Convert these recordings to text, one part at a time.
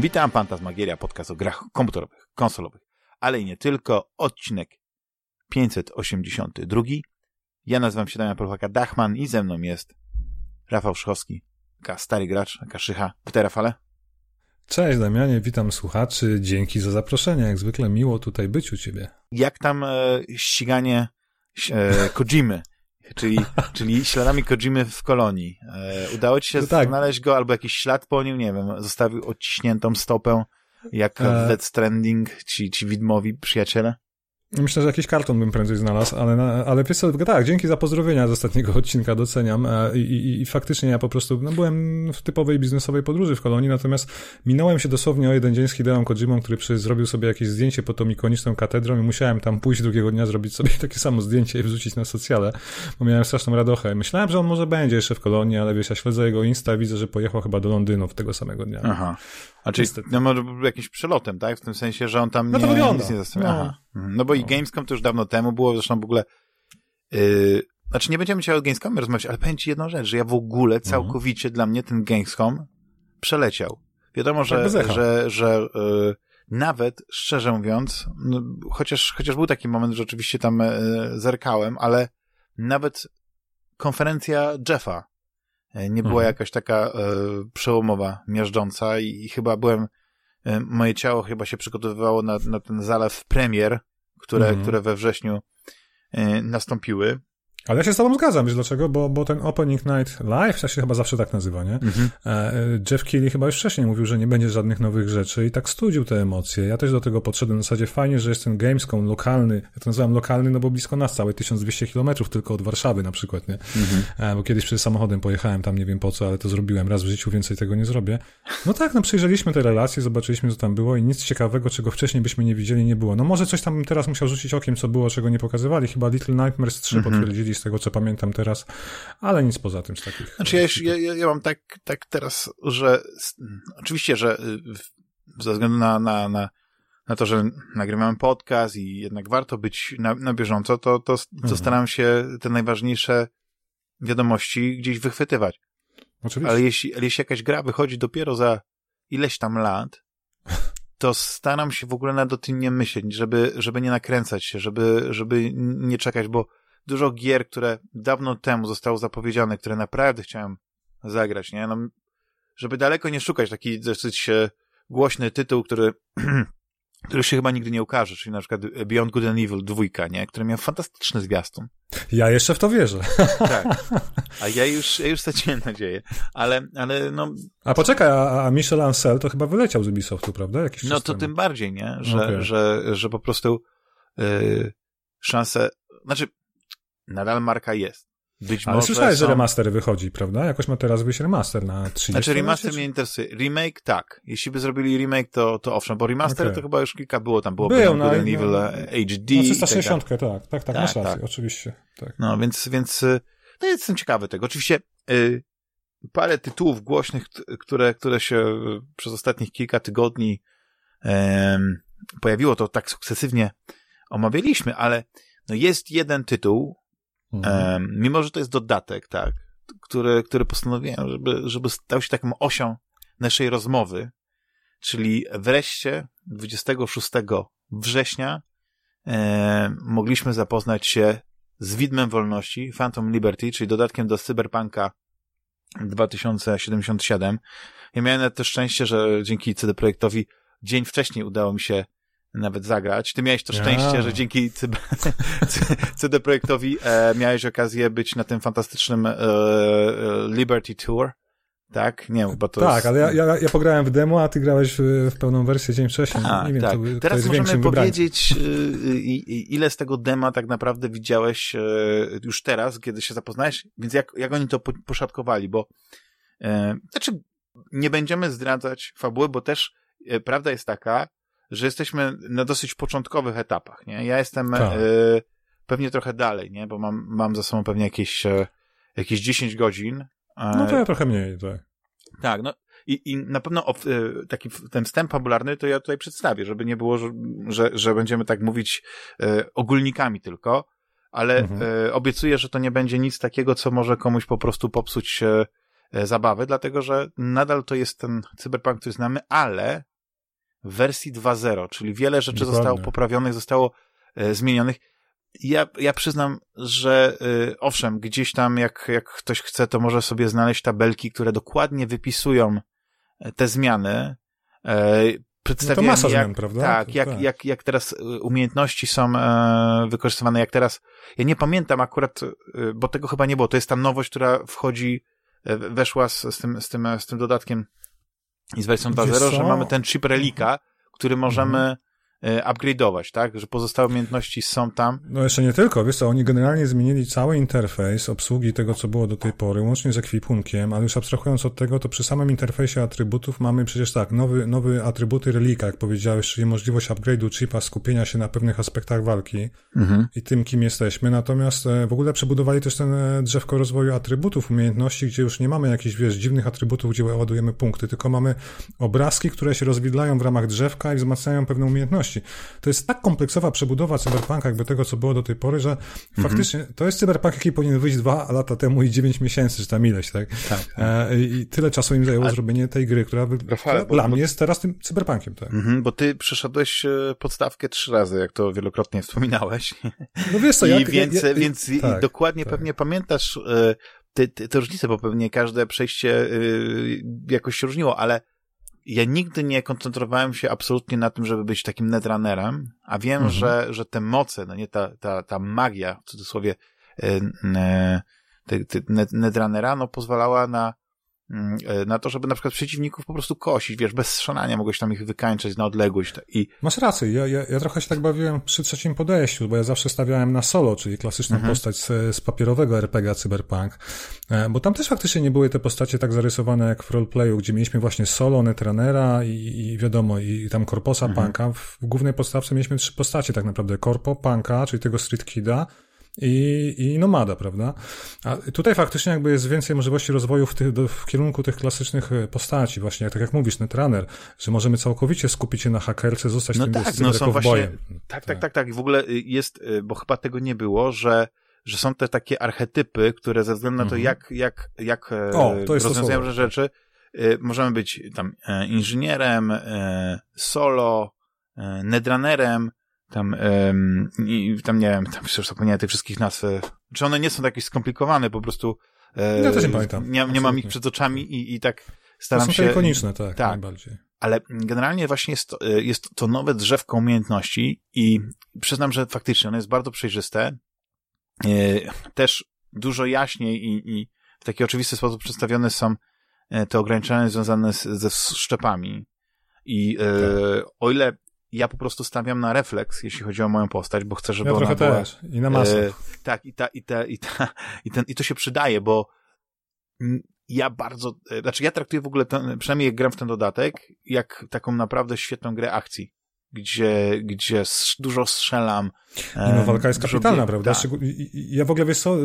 Witam, Fantasmagieria, podcast o grach komputerowych, konsolowych, ale i nie tylko. Odcinek 582. Ja nazywam się Damian Polchaka Dachman i ze mną jest Rafał Szchowski, taka stary gracz, taka szycha. Witaj, Rafale. Cześć Damianie, witam słuchaczy. Dzięki za zaproszenie. Jak zwykle miło tutaj być u ciebie. Jak tam e, ściganie e, Kojimy? Czyli, czyli śladami Kojimy w kolonii. E, udało ci się no tak. znaleźć go albo jakiś ślad po nim, nie wiem, zostawił odciśniętą stopę, jak e... w Dead Stranding ci, ci widmowi przyjaciele? Myślę, że jakiś karton bym prędzej znalazł, ale, ale wiesz co, tak, dzięki za pozdrowienia z ostatniego odcinka, doceniam e, I, i, i, faktycznie ja po prostu, no byłem w typowej biznesowej podróży w kolonii, natomiast minąłem się dosłownie o jeden dzień z Hideą Kojimą, który przecież zrobił sobie jakieś zdjęcie pod tą ikoniczną katedrą i musiałem tam pójść drugiego dnia, zrobić sobie takie samo zdjęcie i wrzucić na socjale, bo miałem straszną radochę. Myślałem, że on może będzie jeszcze w kolonii, ale wiesz, ja śledzę jego Insta, widzę, że pojechał chyba do Londynu w tego samego dnia. Aha. A czyli no, może był jakimś przelotem, tak? W tym sensie, że on tam no to nie, wygląda. nic nie zastanawiał. No. Aha. Mhm. No bo i Gamescom to już dawno temu było, zresztą w ogóle yy, znaczy nie będziemy dzisiaj o Gamescomie rozmawiać, ale powiem ci jedną rzecz, że ja w ogóle mhm. całkowicie mhm. dla mnie ten Gamescom przeleciał. Wiadomo, że, tak że, że yy, nawet, szczerze mówiąc, no, chociaż, chociaż był taki moment, że oczywiście tam yy, zerkałem, ale nawet konferencja Jeffa nie była mhm. jakaś taka e, przełomowa, miażdżąca i, i chyba byłem, e, moje ciało chyba się przygotowywało na, na ten zalew premier, które, mhm. które we wrześniu e, nastąpiły. Ale ja się z tobą zgadzam, wiesz dlaczego? Bo, bo ten Opening Night Live, to się chyba zawsze tak nazywa, nie? Mhm. E, Jeff Keighley chyba już wcześniej mówił, że nie będzie żadnych nowych rzeczy i tak studził te emocje. Ja też do tego podszedłem w zasadzie fajnie, że jest ten Gamescom lokalny, ja to nazywam lokalny, no bo blisko nas, całe 1200 kilometrów tylko od Warszawy na przykład, nie? Mhm. E, bo kiedyś przez samochodem pojechałem tam, nie wiem po co, ale to zrobiłem raz w życiu, więcej tego nie zrobię. No tak, no przyjrzeliśmy te relacje, zobaczyliśmy co tam było i nic ciekawego, czego wcześniej byśmy nie widzieli, nie było. No może coś tam teraz musiał rzucić okiem, co było, czego nie pokazywali. Chyba Little Nightmares 3 mhm. potwierdzili z tego, co pamiętam teraz, ale nic poza tym z takich. Znaczy ja, ja, ja mam tak, tak teraz, że oczywiście, że y, ze względu na, na, na, na to, że nagrywamy podcast i jednak warto być na, na bieżąco, to, to, to mhm. staram się te najważniejsze wiadomości gdzieś wychwytywać. Oczywiście. Ale jeśli, ale jeśli jakaś gra wychodzi dopiero za ileś tam lat, to staram się w ogóle nad o tym nie myśleć, żeby, żeby nie nakręcać się, żeby, żeby nie czekać, bo dużo gier, które dawno temu zostało zapowiedziane, które naprawdę chciałem zagrać, nie? No, żeby daleko nie szukać, taki dosyć e, głośny tytuł, który, który się chyba nigdy nie ukaże, czyli na przykład Beyond Good and Evil 2, nie? Który miał fantastyczny zwiastun. Ja jeszcze w to wierzę. Tak. A ja już, ja już straciłem nadzieję. Ale, ale no... A poczekaj, a, a Michel Ancel to chyba wyleciał z Ubisoftu, prawda? Jakiś no to tym bardziej, nie? Że, okay. że, że po prostu yy, szanse... Znaczy, nadal marka jest. Być Ale może słyszałeś, są... że remaster wychodzi, prawda? Jakoś ma teraz wyjść remaster na 30 Znaczy remaster mnie interesuje. Remake tak. Jeśli by zrobili remake, to, to owszem, bo remaster okay. to chyba już kilka było. Tam było Był, na, Evil na, HD. Na 360, tak, tak, tak, tak, masz rację, tak. oczywiście. Tak. No, więc, więc y, no jestem ciekawy tego. Oczywiście y, parę tytułów głośnych, które, które się y, przez ostatnich kilka tygodni y, pojawiło, to tak sukcesywnie omawialiśmy, ale no jest jeden tytuł, mhm. mimo że to jest dodatek, tak, który, który postanowiłem, żeby, żeby stał się taką osią naszej rozmowy, czyli wreszcie 26 września e, mogliśmy zapoznać się z Widmem Wolności, Phantom Liberty, czyli dodatkiem do Cyberpunka 2077. Ja miałem też szczęście, że dzięki CD Projektowi dzień wcześniej udało mi się nawet zagrać. Ty miałeś to szczęście, ja. że dzięki CD Projektowi e, miałeś okazję być na tym fantastycznym e, e Liberty Tour. Tak? Nie, bo to Tak, jest... ale ja, ja, ja pograłem w demo, a ty grałeś w, w pełną wersję dzień wcześniej. A, nie wiem, tak. to, Teraz to możemy powiedzieć, y, ile z tego dema tak naprawdę widziałeś e, już teraz, kiedy się zapoznałeś, więc jak, jak oni to poszatkowali, bo e, znaczy nie będziemy zdradzać fabuły, bo też e, prawda jest taka, że jesteśmy na dosyć początkowych etapach, nie? Ja jestem tak. y, pewnie trochę dalej, nie? Bo mam, mam za sobą pewnie jakieś, y, jakieś 10 godzin. No to ja trochę mniej, tak. Tak, no i, i na pewno o, taki ten wstęp fabularny to ja tutaj przedstawię, żeby nie było, że, że, będziemy tak mówić ogólnikami tylko, ale mhm. obiecuję, że to nie będzie nic takiego, co może komuś po prostu popsuć zabawy, dlatego że nadal to jest ten cyberpunk, który znamy, ale w wersji 2.0, czyli wiele rzeczy Dokładnie. zostało poprawionych, zostało e, zmienionych. Ja, ja przyznam, że y, owszem, gdzieś tam jak, jak ktoś chce, to może sobie znaleźć tabelki, które dokładnie wypisują e, te zmiany. E, przedstawiają, no to masa jak, zmian, prawda? Tak, jak, tak. Jak, jak teraz y, umiejętności są e, wykorzystywane, jak teraz. Ja nie pamiętam akurat, bo tego chyba nie było. To jest ta nowość, która wchodzi, e, weszła z, z, tym, z, tym, z tym dodatkiem i z wersją 2.0, że mamy ten chip relika, który możemy mhm upgrade'ować, tak? Że pozostałe umiejętności są tam. No jeszcze nie tylko, wiesz co, oni generalnie zmienili cały interfejs obsługi tego, co było do tej pory, łącznie z ekwipunkiem, ale już abstrahując od tego, to przy samym interfejsie atrybutów mamy przecież tak, nowy, nowy atrybuty relika, jak powiedziałeś, czyli możliwość upgrade'u chipa, skupienia się na pewnych aspektach walki mhm. i tym, kim jesteśmy. Natomiast e, w ogóle przebudowali też ten e, drzewko rozwoju atrybutów, umiejętności, gdzie już nie mamy jakichś, wiesz, dziwnych atrybutów, gdzie ładujemy punkty, tylko mamy obrazki, które się rozwidlają w ramach drzewka i wzmacniają pewne umiejętności to jest tak kompleksowa przebudowa cyberpunka, jakby tego, co było do tej pory, że mhm. faktycznie to jest cyberpunk, jaki powinien wyjść dwa lata temu i dziewięć miesięcy, czy tam ileś, tak? tak, tak. E, I tyle czasu im zajęło A... zrobienie tej gry, która, Rafale, bo, dla bo... mnie jest teraz tym cyberpunkiem, tak? Mhm, bo ty przeszedłeś e, podstawkę trzy razy, jak to wielokrotnie wspominałeś. No wiesz co, I jak, więc, ja, ja, więc tak, dokładnie tak. pewnie pamiętasz e, te, te, te różnice, bo pewnie każde przejście jakoś się różniło, ale ja nigdy nie koncentrowałem się absolutnie na tym, żeby być takim netrunnerem, a wiem, mhm. że, że te moce, no nie ta, ta, ta magia, w cudzysłowie, e, e, netrunnera, no pozwalała na na to, żeby na przykład przeciwników po prostu kosić, wiesz, bez strzelania mogłeś tam ich wykańczać na odległość. I... Masz rację, ja, ja, ja trochę się tak bawiłem przy trzecim podejściu, bo ja zawsze stawiałem na solo, czyli klasyczną mhm. postać z, z papierowego RPG Cyberpunk, e, bo tam też faktycznie nie były te postacie tak zarysowane jak w roleplayu, gdzie mieliśmy właśnie solo, netrunnera i, i wiadomo, i, tam korposa mhm. punka. W, w głównej podstawce mieliśmy trzy postacie tak naprawdę, korpo, punka, czyli tego street kida, i, i nomada, prawda? A tutaj faktycznie jakby jest więcej możliwości rozwoju w, tych, do, w kierunku tych klasycznych e, postaci, właśnie tak jak mówisz, Netrunner, że możemy całkowicie skupić się na hakerce, zostać no tym tak, no są właśnie, tak, tak, tak, tak, tak. I w ogóle y, jest, y, bo chyba tego nie było, że że są te takie archetypy, które ze względu na to, mhm. jak, jak, jak e, o, to jest rozwiązują to rzeczy, y, możemy być tam e, inżynierem, solo, netrunnerem, tam, um, i, tam nie wiem, tam przecież zapomniałem tych wszystkich nazw. E, czy one nie są jakieś skomplikowane, po prostu. E, ja też nie pamiętam. Nie, nie mam ich przed oczami i, i tak staram to są się. ikoniczne, tak, tak. Najbardziej. Ale generalnie właśnie jest to, e, jest to nowe drzewko umiejętności i przyznam, że faktycznie ono jest bardzo przejrzyste. E, też dużo jaśniej i, i w taki oczywisty sposób przedstawione są te ograniczenia związane z, ze szczepami. I e, tak. o ile ja po prostu stawiam na refleks, jeśli chodzi o moją postać, bo chcę, żeby ja ona była... też. I na masę. E, tak, i ta, i ta, i ta, i ten, i to się przydaje, bo ja bardzo, e, znaczy ja traktuję w ogóle, ten, przynajmniej jak gram w ten dodatek, jak taką naprawdę świetną grę akcji gdzie, gdzie dużo strzelam. I no, walka jest kapitalna, prawda? Tak. Ja w ogóle, wiesz co,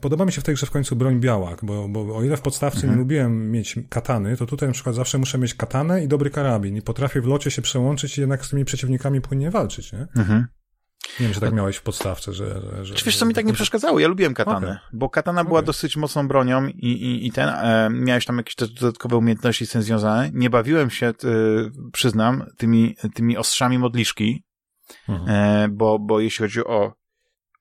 podoba mi się w tej grze w końcu broń biała, bo, bo o ile w podstawce mhm. nie lubiłem mieć katany, to tutaj na przykład zawsze muszę mieć katanę i dobry karabin i potrafię w locie się przełączyć i jednak z tymi przeciwnikami płynnie walczyć, nie? Mhm. Nie wiem, czy tak miałeś w podstawce, że... że czy wiesz, co mi tak nie przeszkadzało? Ja lubiłem katanę, okay. bo katana okay. była dosyć mocną bronią i, i, i ten, e, miałeś tam jakieś dodatkowe umiejętności z tym związane. Nie bawiłem się, e, przyznam, tymi, tymi ostrzami modliszki, mhm. e, bo, bo jeśli chodzi o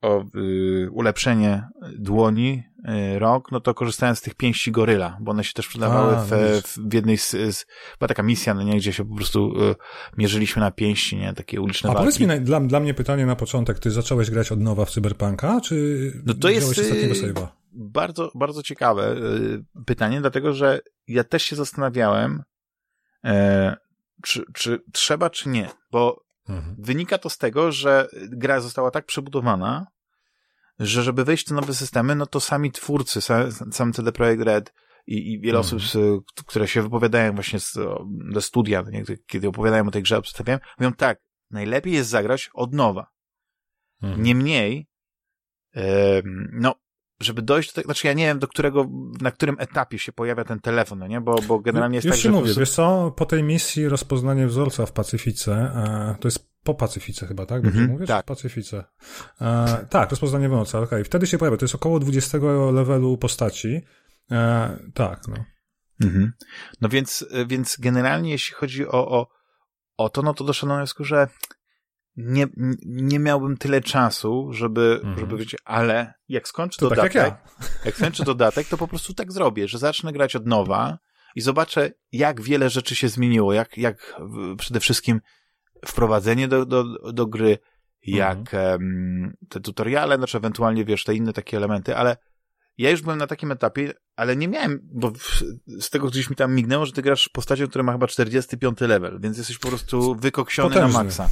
o y, ulepszenie dłoni, y, rąk, no to korzystałem z tych pięści goryla, bo one się też przydawały A, w, w, jednej z, z, była taka misja, no nie, gdzie się po prostu y, mierzyliśmy na pięści, nie, takie uliczne A walki. powiedz mi, na, dla, dla mnie pytanie na początek, ty zacząłeś grać od nowa w Cyberpunka, czy no to jest y, bardzo, bardzo ciekawe y, pytanie, dlatego, że ja też się zastanawiałem, e, czy, czy trzeba, czy nie, bo Mhm. Wynika to z tego, że gra została tak przebudowana, że żeby wejść w te nowe systemy, no to sami twórcy, sam, sam CD Projekt Red i, i wiele mhm. osób, które się wypowiadają właśnie z, do studia, kiedy opowiadają o tej grze, przedstawiają, mówią tak, najlepiej jest zagrać od nowa. Mhm. Niemniej, no, żeby dojść do tego, znaczy ja nie wiem, do którego, na którym etapie się pojawia ten telefon, no nie, bo, bo generalnie jest Już tak, się że... mówię, wiesz co, po tej misji rozpoznanie wzorca w Pacyfice, e, to jest po Pacyfice chyba, tak? Dobrze mm -hmm, mówisz? Tak. Pacyfice. E, tak, rozpoznanie wzorca, okej. Okay. Wtedy się pojawia, to jest około 20 levelu postaci. E, tak, no. Mhm. No więc, więc generalnie jeśli chodzi o, o, o to, no to doszedłem do wniosku, że nie, nie miałbym tyle czasu, żeby, mhm. żeby wiecie, ale jak skończę to dodatek, tak jak, ja. jak skończę dodatek, to po prostu tak zrobię, że zacznę grać od nowa i zobaczę, jak wiele rzeczy się zmieniło, jak, jak przede wszystkim wprowadzenie do, do, do gry, jak um, te tutoriale, znaczy ewentualnie, wiesz, te inne takie elementy, ale ja już byłem na takim etapie, ale nie miałem, bo z tego gdzieś mi tam mignęło, że ty grasz postacią, która ma chyba 45 level, więc jesteś po prostu wykoksiony Potężny. na maksa.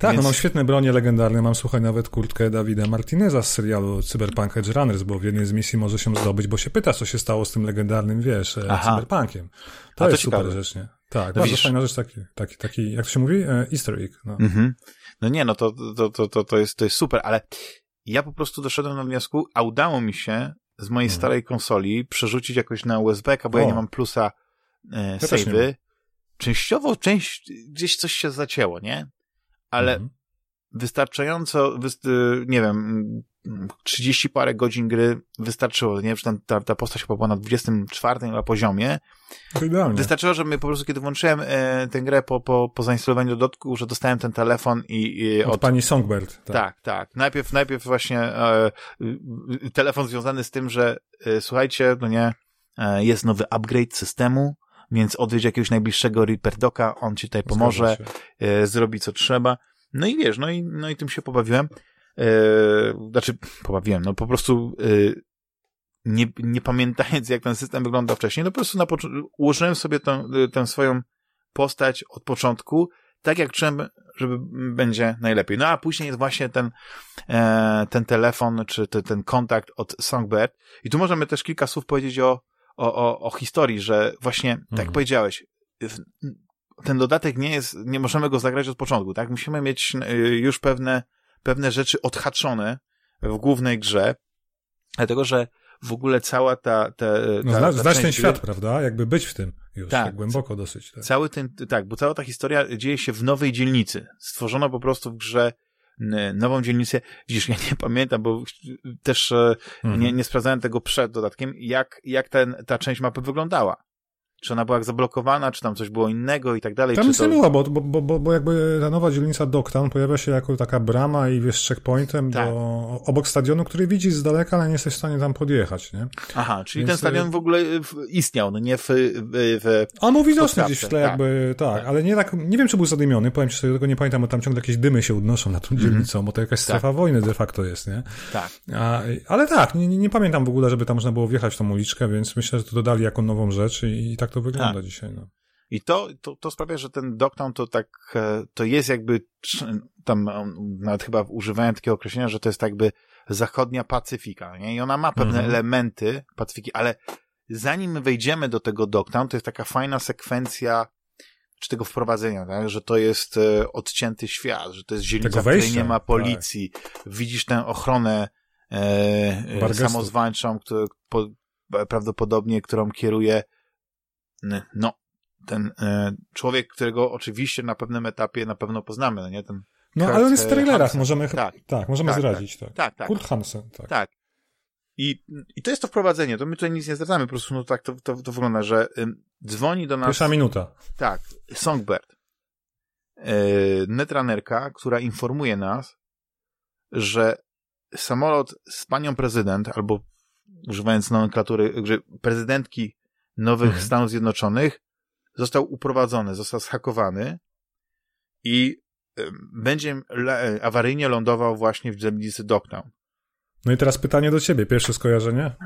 Tak, więc... no mam świetne bronie legendarne, mam słuchaj nawet kurtkę Dawida Martineza z serialu Cyberpunk Edge Runners, bo w jednej z misji może się zdobyć, bo się pyta, co się stało z tym legendarnym, wiesz, e, Aha. Cyberpunkiem. To, to jest ciekawe. super rzecz, nie? Tak, no bardzo widzisz... fajna rzecz, taki, taki, taki, jak to się mówi? E, easter egg. No. Mhm. no nie, no to, to, to, to, to, jest, to jest super, ale ja po prostu doszedłem do wniosku, a udało mi się z mojej hmm. starej konsoli przerzucić jakoś na USB, bo o. ja nie mam plusa e, ja save'y. Częściowo, część, gdzieś coś się zacięło, nie? Ale hmm. wystarczająco, nie wiem, 30 parę godzin gry wystarczyło, nie? Że ta, ta postać chyba była na 24 na poziomie. Idealnie. Wystarczyło, że po prostu, kiedy włączyłem e, tę grę po, po, po zainstalowaniu dodatku, że dostałem ten telefon i... i od, od, pani Songbird. Tak, tak. tak. Najpierw, najpierw właśnie e, telefon związany z tym, że e, słuchajcie, no nie, e, jest nowy upgrade systemu, więc odwiedź jakiegoś najbliższego Reaper Doka, on ci tutaj pomoże, e, zrobi co trzeba. No i wiesz, no i, no i tym się pobawiłem. Yy, znaczy, pobawiłem, no po prostu yy, nie, nie pamiętając, jak ten system wyglądał wcześniej, no po prostu na ułożyłem sobie tę, tę swoją postać od początku, tak jak czułem, żeby będzie najlepiej. No a później jest właśnie ten, e, ten telefon, czy te, ten kontakt od Songbird. I tu możemy też kilka słów powiedzieć o, o, o, o historii, że właśnie, tak mhm. powiedziałeś, ten dodatek nie jest, nie możemy go zagrać od początku, tak? Musimy mieć y, już pewne pewne rzeczy odhaczone w głównej grze, dlatego że w ogóle cała ta... ta, no, ta, ta znać ten świat, gry... prawda? Jakby być w tym już, tak, tak głęboko dosyć. Tak. Cały ten, tak, bo cała ta historia dzieje się w nowej dzielnicy. Stworzono po prostu w grze nową dzielnicę. Widzisz, ja nie pamiętam, bo też e, mhm. nie, nie sprawdzałem tego przed dodatkiem, jak, jak ten, ta część mapy wyglądała czy ona była jak zablokowana, czy tam coś było innego i tak dalej. Tam nic to... nie było, bo, bo, bo, bo jakby ta nowa dzielnica Dogtown pojawia się jako taka brama i wiesz, checkpointem tak. do, obok stadionu, który widzisz z daleka, ale nie jesteś w stanie tam podjechać, nie? Aha, czyli Więc... ten stadion w ogóle istniał, no nie w... w, w On był widoczny gdzieś w tle tak. jakby, tak, tak, ale nie tak, nie wiem czy był zadymiony, powiem ci sobie, tego nie pamiętam, bo tam ciągle jakieś dymy się odnoszą na tą mm -hmm. dzielnicą, bo to jakaś strefa tak. wojny de facto jest, nie? Tak. A, ale tak, nie, nie, pamiętam w ogóle, żeby tam można było wjechać w tą uliczkę, więc myślę, że to dodali jako nową rzecz i, i tak to wygląda tak. dzisiaj no. I to, to, to sprawia, że ten Dogtown to tak, e, to jest jakby, tam nawet chyba używają takiego określenia, że to jest jakby zachodnia Pacyfika, nie? I ona ma pewne mhm. elementy Pacyfiki, ale zanim wejdziemy do tego Dogtown, to jest taka fajna sekwencja czy tego wprowadzenia, tak? że to jest e, odcięty świat, że to jest dzielnica, w której nie ma policji. Tak. Widzisz tę ochronę e, samozwańczą, którą, po, prawdopodobnie, którą kieruje no, ten e, człowiek, którego oczywiście na pewnym etapie na pewno poznamy, no nie? Ten no, Kurt, ale on jest w trailerach, Hansen. możemy, tak, tak możemy tak, zdradzić, tak. Tak, tak. Kurt Hansen, tak. Tak. I, I to jest to wprowadzenie, to my tutaj nic nie zdradzamy, po prostu no tak to, to, to wygląda, że dzwoni do nas... Pierwsza minuta. Tak, Songbird, y, netranerka, która informuje nas, że samolot z panią prezydent, albo używając nomenklatury, że prezydentki nowych mhm. Stanów Zjednoczonych został uprowadzony, został zhakowany i będzie awaryjnie lądował właśnie w dzielnicy Dogtown. No i teraz pytanie do ciebie, pierwsze skojarzenie?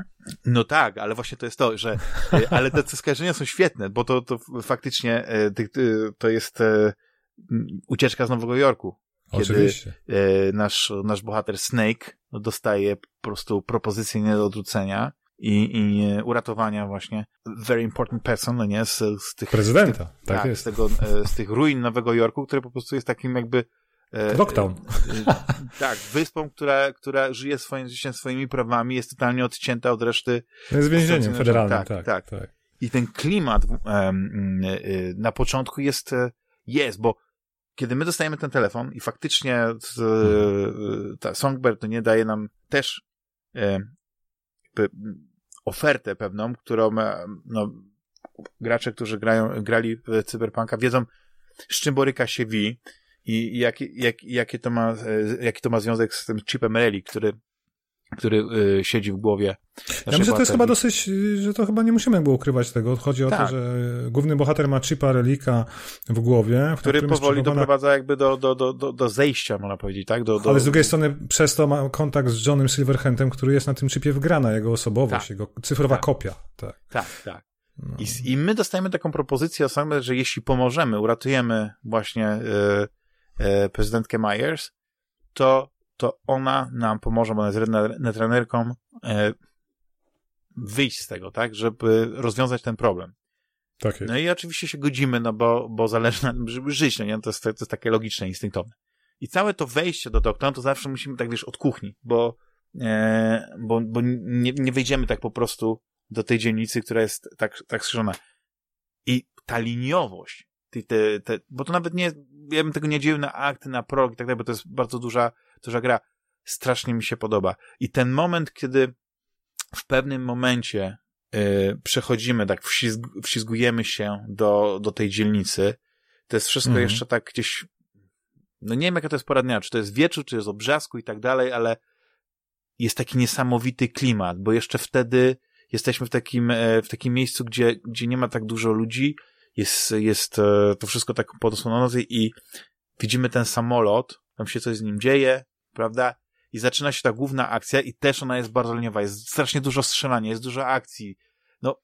No tak, ale właśnie to jest to, że e, ale te skojarzenia są świetne, bo to, to faktycznie e, to jest e, ucieczka z Nowego Jorku. Kiedy Oczywiście. nasz, nasz bohater Snake dostaje po prostu propozycję nie do odrzucenia i, i uratowania właśnie very important person, no nie, z, z tych... Prezydenta, z tych, tak, tak jest. Z, tego, e, z tych ruin Nowego Jorku, które po prostu jest takim jakby e, Lockdown. E, tak, wyspą, która, która żyje swoim życiem, swoimi prawami, jest totalnie odcięta od reszty. Jest więzieniem federalnym, tak, tak, tak, tak. I ten klimat um, na początku jest, jest, bo kiedy my dostajemy ten telefon i faktycznie ta Songbird nie daje nam też ofertę pewną, którą e, no, gracze, którzy grają, grali w Cyberpunka wiedzą, z czym boryka się V i, jak, jak, jakie, to ma, e, jaki to ma związek z tym chipem Relic, który który y, siedzi w głowie. Ja myślę, że to jest chyba dosyć, że to chyba nie musimy było ukrywać tego. Chodzi o tak. to, że główny bohater ma chipa relika w głowie. W który powoli doprowadza jakby do, do, do, do, do zejścia, można powiedzieć, tak? Do, do... Ale z drugiej strony przez to ma kontakt z Johnem Silverhantem, który jest na tym chipie wgrana, jego osobowość, tak. jego cyfrowa tak. kopia. Tak, tak. tak. No. I, I my dostajemy taką propozycję osobę, że jeśli pomożemy, uratujemy właśnie y, y, prezydentkę Myers, to to ona nam pomoże, bo ona jest netrenerką, e, wyjść z tego, tak, żeby rozwiązać ten problem. Tak. No i oczywiście się godzimy, no bo, bo zależy nam, żeby żyć, no nie? To jest, to jest takie logiczne, instynktowne. I całe to wejście do doktora, to zawsze musimy tak, wiesz, od kuchni, bo, e, bo, bo nie, nie wejdziemy tak po prostu do tej dzielnicy, która jest tak, tak skrzyżona. I ta liniowość, te, te, bo to nawet nie, ja bym tego nie dzielił na akty, na prolog i tak dalej, bo to jest bardzo duża duża gra. Strasznie mi się podoba. I ten moment, kiedy w pewnym momencie yy, przechodzimy, tak wślizg wślizgujemy się do, do tej dzielnicy, to jest wszystko mhm. jeszcze tak gdzieś, no nie wiem jaka to jest pora dnia, czy to jest wieczór, czy jest obrzasku i tak dalej, ale jest taki niesamowity klimat, bo jeszcze wtedy jesteśmy w takim, e, w takim miejscu, gdzie, gdzie nie ma tak dużo ludzi, jest, jest e, to wszystko tak pod osłoną i widzimy ten samolot, tam się coś z nim dzieje, prawda? I zaczyna się ta główna akcja i też ona jest bardzo liniowa. Jest strasznie dużo strzelania, jest dużo akcji. No,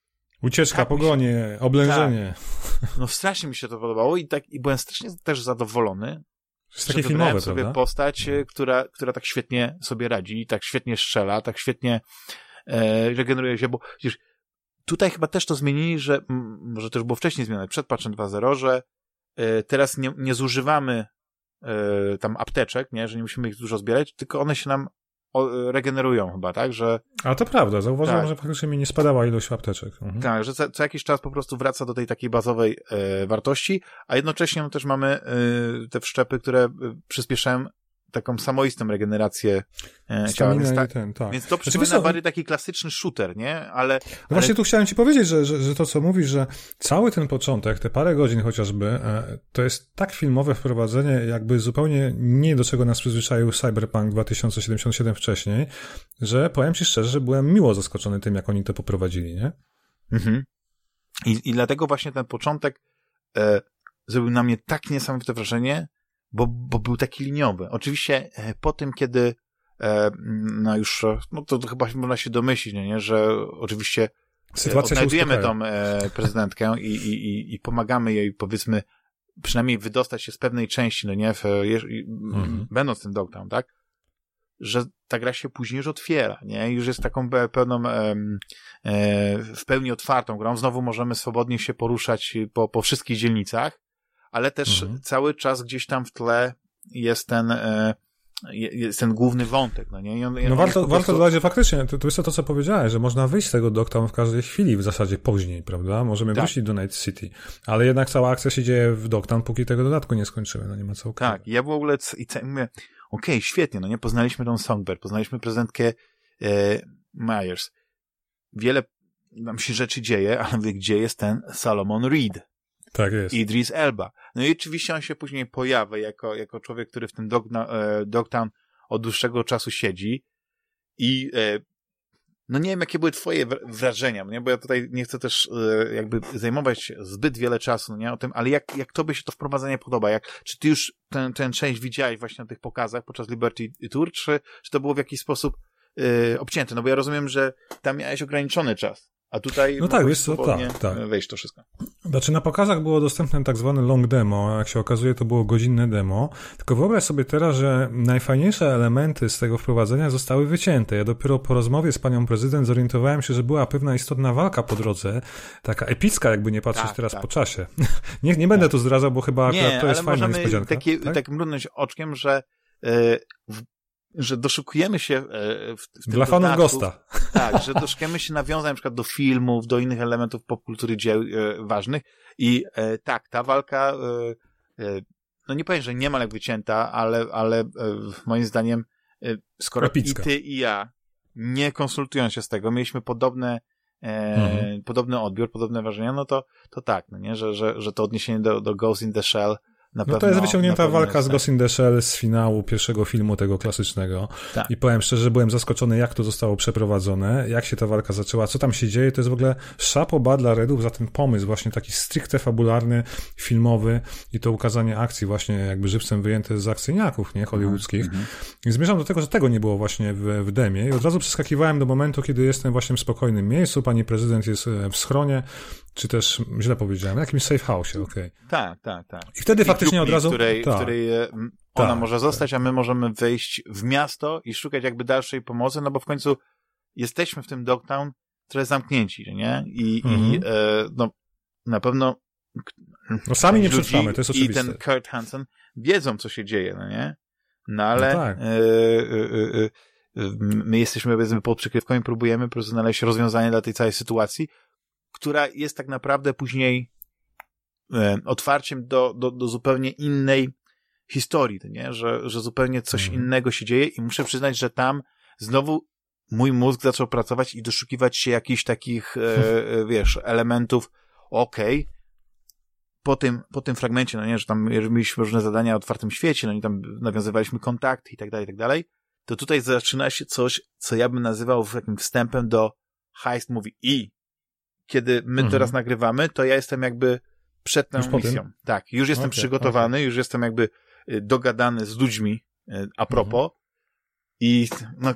Ucieczka, tak pogonie, się... oblężenie. Tak. No strasznie mi się to podobało i tak i byłem strasznie też zadowolony. Jest takie filmowe, sobie prawda? postać, no. która, która tak świetnie sobie radzi, tak świetnie strzela, tak świetnie e, regeneruje się, bo przecież tutaj chyba też to zmienili, że może też było wcześniej zmienione, przed patchem 2.0, że e, teraz nie, nie zużywamy y, tam apteczek, nie, że nie musimy ich dużo zbierać, tylko one się nam o, regenerują chyba, tak, że... A to prawda, zauważyłem, tak. że faktycznie mi nie spadała ilość apteczek. Mhm. Tak, że co, co, jakiś czas po prostu wraca do tej takiej bazowej e, wartości, a jednocześnie no, też mamy e, te wszczepy, które e, przyspieszają taką samoistą regenerację e, tak, ten, tak. więc to znaczy, przypomina znaczy, bardziej taki klasyczny shooter, nie? Ale, ale... No właśnie tu chciałem ci powiedzieć, że, że, że to, co mówisz, że cały ten początek, te parę godzin chociażby, e, to jest tak filmowe wprowadzenie, jakby zupełnie nie do czego nas przyzwyczaił Cyberpunk 2077 wcześniej, że powiem ci szczerze, że byłem miło zaskoczony tym, jak oni to poprowadzili, nie? Mhm. I, i dlatego właśnie ten początek e, zrobił na mnie tak niesamowite wrażenie, bo, bo był taki liniowy. Oczywiście e, po tym, kiedy e, no już, no to, chyba można się domyślić, nie, że oczywiście e, Sytuacja odnajdujemy tą prezydentkę i, i, i pomagamy jej, powiedzmy, przynajmniej wydostać się z pewnej części, no nie, w, mhm. będąc tym dogtown, tak? Że ta gra się później już otwiera, nie? Już jest taką pełną, e, w pełni otwartą grą. Znowu możemy swobodnie się poruszać po, po wszystkich dzielnicach ale też mhm. cały czas gdzieś tam w tle jest ten, e, jest ten główny wątek, no nie? On, no warto, warto dodać, że faktycznie, to, to jest to, co powiedziałeś, że można wyjść z tego Dogtown w każdej chwili, w zasadzie później, prawda? Możemy tak. wrócić do Night City, ale jednak cała akcja się dzieje w Dogtown, póki tego dodatku nie skończymy, no nie ma co ukrywać. Tak, ja w ogóle i mówię, okej, okay, świetnie, no nie? Poznaliśmy tą Songbird, poznaliśmy prezentkę e, Myers. Wiele nam się rzeczy dzieje, ale mówię, gdzie jest ten Salomon Reed? Tak jest. Idris Elba. No i oczywiście on się później pojawia jako, jako człowiek, który w tym Dogna, e, od dłuższego czasu siedzi i e, no nie wiem, jakie były twoje wrażenia, nie? bo ja tutaj nie chcę też e, jakby zajmować zbyt wiele czasu nie? o tym, ale jak, jak tobie się to wprowadzenie podoba? Jak, czy ty już ten, ten część widziałeś właśnie na tych pokazach podczas Liberty Tour, czy, czy to było w jakiś sposób e, obcięte? No bo ja rozumiem, że tam miałeś ograniczony czas. A tutaj no tak, wiesz co, tak, tak. wejść to wszystko. Znaczy na pokazach było dostępne tak zwane long demo, a jak się okazuje to było godzinne demo, tylko wyobraź sobie teraz, że najfajniejsze elementy z tego wprowadzenia zostały wycięte. Ja dopiero po rozmowie z panią prezydent zorientowałem się, że była pewna istotna walka po drodze, taka epicka jakby nie patrzeć tak, teraz tak. po czasie. nie, nie będę tak. tu zdradzał, bo chyba nie, akurat to jest fajna niespodzianka. Taki, tak? tak mrudnąć oczkiem, że yy, w że doszukujemy się e, w, w Dla fanów Gosta. Tak, że doszukujemy się nawiązań na przykład do filmów, do innych elementów popkultury dzieł e, ważnych i e, tak, ta walka e, e, no nie powiem, że niemal jak wycięta, ale, ale e, moim zdaniem skoro Epicka. i ty i ja nie konsultując się z tego, mieliśmy podobne mhm. podobny odbiór, podobne wrażenia, no to, to tak, no nie, że, że, że to odniesienie do, do Ghost in the Shell na no to jest wyciągnięta walka z Ghost in the Shell z finału pierwszego filmu tego klasycznego. Tak. I powiem szczerze, byłem zaskoczony, jak to zostało przeprowadzone, jak się ta walka zaczęła, co tam się dzieje. To jest w ogóle szapoba dla Redów za ten pomysł, właśnie taki stricte fabularny, filmowy i to ukazanie akcji właśnie jakby żywcem wyjęte z akcyjniaków, nie, hollywoodzkich. Mm -hmm. I zmierzam do tego, że tego nie było właśnie w, w demie i od razu przeskakiwałem do momentu, kiedy jestem właśnie w spokojnym miejscu, pani prezydent jest e, w schronie, czy też, źle powiedziałem, jakimś safe house, okej. Okay. Tak, tak, tak. I wtedy I faktycznie od razu... W której, tak. w której e, ona tak, może zostać, tak. a my możemy wejść w miasto i szukać jakby dalszej pomocy, no bo w końcu jesteśmy w tym Dogtown trochę zamknięci, nie? I, mhm. i e, no, na pewno no sami nie przetrwamy, to jest oczywiste. I ten Kurt Hansen wiedzą, co się dzieje, no nie? No ale no tak. e, e, e, e my jesteśmy powiedzmy pod przykrywką i próbujemy po prostu znaleźć rozwiązanie dla tej całej sytuacji, która jest tak naprawdę później e, otwarciem do, do, do zupełnie innej historii, nie? Że, że zupełnie coś mhm. innego się dzieje i muszę przyznać, że tam znowu mój mózg zaczął pracować i doszukiwać się jakichś takich, e, e, wiesz, elementów, okej, okay, po tym, po tym fragmencie, no nie, że tam mieliśmy różne zadania o otwartym świecie, no i tam nawiązywaliśmy kontakty i tak dalej, i tak dalej, to tutaj zaczyna się coś, co ja bym nazywał takim wstępem do heist movie i kiedy my mhm. teraz nagrywamy, to ja jestem jakby przed tą już misją. Tak, już jestem okay, przygotowany, okay. już jestem jakby y, dogadany z ludźmi y, a propos mhm. i no,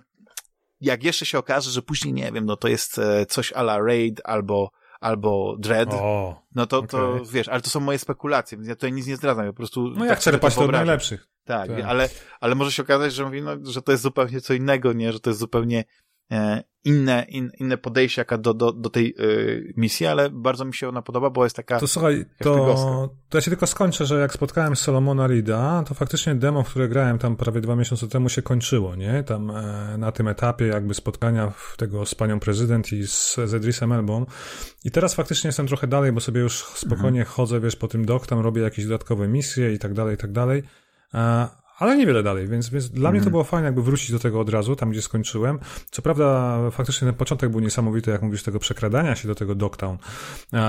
jak jeszcze się okaże, że później, nie wiem, no to jest e, coś a la Raid albo albo Dread, o, no to, okay. to wiesz, ale to są moje spekulacje, więc ja tutaj nic nie zdradzam, ja po prostu... No tak jak czerpać od najlepszych. Tak, tak, ale, ale może się okazać, że mówi, no, że to jest zupełnie co innego, nie, że to jest zupełnie inne, in, inne podejście jaka do, do, do tej y, misji, ale bardzo mi się ona podoba, bo jest taka. To słuchaj, to, to ja się tylko skończę, że jak spotkałem Solomona Rida, to faktycznie demo, w które grałem tam prawie dwa miesiące temu się kończyło, nie? Tam e, na tym etapie jakby spotkania tego z panią prezydent i z, z Edrisem Elbą. I teraz faktycznie jestem trochę dalej, bo sobie już spokojnie mhm. chodzę, wiesz, po tym dok, tam robię jakieś dodatkowe misje i tak dalej, i tak dalej. E, ale niewiele dalej, więc, więc dla mm. mnie to mhm. było fajne jakby wrócić do tego od razu, tam gdzie skończyłem. Co prawda faktycznie ten początek był niesamowity, jak mówisz, tego przekradania się do tego Dogtown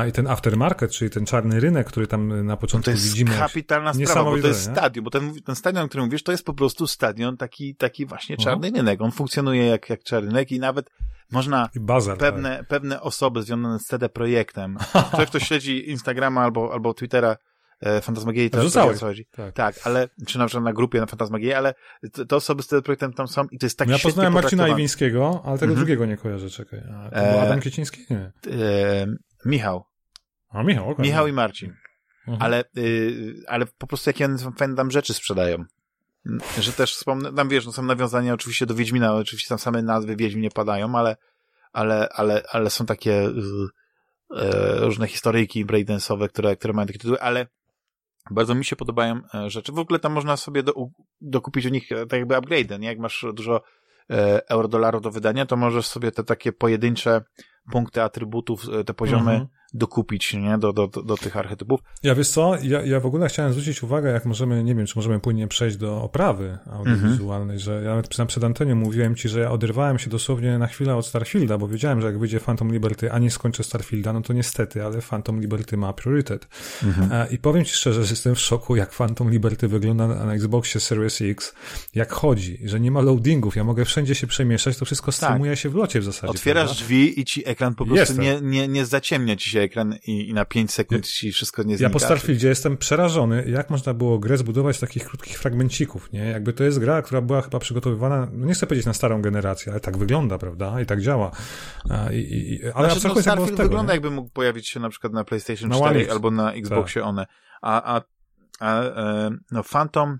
i ten aftermarket, czyli ten czarny rynek, który tam na początku widzimy. To jest widzimy, kapitalna sprawa, bo to jest nie? stadion, bo ten, ten stadion, o którym mówisz, to jest po prostu stadion taki, taki właśnie czarny uh rynek. On funkcjonuje jak, jak czarny rynek i nawet można bazar, pewne, tak. pewne osoby związane z CD Projektem, ktoś, kto śledzi Instagrama albo, albo Twittera, Fantasmagierii, to, to co chodzi. Tak. tak, ale, czy na przykład na grupie na Fantasmagierii, ale te osoby z tym projektem tam są i to jest tak Ja poznałem Marcina Iwińskiego, ale tego mhm. drugiego nie kojarzę, czekaj. A to e, Adam Kieciński? Nie. E, Michał. A, Michał, okay. Michał i Marcin. Mhm. Ale, y, ale po prostu jakie one fajne tam rzeczy sprzedają. Że też wspomnę, tam wiesz, no są nawiązania oczywiście do Wiedźmina, oczywiście tam same nazwy Wiedźmin nie padają, ale, ale, ale, ale są takie y, y, różne historyjki breakdance'owe, które, które mają takie tytuły, ale bardzo mi się podobają e, rzeczy. W ogóle tam można sobie do, dokupić u nich e, tak jakby upgrade, nie? Jak masz dużo e, euro dolarów do wydania, to możesz sobie te takie pojedyncze punkty atrybutów, te poziomy mhm. Dokupić, nie? Do, do, do, tych archetypów. Ja wiesz co, ja, ja w ogóle chciałem zwrócić uwagę, jak możemy, nie wiem, czy możemy płynnie przejść do oprawy audiowizualnej, że ja nawet przed antenie mówiłem ci, że ja oderwałem się dosłownie na chwilę od Starfielda, bo wiedziałem, że jak wyjdzie Phantom Liberty, a nie skończę Starfielda, no to niestety, ale Phantom Liberty ma priorytet. Mhm. E, I powiem ci szczerze, że jestem w szoku, jak Phantom Liberty wygląda na, na Xboxie Series X, jak chodzi, że nie ma loadingów, ja mogę wszędzie się przemieszać, to wszystko streamuje tak. się w locie w zasadzie. Otwierasz prawda? drzwi i ci ekran po prostu nie, nie, nie zaciemnia ci się ekran i, i na 5 sekund ci wszystko nie znika. Ja po Starfieldzie jestem przerażony, jak można było grę zbudować z takich krótkich fragmencików, nie? Jakby to jest gra, która była chyba przygotowywana, no nie chcę powiedzieć na starą generację, ale tak wygląda, prawda? I tak działa. I, i, ale znaczy, no, Starfield tego, wygląda nie? jakby mógł pojawić się na przykład na PlayStation no, 4 albo na Xboxie tak. one. A, a, a e, no Phantom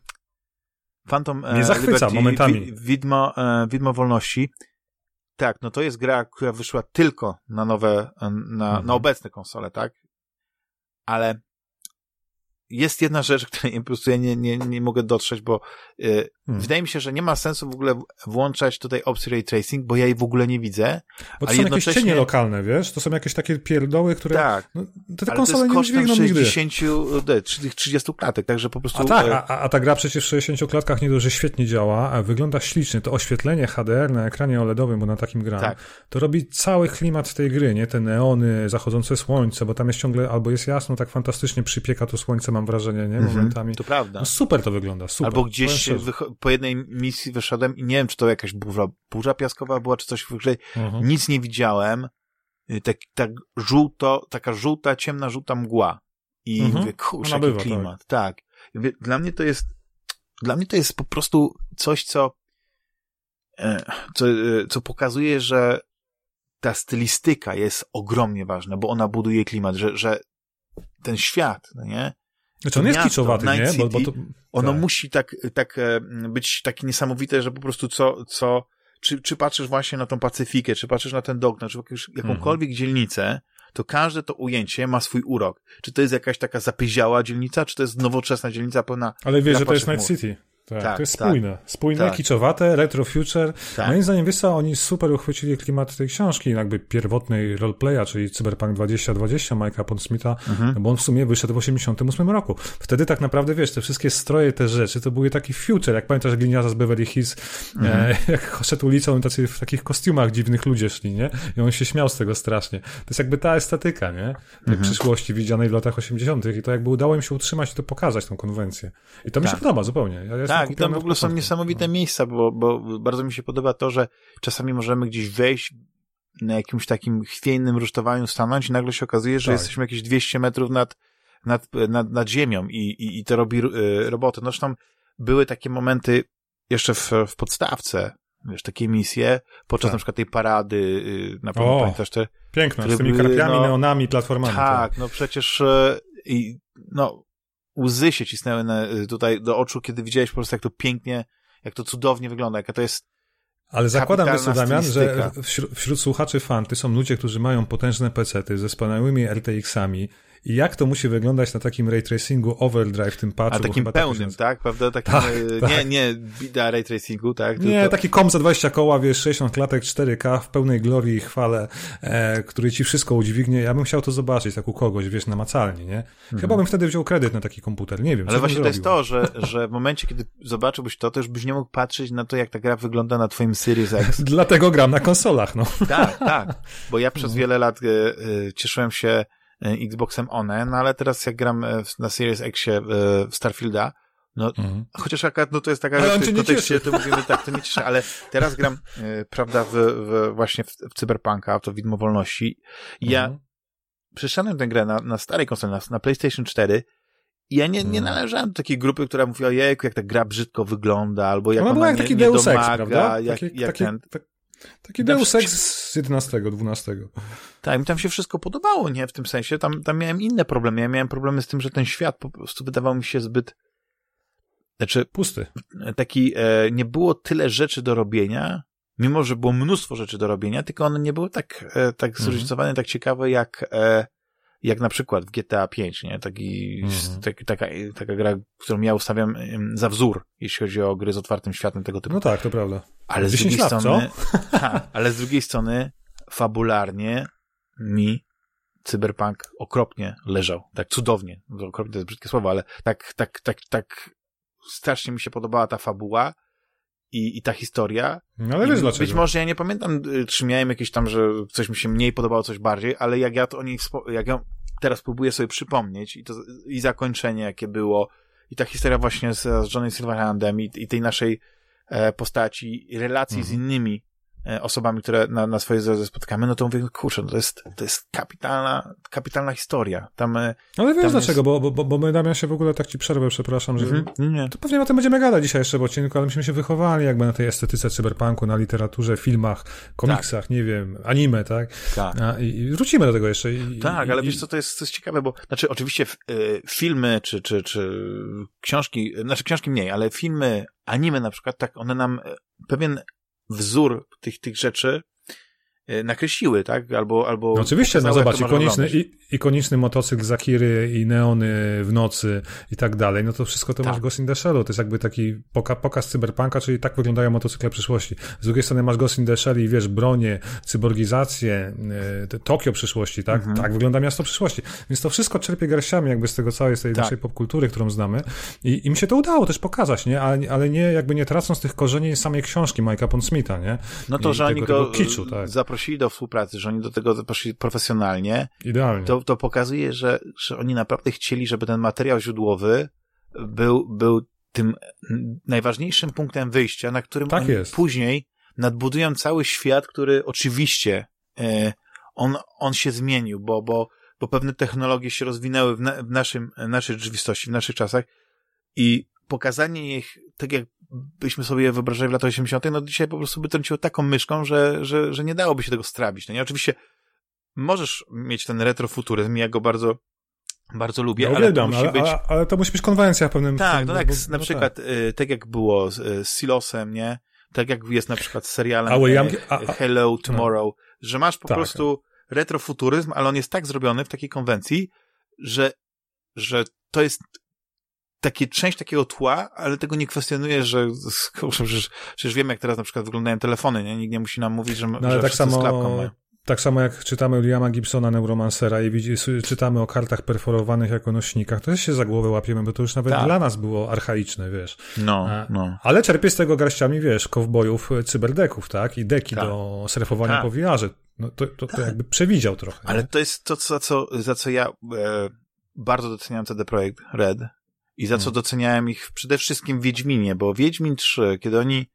Phantom Nie zachwyca Liberty, momentami. Widmo, e, Widmo Wolności tak, no to jest gra, która wyszła tylko na nowe, na, mhm. na obecne konsole, tak? Ale jest jedna rzecz, której po prostu ja nie, nie, nie mogę dotrzeć, bo y, hmm. wydaje mi się, że nie ma sensu w ogóle włączać tutaj opcji ray tracing, bo ja jej w ogóle nie widzę. Bo to są jednocześnie... jakieś cienie lokalne, wiesz? To są jakieś takie pierdoły, które... Tak. No, te konsole nie dźwigną 60, nigdy. 30 klatek, także po prostu... A tak, e, a, a ta gra przecież w 60 klatkach nie dość, że świetnie działa, a wygląda ślicznie. To oświetlenie HDR na ekranie OLEDowym, bo na takim gram, tak. to robi cały klimat tej gry, nie? Te neony, zachodzące słońce, bo tam jest ciągle, albo jest jasno, tak fantastycznie przypieka to słońce, mam wrażenie, nie? Mhm. Momentami. To prawda. No super to wygląda, super. Albo gdzieś po jednej misji wyszedłem i nie wiem, czy to jakaś burza, burza piaskowa była, czy coś w grze. Mhm. Nic nie widziałem. Y, tak, tak żółto, taka żółta, ciemna, żółta mgła. I mhm. mówię, kurczę, jaki bywa, klimat. Tak. tak. dla mnie to jest, dla mnie to jest po prostu coś, co, e, co, e, co pokazuje, że ta stylistyka jest ogromnie ważna, bo ona buduje klimat, że, że ten świat, no nie? Znaczy on jest miasto, kiczowaty, nie? City, bo, bo to, ono tak. musi tak, tak e, być takie niesamowite, że po prostu co, co, czy, czy patrzysz właśnie na tą Pacyfikę, czy patrzysz na ten Dogna, czy jakąś, jakąkolwiek mhm. dzielnicę, to każde to ujęcie ma swój urok. Czy to jest jakaś taka zapyziała dzielnica, czy to jest nowoczesna dzielnica pełna... Ale wiesz, że to jest Night City. Tak, tak, to jest tak. spójne. Spójne, tak. kiczowate, retro future. Tak. Moim zdaniem, wiesz co, oni super uchwycili klimat tej książki, jakby pierwotnej roleplaya, czyli Cyberpunk 2020 Mike'a Pondsmitha, mhm. no bo on w sumie wyszedł w 88 roku. Wtedy tak naprawdę, wiesz, te wszystkie stroje, te rzeczy, to były taki future, jak pamiętasz gliniarza z Beverly Hills, mhm. e, jak szedł ulicą, tacy w takich kostiumach dziwnych ludzie szli, nie? I on się śmiał z tego strasznie. To jest jakby ta estetyka, nie? Tej mhm. przyszłości widzianej w latach 80 i to jakby udało im się utrzymać i to pokazać, tą konwencję. I to mi się tak. podoba zupełnie. Ja tak, i tam w ogóle są niesamowite miejsca, bo, bo bardzo mi się podoba to, że czasami możemy gdzieś wejść na jakimś takim chwiejnym rusztowaniu stanąć i nagle się okazuje, że tak. jesteśmy jakieś 200 metrów nad, nad, nad, nad ziemią i, i, i to robi y, robotę. No zresztą były takie momenty jeszcze w, w podstawce, wiesz, takie misje, podczas tak. na przykład tej parady, y, na pewno pamiętasz te... Piękne, z tymi karpiami, no, neonami, platformami. Tak, tak. no przecież y, i, no, łzy się cisnęły na, tutaj do oczu, kiedy widziałeś po prostu, jak to pięknie, jak to cudownie wygląda, jaka to jest ale zakładam, wiesz Damian, że wśród, wśród słuchaczy fanty są ludzie, którzy mają potężne pecety ze wspaniałymi RTX-ami, jak to musi wyglądać na takim ray tracingu overdrive, tym patchu. A takim tak pełnym, tak, tak? Prawda? Takim, tak, e, tak. Nie, nie bida ray tracingu, tak? Nie, taki kom za 20 koła, wiesz, 60 klatek, 4K w pełnej glorii i chwale, e, który ci wszystko udźwignie. Ja bym chciał to zobaczyć, tak u kogoś, wiesz, namacalnie, nie? Chyba mhm. bym wtedy wziął kredyt na taki komputer, nie wiem. Ale właśnie to jest to, że, że w momencie, kiedy zobaczyłbyś to, to już byś nie mógł patrzeć na to, jak ta gra wygląda na twoim Series X. Dlatego gram na konsolach, no. Tak, tak. Bo ja przez no. wiele lat e, e, cieszyłem się Xboxem One, no ale teraz jak gram e, na Series X e, w Starfielda, no, mhm. chociaż akurat, no to jest taka rzecz, w kontekście, to mówimy tak, to nie cieszy, ale teraz gram, prawda, w, w właśnie w, w Cyberpunka, w to widmo wolności. Ja mhm. przeszedłem tę grę na, na starej konsoli, na, na PlayStation 4 i ja nie, nie mhm. należałem do takiej grupy, która mówi, ojejku, jak ta gra brzydko wygląda, albo jak ona, ona była jak nie, taki nie Deus domaga, Ex, prawda? Jak, taki, jak taki, ten... Tak, Taki Deus Ex z 11, 12. Tak, mi tam się wszystko podobało, nie? W tym sensie. Tam, tam miałem inne problemy. Ja miałem problemy z tym, że ten świat po prostu wydawał mi się zbyt znaczy, pusty. Taki, e, nie było tyle rzeczy do robienia, mimo że było mnóstwo rzeczy do robienia, tylko one nie były tak, e, tak mhm. zróżnicowane, tak ciekawe jak, e, jak na przykład w GTA 5, nie? Taki, mhm. tak, taka, taka gra, którą ja ustawiam za wzór, jeśli chodzi o gry z otwartym światem tego typu. No tak, to prawda. Ale z drugiej lat, strony, ta, ale z drugiej strony, fabularnie mi cyberpunk okropnie leżał. Tak cudownie. Okropnie to jest brzydkie słowo, ale tak, tak, tak, tak strasznie mi się podobała ta fabuła i, i ta historia. No ale wiesz dlaczego. Być może ja nie pamiętam, y, czy miałem jakieś tam, że coś mi się mniej podobało, coś bardziej, ale jak ja to o niej, jak ja teraz próbuję sobie przypomnieć i to, i zakończenie jakie było, i ta historia właśnie z, z Johnny Silverhandem i, i tej naszej e, postaci, i relacji mhm. z innymi E, osobami, które na, na swoje drodze spotykamy, no to mówię, kurczę, no to jest, to jest kapitalna, kapitalna historia. Tam, e, Ale wiesz tam dlaczego, jest... bo, bo, bo my, Damian, się w ogóle tak ci przerwę, przepraszam, że mhm. nie. to pewnie o tym będziemy gadać dzisiaj jeszcze w odcinku, ale myśmy się wychowali jakby na tej estetyce cyberpunku, na literaturze, filmach, komiksach, tak. nie wiem, anime, tak? Tak. A, i, I wrócimy do tego jeszcze. I, tak, i, ale wiesz co, to jest, to jest ciekawe, bo, znaczy oczywiście y, filmy, czy, czy, czy książki, znaczy książki mniej, ale filmy, anime na przykład, tak, one nam pewien wzór tych, tych rzeczy nakreśliły, tak? Albo, albo no oczywiście, no zobacz, ikoniczny, i, ikoniczny motocykl Zakiry i neony w nocy i tak dalej, no to wszystko to tak. masz Ghost in the Shell, to jest jakby taki poka pokaz cyberpunka, czyli tak wyglądają motocykle przyszłości. Z drugiej strony masz Ghost in the Shell i wiesz, bronie, cyborgizację, y, Tokio przyszłości, tak? Mhm. Tak wygląda miasto przyszłości. Więc to wszystko czerpie garściami jakby z tego całej, z tej tak. naszej popkultury, którą znamy I, i mi się to udało też pokazać, nie? Ale, ale nie, jakby nie tracąc tych korzeni samej książki Mike'a Pondsmitha, nie? No to, I że tego, oni go kiczu, tak. Zaprosili do współpracy, że oni do tego poszli profesjonalnie. Idealnie. To, to pokazuje, że, że oni naprawdę chcieli, żeby ten materiał źródłowy był, był tym najważniejszym punktem wyjścia, na którym tak później nadbudują cały świat, który oczywiście e, on, on się zmienił, bo, bo, bo pewne technologie się rozwinęły w, na, w naszym, naszej rzeczywistości, w naszych czasach i pokazanie ich tak, jak byśmy sobie wyobrażali w latach 80., no dzisiaj po prostu by trąciło taką myszką, że, że, że nie dałoby się tego strawić. No nie, oczywiście możesz mieć ten retrofuturyzm, ja go bardzo bardzo lubię, ja ale to musi być... Ale, ale, to musi być konwencja w pewnym... Tak, no tak, bo, na no przykład tak. Y, tak jak było z, y, z Silosem, nie? Tak jak jest na przykład z serialem a, y, a, a, Hello no. Tomorrow, no. że masz po tak. prostu retrofuturyzm, ale on jest tak zrobiony w takiej konwencji, że, że to jest takie, część takiego tła, ale tego nie kwestionuje, że kurczę, przecież, przecież wiemy, jak teraz na przykład wyglądają telefony, nie? Nikt nie musi nam mówić, że, no, ale że tak samo, z klapką mają. Tak samo jak czytamy Williama Gibsona, Neuromancera i widzi, czytamy o kartach perforowanych jako nośnikach, to też się za głowę łapiemy, bo to już nawet tak. dla nas było archaiczne, wiesz. No, no. Ale czerpie z tego garściami, wiesz, kowbojów e, cyberdeków, tak? I deki tak. do surfowania tak. po VR-ze. No to, to, to, jakby przewidział trochę. Ale nie? to jest to, za co, za co ja e, bardzo doceniam CD Projekt Red i za co hmm. doceniałem ich przede wszystkim w Wiedźminie, bo Wiedźmin 3, kiedy oni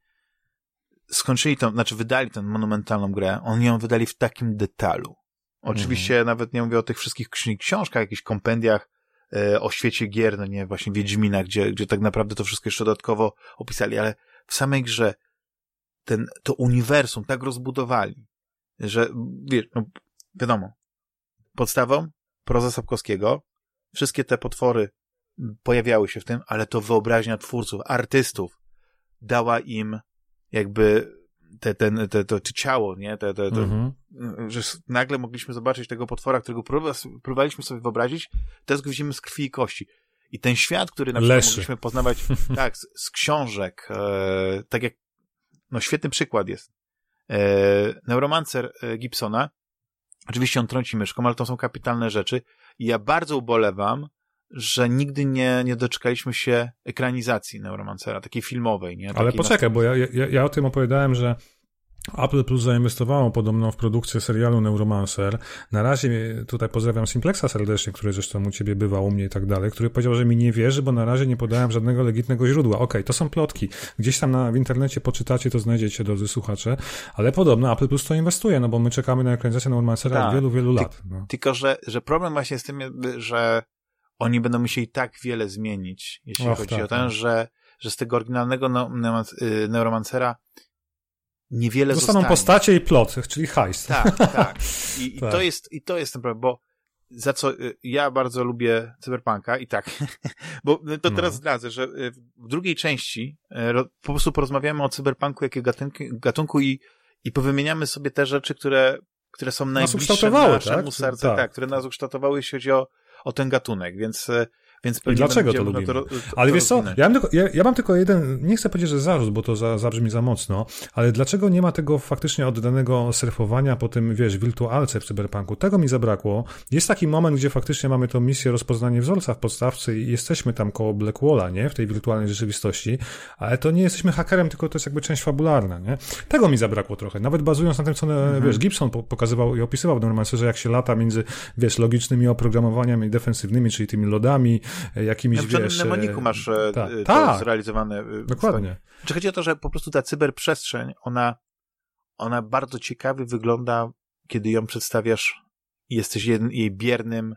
skończyli to, znaczy wydali tę monumentalną grę, oni ją wydali w takim detalu. Oczywiście mm. nawet nie mówię o tych wszystkich książkach, jakichś kompendiach e, o świecie gier, no nie, właśnie Wiedźmina, gdzie, gdzie tak naprawdę to wszystko jeszcze dodatkowo opisali, ale w samej grze ten, to uniwersum tak rozbudowali, że wiesz, no, wiadomo, podstawą proza Sapkowskiego, wszystkie te potwory pojawiały się w tym, ale to wyobraźnia twórców, artystów dała im jakby te, ten, te, to, to ciało, nie? Te, te, te, mhm. Że nagle mogliśmy zobaczyć tego potwora, którego próbowaliśmy sobie wyobrazić, teraz go widzimy z krwi i kości. I ten świat, który na przykład Leszy. mogliśmy poznawać tak, z, z książek, e, tak jak, no świetny przykład jest. E, Neuromancer e, Gibsona, oczywiście on trąci myszką, ale to są kapitalne rzeczy i ja bardzo ubolewam, że nigdy nie, nie doczekaliśmy się ekranizacji Neuromancera, takiej filmowej. Nie? Ale poczekaj, bo ja, ja, ja o tym opowiadałem, że Apple Plus zainwestowało podobno w produkcję serialu Neuromancer. Na razie tutaj pozdrawiam Simplexa serdecznie, który zresztą u ciebie bywał, u mnie i tak dalej, który powiedział, że mi nie wierzy, bo na razie nie podałem żadnego legitnego źródła. Okej, okay, to są plotki. Gdzieś tam na, w internecie poczytacie, to znajdziecie, drodzy słuchacze, ale podobno Apple Plus to inwestuje, no bo my czekamy na ekranizację Neuromancera tak. od wielu, wielu lat. No. Tylko, że, że problem właśnie z tym, że oni będą musieli tak wiele zmienić, jeśli Och, chodzi tak, o ten, tak. że, że z tego oryginalnego no, Neuromancera niewiele Zostaną zostanie. postacie i plot, czyli hajs. Tak, tak. I, tak. I, to jest, I to jest ten problem, bo za co y, ja bardzo lubię Cyberpunka i tak, bo to teraz no. zdradzę, że y, w drugiej części po prostu porozmawiamy o Cyberpunku jako gatunku, gatunku i, i powymieniamy sobie te rzeczy, które, które są najbliższe naszemu tak? sercu, tak. tak, które nas ukształtowały, jeśli chodzi o, o ten gatunek, więc e, więc I dlaczego to lubimy? To, to, ale wiesz co, ja mam, tylko, ja, ja mam tylko jeden, nie chcę powiedzieć, że zarzut, bo to za, zabrzmi za mocno, ale dlaczego nie ma tego faktycznie oddanego surfowania po tym, wiesz, wirtualce w cyberpunku? Tego mi zabrakło. Jest taki moment, gdzie faktycznie mamy tą misję rozpoznanie wzorca w podstawce i jesteśmy tam koło Blackwalla, nie? W tej wirtualnej rzeczywistości, ale to nie jesteśmy hakerem, tylko to jest jakby część fabularna, nie? Tego mi zabrakło trochę. Nawet bazując na tym, co, mhm. wiesz, Gibson pokazywał i opisywał w normalce, że jak się lata między, wiesz, logicznymi oprogramowaniami defensywnymi, czyli tymi lodami, jakimiś, Na wiesz... W mnemoniku masz e, ta, to tak. zrealizowane. E, Dokładnie. Czy chodzi o to, że po prostu ta cyberprzestrzeń, ona, ona bardzo ciekawie wygląda, kiedy ją przedstawiasz i jesteś jej biernym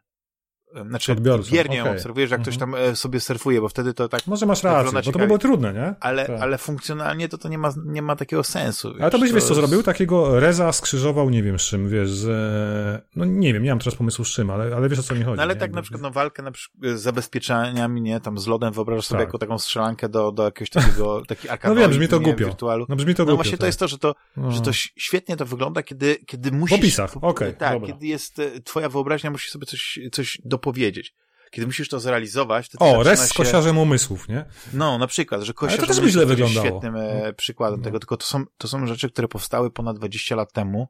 znaczy Odbiorcą, biernie okej. obserwujesz, jak ktoś Mhm. tam e, sobie surfuje, bo wtedy to tak, Może masz To rację, bo to by ciekawie. było trudne, nie? ale, Tak. ale funkcjonalnie to to nie ma, nie ma takiego sensu. Ale to byś, wiesz co zrobił? Takiego Reza skrzyżował, nie wiem z czym, wiesz, z... e, No nie wiem, nie mam teraz pomysłu z czym, ale, ale wiesz o co mi chodzi. No ale nie? tak na przykład no, walkę na przykład z zabezpieczeniami, nie, tam z lodem wyobrażasz sobie Tak. jako taką strzelankę do, do jakiegoś takiego, taki No arkanoid, wiem, brzmi to nie, głupio. wirtualu. No brzmi to No głupio. właśnie to tak. jest to, że to, No. że to świetnie to wygląda, kiedy, kiedy musisz... opisach, okej, Tak, dobra. kiedy jest, e, twoja wyobraźnia musi sobie coś, coś dopowiedzieć. Kiedy musisz to zrealizować, to O, rest z się... kosiarzem umysłów, nie? No, na przykład, że kościarz to też by źle jest wyglądało. świetnym e, przykładem No. tego, tylko to są, to są rzeczy, które powstały ponad 20 lat temu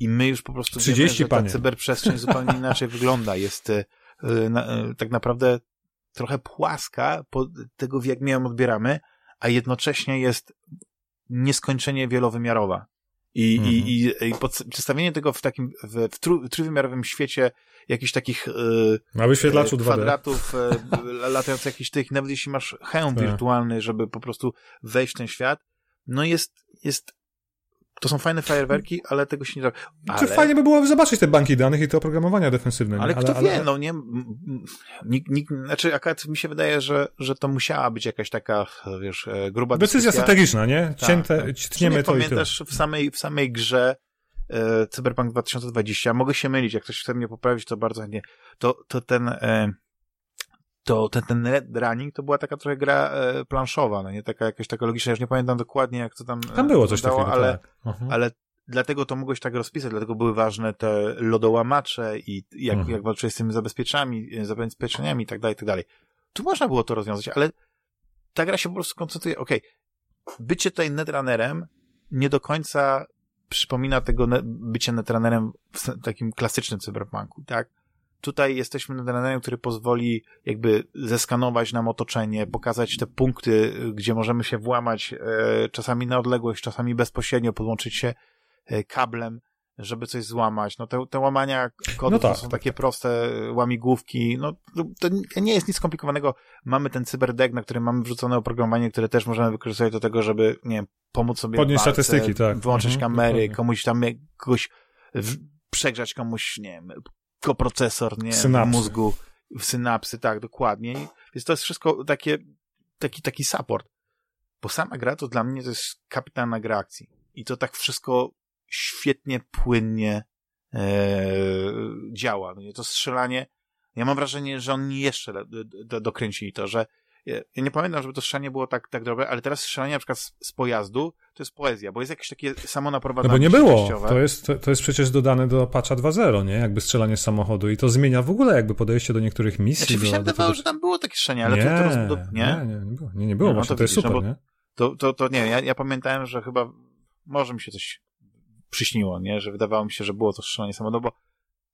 i my już po prostu 30, wiemy, że ta cyberprzestrzeń zupełnie inaczej wygląda. Jest e, na, e, tak naprawdę trochę płaska pod tego, jak my ją odbieramy, a jednocześnie jest nieskończenie wielowymiarowa. I, Mhm. i, i, i pod, przedstawienie tego w takim, w, w, tru, trójwymiarowym świecie jakichś takich e, Na wyświetlaczu e, 2D. kwadratów e, latających jakichś tych, nawet jeśli masz hełm Tak. wirtualny, żeby po prostu wejść w ten świat, no jest, jest to są fajne fajerwerki, ale tego się nie da. Ale, Czy fajnie by było zobaczyć te banki danych i te oprogramowania defensywne. nie? ale kto wie, no nie, nikt, nikt, znaczy akurat mi się wydaje, że, że to musiała być jakaś taka, wiesz, e, gruba Decyzja dyskusja. strategiczna, nie? Tak, Cięte, tak. Tniemy W to sumie i pamiętasz w samej, w samej grze e, Cyberpunk 2020, mogę się mylić, jak ktoś chce mnie poprawić, to bardzo chętnie, to, to ten e, to ten, ten Red Running to była taka trochę gra e, planszowa, no nie taka jakaś taka logiczna, ja już nie pamiętam dokładnie jak to tam e, Tam było coś takiego, ale, tak. Aha. ale dlatego to mogłeś tak rozpisać, dlatego były ważne te lodołamacze i jak, Mhm. jak walczyłeś z tymi zabezpieczami, e, zabezpieczeniami i tak dalej, i tak dalej. Tu można było to rozwiązać, ale ta gra się po prostu koncentruje, okej, bycie tutaj netrunnerem nie do końca przypomina tego ne- bycie netrunnerem w takim klasycznym cyberpunku, tak? Tutaj jesteśmy netrunnerem, który pozwoli jakby zeskanować nam otoczenie, pokazać te punkty, gdzie możemy się włamać, e, czasami na odległość, czasami bezpośrednio podłączyć się e, kablem, żeby coś złamać. No te, te łamania kodów No tak, są tak, takie proste e, łamigłówki. No to, nie jest nic skomplikowanego. Mamy ten cyberdeck, na którym mamy wrzucone oprogramowanie, które też możemy wykorzystać do tego, żeby, nie wiem, pomóc sobie Podnieść w walce, statystyki, tak. wyłączyć Mhm, kamery, dokładnie. komuś tam kogoś w, przegrzać komuś, nie wiem, koprocesor, nie Synapsy. w mózgu, w synapsy, tak, dokładnie. Więc to jest wszystko takie, taki, taki support. Bo sama gra to dla mnie to jest kapitalna gra akcji. I to tak wszystko świetnie, płynnie e, działa. No nie, to strzelanie, ja mam wrażenie, że oni jeszcze dokręcili to, że ja ja nie pamiętam, żeby to strzelanie było tak, tak dobre, ale teraz strzelanie na przykład z, z pojazdu to jest poezja, bo jest jakieś takie samo No naprowadzanie bo nie było. To jest, to, to jest przecież dodane do patcha 2.0, nie? Jakby strzelanie z samochodu i to zmienia w ogóle jakby podejście do niektórych misji. Znaczy, mi się do, do wydawało, tego- że tam było takie strzelanie, ale nie, to, to, rozbud- nie, nie, nie było. Nie, nie było No, właśnie, to to jest no super, bo- nie? To, to, to nie, ja, ja pamiętałem, że chyba może mi się coś przyśniło, nie? Że wydawało mi się, że było to strzelanie samochodu, bo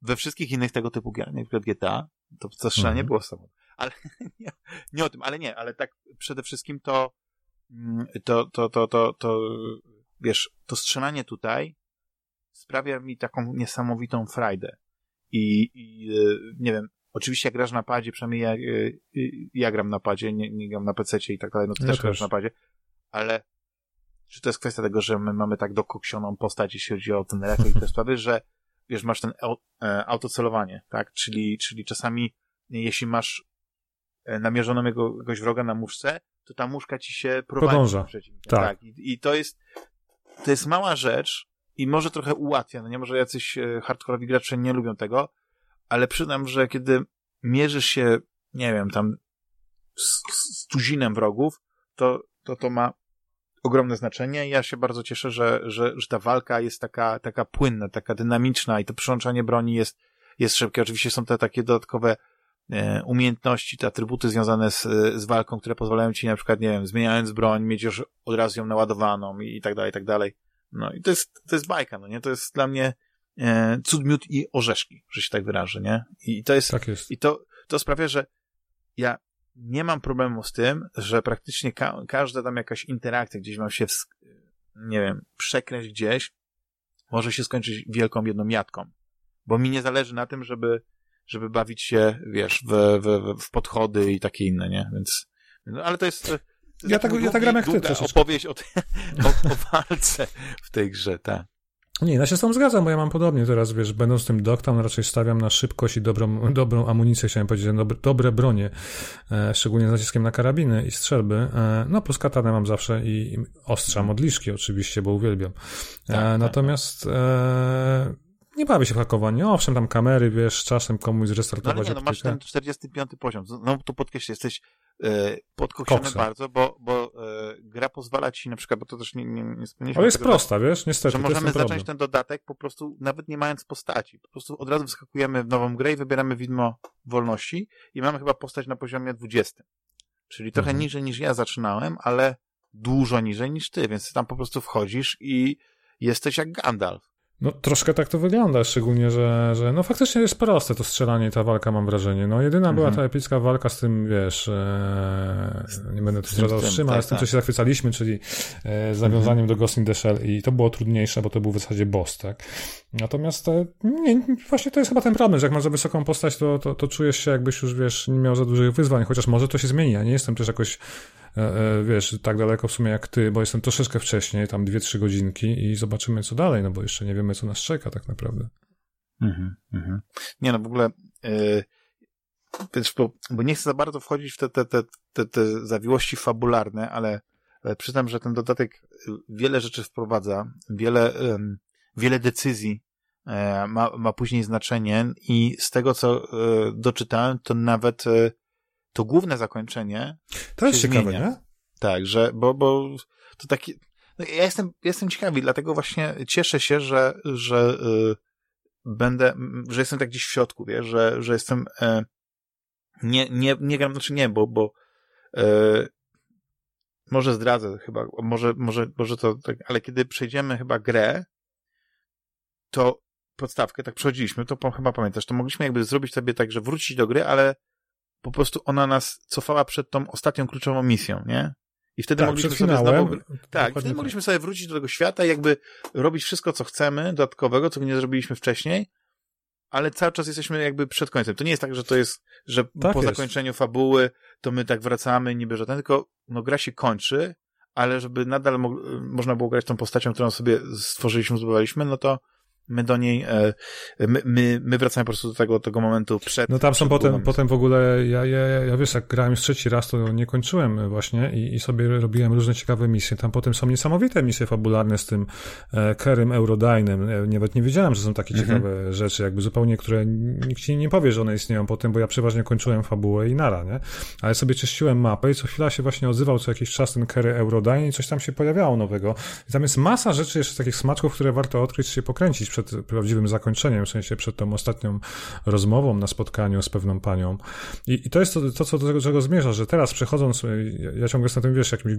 we wszystkich innych tego typu gier, przykład GTA, to to strzelanie Mhm. było samochodu. Ale nie, nie o tym, ale nie, ale tak przede wszystkim to mm, to, to, to, to, to wiesz, to strzelanie tutaj sprawia mi taką niesamowitą frajdę. I, i e, nie wiem, oczywiście jak grasz na padzie, przynajmniej ja, e, ja gram na padzie, nie, nie gram na PC i tak dalej, no ty Ja też grasz też. na padzie, ale czy to jest kwestia tego, że my mamy tak dokoksioną postać, jeśli chodzi o ten refleks i te sprawy, że wiesz, masz ten au, e, autocelowanie, tak? Czyli, czyli czasami jeśli masz e, namierzoną jego, jakiegoś wroga na muszce, to ta muszka ci się prowadzi Podąża. przeciwnika. Tak. I, I to jest to jest mała rzecz i może trochę ułatwia, no nie może jacyś e, hardkorowi gracze nie lubią tego, ale przyznam, że kiedy mierzysz się, nie wiem, tam z, z tuzinem wrogów, to, to to ma ogromne znaczenie. Ja się bardzo cieszę, że, że, że ta walka jest taka, taka płynna, taka dynamiczna i to przyłączanie broni jest, jest szybkie. Oczywiście są te takie dodatkowe e, umiejętności, te atrybuty związane z, z walką, które pozwalają ci na przykład, nie wiem, zmieniając broń, mieć już od razu ją naładowaną i, i tak dalej, i tak dalej. No i to jest, to jest bajka, no nie? To jest dla mnie e, cud, miód i orzeszki, że się tak wyrażę, nie? I to jest, Tak jest. i to, to sprawia, że ja nie mam problemu z tym, że praktycznie ka każda tam jakaś interakcja gdzieś mam się, nie wiem, przekręć gdzieś, może się skończyć wielką jedną jatką. Bo mi nie zależy na tym, żeby, żeby bawić się, wiesz, w, w, w podchody i takie inne, nie? Więc, no, ale to jest... To jest Ja tak- taki ja tak gram jak ty troszeczkę. opowieść o, tej- o, o walce w tej grze, tak. Nie, ja się z tą zgadzam, bo ja mam podobnie teraz, wiesz, będąc tym doktorem, raczej stawiam na szybkość i dobrą, dobrą amunicję, chciałem powiedzieć, dobre, dobre bronie, e, szczególnie z naciskiem na karabiny i strzelby. E, no plus katanę mam zawsze i, i ostrza modliszki oczywiście, bo uwielbiam. E, tak, tak, natomiast e, nie bawię się w hakowanie. Owszem, tam kamery, wiesz, czasem komuś zrestartować. No, ale nie, no masz ten 45 poziom. No tu podkreślę, jesteś e, podkokszony bardzo, bo, bo e, gra pozwala ci na przykład, bo to też nie, nie, nie Ale jest tego, prosta, wiesz, niestety. Że możemy zacząć ten dodatek po prostu nawet nie mając postaci. Po prostu od razu wyskakujemy w nową grę i wybieramy widmo wolności i mamy chyba postać na poziomie 20. Czyli trochę mhm. niżej niż ja zaczynałem, ale dużo niżej niż ty, więc ty tam po prostu wchodzisz i jesteś jak Gandalf. No troszkę tak to wygląda, szczególnie, że, że no faktycznie jest proste to strzelanie i ta walka, mam wrażenie. No jedyna mhm. była ta epicka walka z tym, wiesz, e, nie będę tu zdradzał z czym, ale tak, z tym, tak. co się zachwycaliśmy, czyli e, z nawiązaniem mhm. do Ghost in the Shell i to było trudniejsze, bo to był w zasadzie boss, tak? Natomiast e, nie, właśnie to jest chyba ten problem, że jak masz za wysoką postać, to, to, to czujesz się jakbyś już, wiesz, nie miał za dużych wyzwań, chociaż może to się zmieni, ja nie jestem też jakoś wiesz, tak daleko w sumie jak ty, bo jestem troszeczkę wcześniej, tam dwie, trzy godzinki i zobaczymy co dalej, no bo jeszcze nie wiemy, co nas czeka tak naprawdę. Mhm, mhm. Nie no, w ogóle yy, wiesz, bo, bo nie chcę za bardzo wchodzić w te, te, te, te, te zawiłości fabularne, ale przyznam, że ten dodatek wiele rzeczy wprowadza, wiele, wiele decyzji ma, ma później znaczenie i z tego, co doczytałem, to nawet to główne zakończenie. To jest ciekawe, nie? Tak, że, bo, bo to taki. No ja jestem, jestem ciekawy, dlatego właśnie cieszę się, że, że y, będę, że jestem tak gdzieś w środku, wiesz, że, że jestem. Y, nie, nie, nie gram, znaczy nie, bo, bo y, może zdradzę chyba, może, może, może to tak, ale kiedy przejdziemy chyba grę, to podstawkę, tak przechodziliśmy, to po, chyba pamiętasz, to mogliśmy jakby zrobić sobie tak, że wrócić do gry, ale po prostu ona nas cofała przed tą ostatnią kluczową misją, nie? I wtedy tak, mogliśmy sobie znowu, tak, wtedy tak. mogliśmy sobie wrócić do tego świata i jakby robić wszystko, co chcemy, dodatkowego, co nie zrobiliśmy wcześniej, ale cały czas jesteśmy jakby przed końcem. To nie jest tak, że to jest, że tak po jest. zakończeniu fabuły to my tak wracamy, niby że ten, tylko no gra się kończy, ale żeby nadal mo można było grać tą postacią, którą sobie stworzyliśmy, zbudowaliśmy, no to my do niej, e, my, my, my wracamy po prostu do tego, tego momentu przed. No tam są potem, potem w ogóle, ja, ja, ja wiesz, jak grałem już trzeci raz, to nie kończyłem właśnie i, i sobie robiłem różne ciekawe misje. Tam potem są niesamowite misje fabularne z tym e, Kerem Eurodynem. Nawet nie wiedziałem, że są takie mhm. ciekawe rzeczy, jakby zupełnie, które nikt ci nie powie, że one istnieją potem, bo ja przeważnie kończyłem fabułę i nara, nie? Ale sobie czyściłem mapę i co chwila się właśnie odzywał co jakiś czas ten Kerry Eurodyne i coś tam się pojawiało nowego. I tam jest masa rzeczy jeszcze takich smaczków, które warto odkryć się pokręcić przed prawdziwym zakończeniem, w sensie przed tą ostatnią rozmową na spotkaniu z pewną panią. I, i to jest to, to, co do czego zmierza, że teraz przechodząc, ja, ja ciągle jestem na tym, wiesz, jakimś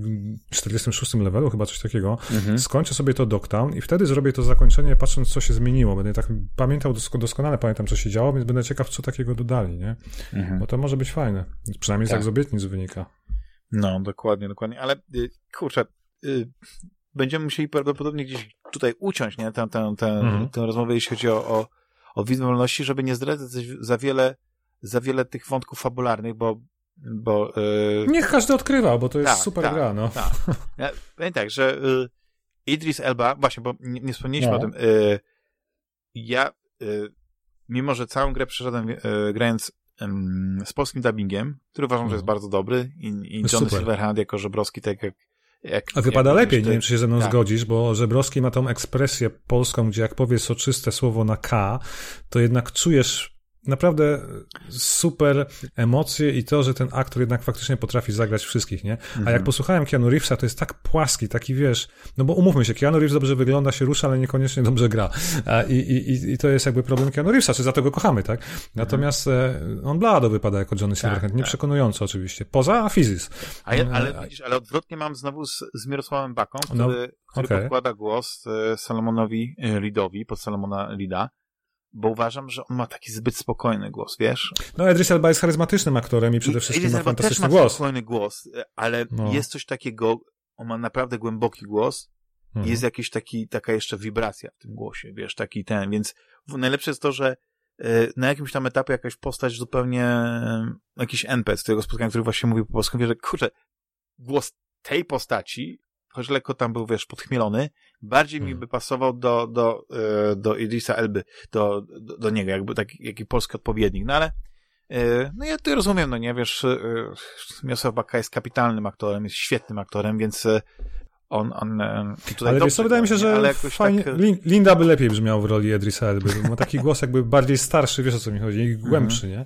46 levelu, chyba coś takiego, mhm. skończę sobie to Dogtown i wtedy zrobię to zakończenie, patrząc, co się zmieniło. Będę tak pamiętał, doskonale pamiętam, co się działo, więc będę ciekaw, co takiego dodali, nie? Mhm. Bo to może być fajne. Przynajmniej tak. tak z obietnic wynika. No, dokładnie, dokładnie. Ale y, kurczę, y, będziemy musieli prawdopodobnie gdzieś tutaj uciąć nie, tę, tę, tę, mhm. tę rozmowę, jeśli chodzi o, o, o wolności, żeby nie zdradzać za wiele, za wiele tych wątków fabularnych, bo bo, yy... Niech każdy odkrywa, bo to jest tak, super tak, gra, no. Tak. Ja, tak, że yy, Idris Elba, właśnie, bo nie, nie wspomnieliśmy no. o tym, yy, ja, y, mimo że całą grę przeszedłem y, grając z polskim dubbingiem, który uważam, że jest mhm. bardzo dobry i, i Johnny Silverhand jako Żebrowski, tak jak jak, A wypada lepiej, nie wiem, czy się ze mną tak. zgodzisz, bo Żebrowski ma tą ekspresję polską, gdzie jak powie soczyste słowo na K, to jednak czujesz naprawdę super emocje i to, że ten aktor jednak faktycznie potrafi zagrać wszystkich, nie? A jak mhm. posłuchałem Keanu Reevesa, to jest tak płaski, taki wiesz, no bo umówmy się, Keanu Reeves dobrze wygląda, się rusza, ale niekoniecznie dobrze gra. I, i, i to jest jakby problem Keanu Reevesa, czy za to go kochamy, tak? Natomiast mhm. on blado wypada jako Johnny tak, Silverhand, tak, nieprzekonująco tak. oczywiście, poza Fizis. A ja, ale e, widzisz, ale odwrotnie mam znowu z, z Mirosławem Baką, który, no, który okay. podkłada głos e, Salomonowi Lidowi, pod Salomona Lida, bo uważam, że on ma taki zbyt spokojny głos, wiesz? No, Idris Elba jest charyzmatycznym aktorem i przede wszystkim ma fantastyczny też ma głos. spokojny głos, ale no. jest coś takiego, on ma naprawdę głęboki głos mhm. jest jakiś taki, taka jeszcze wibracja w tym głosie, wiesz, taki ten, więc najlepsze jest to, że e, na jakimś tam etapie jakaś postać zupełnie, e, jakiś NPC tego spotkania, który właśnie mówi po polsku, wie, że kurczę, głos tej postaci choć lekko tam był, wiesz, podchmielony, bardziej hmm. mi by pasował do, do, e, do Idrisa Elby, do, do, do niego, jakby taki, jaki polski odpowiednik, no ale e, no ja to rozumiem, no nie, wiesz, e, Miosław Baka jest kapitalnym aktorem, jest świetnym aktorem, więc on, on tutaj Ale wiesz co, wydaje mi się, że fajnie, tak... Linda by lepiej brzmiał w roli Idrisa Elby, bo ma taki głos jakby bardziej starszy, wiesz o co mi chodzi, i głębszy, nie?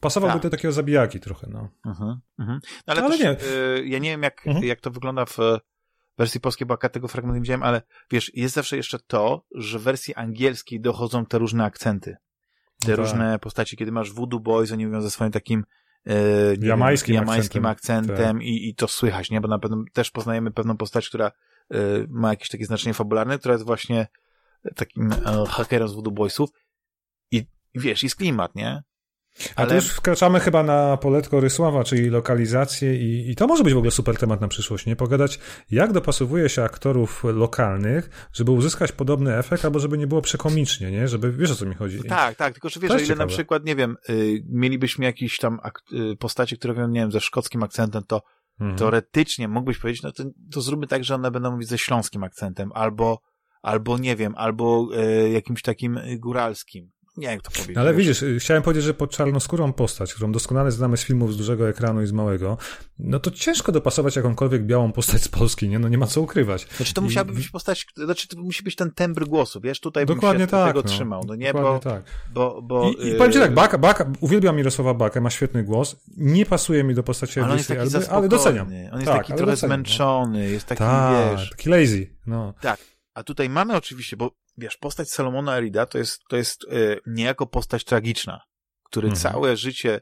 Pasowałby tak. do takiego zabijaki trochę, no. Uh-huh, uh-huh. no ale, ale też, nie. Ja nie wiem, jak, uh-huh. jak to wygląda w wersji polskiej, bo tego fragmentu nie widziałem, ale wiesz, jest zawsze jeszcze to, że w wersji angielskiej dochodzą te różne akcenty. Te tak. różne postaci, kiedy masz Voodoo Boys, oni mówią ze swoim takim e, jamańskim, wiem, jamańskim akcentem, akcentem tak. i, i to słychać, nie? Bo na pewno też poznajemy pewną postać, która e, ma jakieś takie znaczenie fabularne, która jest właśnie takim e, hakerem z Voodoo Boysów i wiesz, jest klimat, nie? Ale... A tu już wkraczamy chyba na poletko Rysława, czyli lokalizację i, i to może być w ogóle super temat na przyszłość, nie? Pogadać, jak dopasowuje się aktorów lokalnych, żeby uzyskać podobny efekt, albo żeby nie było przekomicznie, nie? Żeby, wiesz o co mi chodzi. No tak, tak, tylko że wiesz, że ile ciekawe. na przykład, nie wiem, y, mielibyśmy jakieś tam y, postacie, które mówią, nie wiem, ze szkockim akcentem, to mhm. teoretycznie mógłbyś powiedzieć, no to, to zróbmy tak, że one będą mówić ze śląskim akcentem, albo, albo nie wiem, albo y, jakimś takim góralskim nie jak to powiedzieć. Ale widzisz, chciałem powiedzieć, że pod czarnoskórą postać, którą doskonale znamy z filmów z dużego ekranu i z małego, no to ciężko dopasować jakąkolwiek białą postać z Polski, nie? No nie ma co ukrywać. Znaczy to musiałaby być postać, znaczy to musi być ten tembr głosu, wiesz? Tutaj Dokładnie bym się tak, tego no. trzymał, no nie? Dokładnie bo, tak. Bo, bo, I, i powiem ci tak, Baka, Baka, uwielbiam Mirosława Bakę, ma świetny głos, nie pasuje mi do postaci ale, Elby, ale doceniam. On jest tak, taki trochę doceniam, no. zmęczony, no. jest taki, tak, wiesz... taki lazy, no. Tak, a tutaj mamy oczywiście, bo wiesz, postać Salomona Erida to jest, to jest yy, niejako postać tragiczna, który mhm. całe życie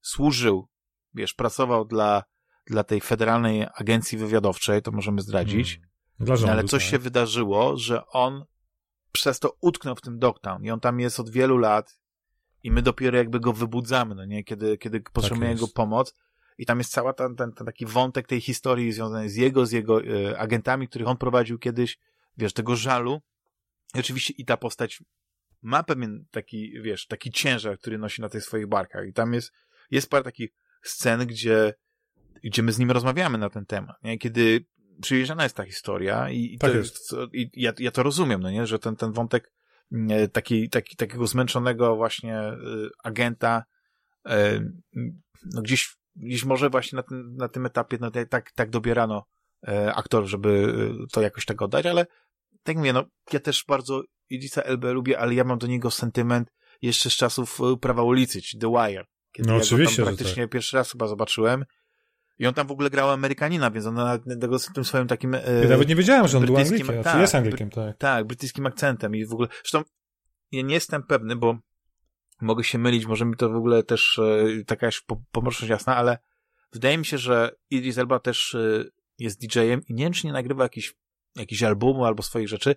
służył, wiesz, pracował dla, dla tej federalnej agencji wywiadowczej, to możemy zdradzić. Mhm. Dla rządu, ale coś tak. się wydarzyło, że on przez to utknął w tym Dogtown i on tam jest od wielu lat i my dopiero jakby go wybudzamy, no nie, kiedy, kiedy potrzebujemy tak jego pomoc. I tam jest cały ten, ten, ten, taki wątek tej historii związany z jego, z jego y, agentami, których on prowadził kiedyś, wiesz, tego żalu, i oczywiście i ta postać ma pewien taki, wiesz, taki ciężar, który nosi na tych swoich barkach. I tam jest, jest parę takich scen, gdzie, gdzie my z nim rozmawiamy na ten temat, nie? Kiedy przyjeżdżana jest ta historia i, i, tak to, jest. i ja, ja to rozumiem, no nie? Że ten, ten wątek mm, taki, taki, takiego zmęczonego właśnie y, agenta y, no gdzieś, gdzieś może właśnie na tym, na tym etapie no, tak, tak dobierano aktorów, żeby to jakoś tak oddać, ale tak mówię, no, ja też bardzo Idrisa Elbe lubię, ale ja mam do niego sentyment jeszcze z czasów e, Prawa ulicy, czy The Wire. Kiedy no ja oczywiście, tam praktycznie tak. pierwszy raz chyba zobaczyłem. I on tam w ogóle grał Amerykanina, więc on na tego tym swoim takim. E, ja nawet nie wiedziałem, że on był Anglikiem, tak, jest Anglikiem, tak. Tak, brytyjskim akcentem i w ogóle. Zresztą ja nie jestem pewny, bo mogę się mylić, może mi to w ogóle też e, taka pomocność jasna, ale wydaje mi się, że Idris Elba też e, jest DJ-em i nie wiem, czy nie nagrywa jakiś jakiś albumu albo swoich rzeczy,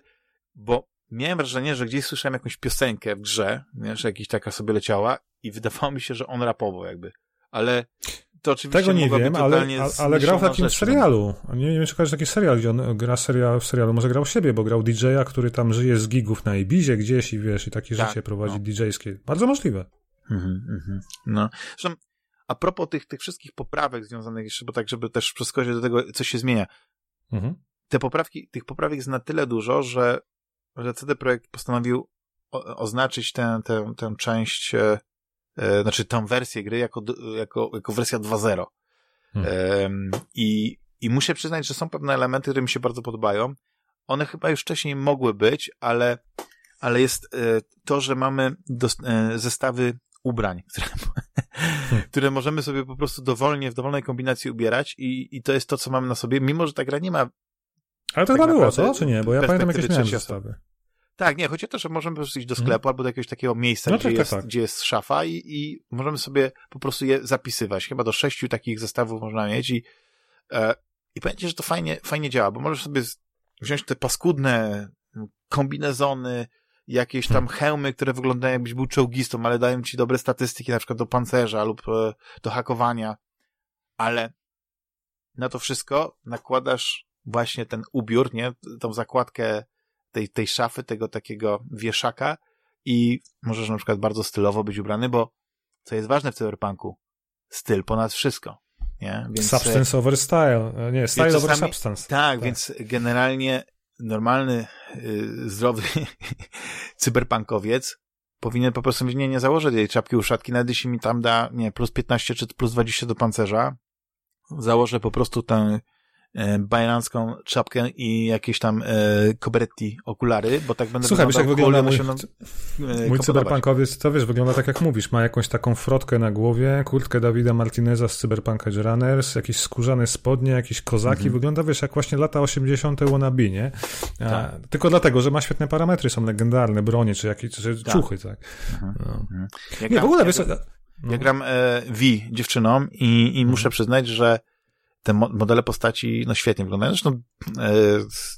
bo miałem wrażenie, że gdzieś słyszałem jakąś piosenkę w grze, nie, że jakiś taka sobie leciała i wydawało mi się, że on rapował jakby. Ale to oczywiście Tego nie wiem, ale, ale grał w takim rzecz, serialu. Nie, nie wiem, czy kojarzysz taki serial, gdzie on gra serial, w serialu. Może grał siebie, bo grał DJ-a, który tam żyje z gigów na Ibizie gdzieś i wiesz, i takie tak, życie prowadzi no. DJ-skie. Bardzo możliwe. Mhm, mhm. No. Zresztą, a propos tych, tych wszystkich poprawek związanych jeszcze, bo tak, żeby też przeskoczyć do tego, co się zmienia. Mhm te poprawki, tych poprawek jest na tyle dużo, że, że CD Projekt postanowił o, oznaczyć tę, tę, tę część, e, e, znaczy tę wersję gry jako, jako, jako wersja 2.0. Hmm. E, i, I muszę przyznać, że są pewne elementy, które mi się bardzo podobają. One chyba już wcześniej mogły być, ale, ale jest e, to, że mamy do, e, zestawy ubrań, które, hmm. które możemy sobie po prostu dowolnie, w dowolnej kombinacji ubierać i, i to jest to, co mamy na sobie, mimo że ta gra nie ma ale to tak chyba było, co? Czy nie? Bo ja pamiętam jakieś miałem zestawy. Tak, nie, chodzi o to, że możemy po prostu iść do mhm. sklepu hmm. albo do jakiegoś takiego miejsca, no gdzie, tak, jest, tak. gdzie jest szafa i, i możemy sobie po prostu je zapisywać. Chyba do sześciu takich zestawów można mieć i, e, i pamiętajcie, że to fajnie, fajnie działa, bo możesz sobie wziąć te paskudne kombinezony, jakieś tam hmm. hełmy, które wyglądają jakbyś był czołgistą, ale dają ci dobre statystyki na przykład do pancerza lub e, do hakowania, ale na to wszystko nakładasz właśnie ten ubiór, nie? Tą zakładkę tej, tej szafy, tego takiego wieszaka i możesz na przykład bardzo stylowo być ubrany, bo co jest ważne w cyberpunku? Styl ponad wszystko. nie? Więc, substance over style, e, nie, style czasami, over substance. Tak, tak, więc generalnie normalny, yy, zdrowy cyberpunkowiec powinien po prostu mieć, nie, nie założyć jej czapki uszatki, nawet jeśli mi tam da, nie, plus 15 czy plus 20 do pancerza, założę po prostu tę e, bajerancką czapkę i jakieś tam e, Cobretti okulary, bo tak będę Słuchaj, wiesz jak wygląda mój, e, mój cyberpunkowiec, to wiesz, wygląda tak jak mówisz, ma jakąś taką frotkę na głowie, kurtkę Dawida Martineza z Cyberpunk Edge Runners, jakieś skórzane spodnie, jakieś kozaki, mhm. wygląda wiesz, jak właśnie lata 80. wannabe, nie? A, tak. Tylko dlatego, że ma świetne parametry, są legendarne, bronie, czy jakieś czy tak. tak. Mhm. No. Mhm. nie, w ogóle, wiesz, no. Ja gram e, V dziewczyną i, i muszę przyznać, że te modele postaci no świetnie wyglądają. Zresztą e,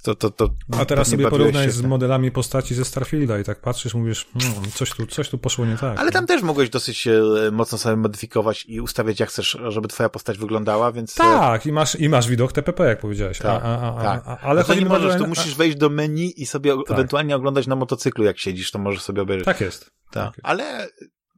to, to, to A teraz sobie porównaj z modelami postaci ze Starfielda i tak patrzysz, mówisz, hmm, coś, tu, coś tu poszło nie tak. Ale tam też mogłeś dosyć e, mocno sobie modyfikować i ustawiać jak chcesz, żeby twoja postać wyglądała, więc... E, tak, i masz, i masz widok TPP, jak powiedziałeś. Tak, a, a, a, tak. A, ale no to nie możesz, to musisz wejść do menu i sobie tak. ewentualnie oglądać na motocyklu, jak siedzisz, to możesz sobie obejrzeć. Tak jest. Tak. tak jest. Ale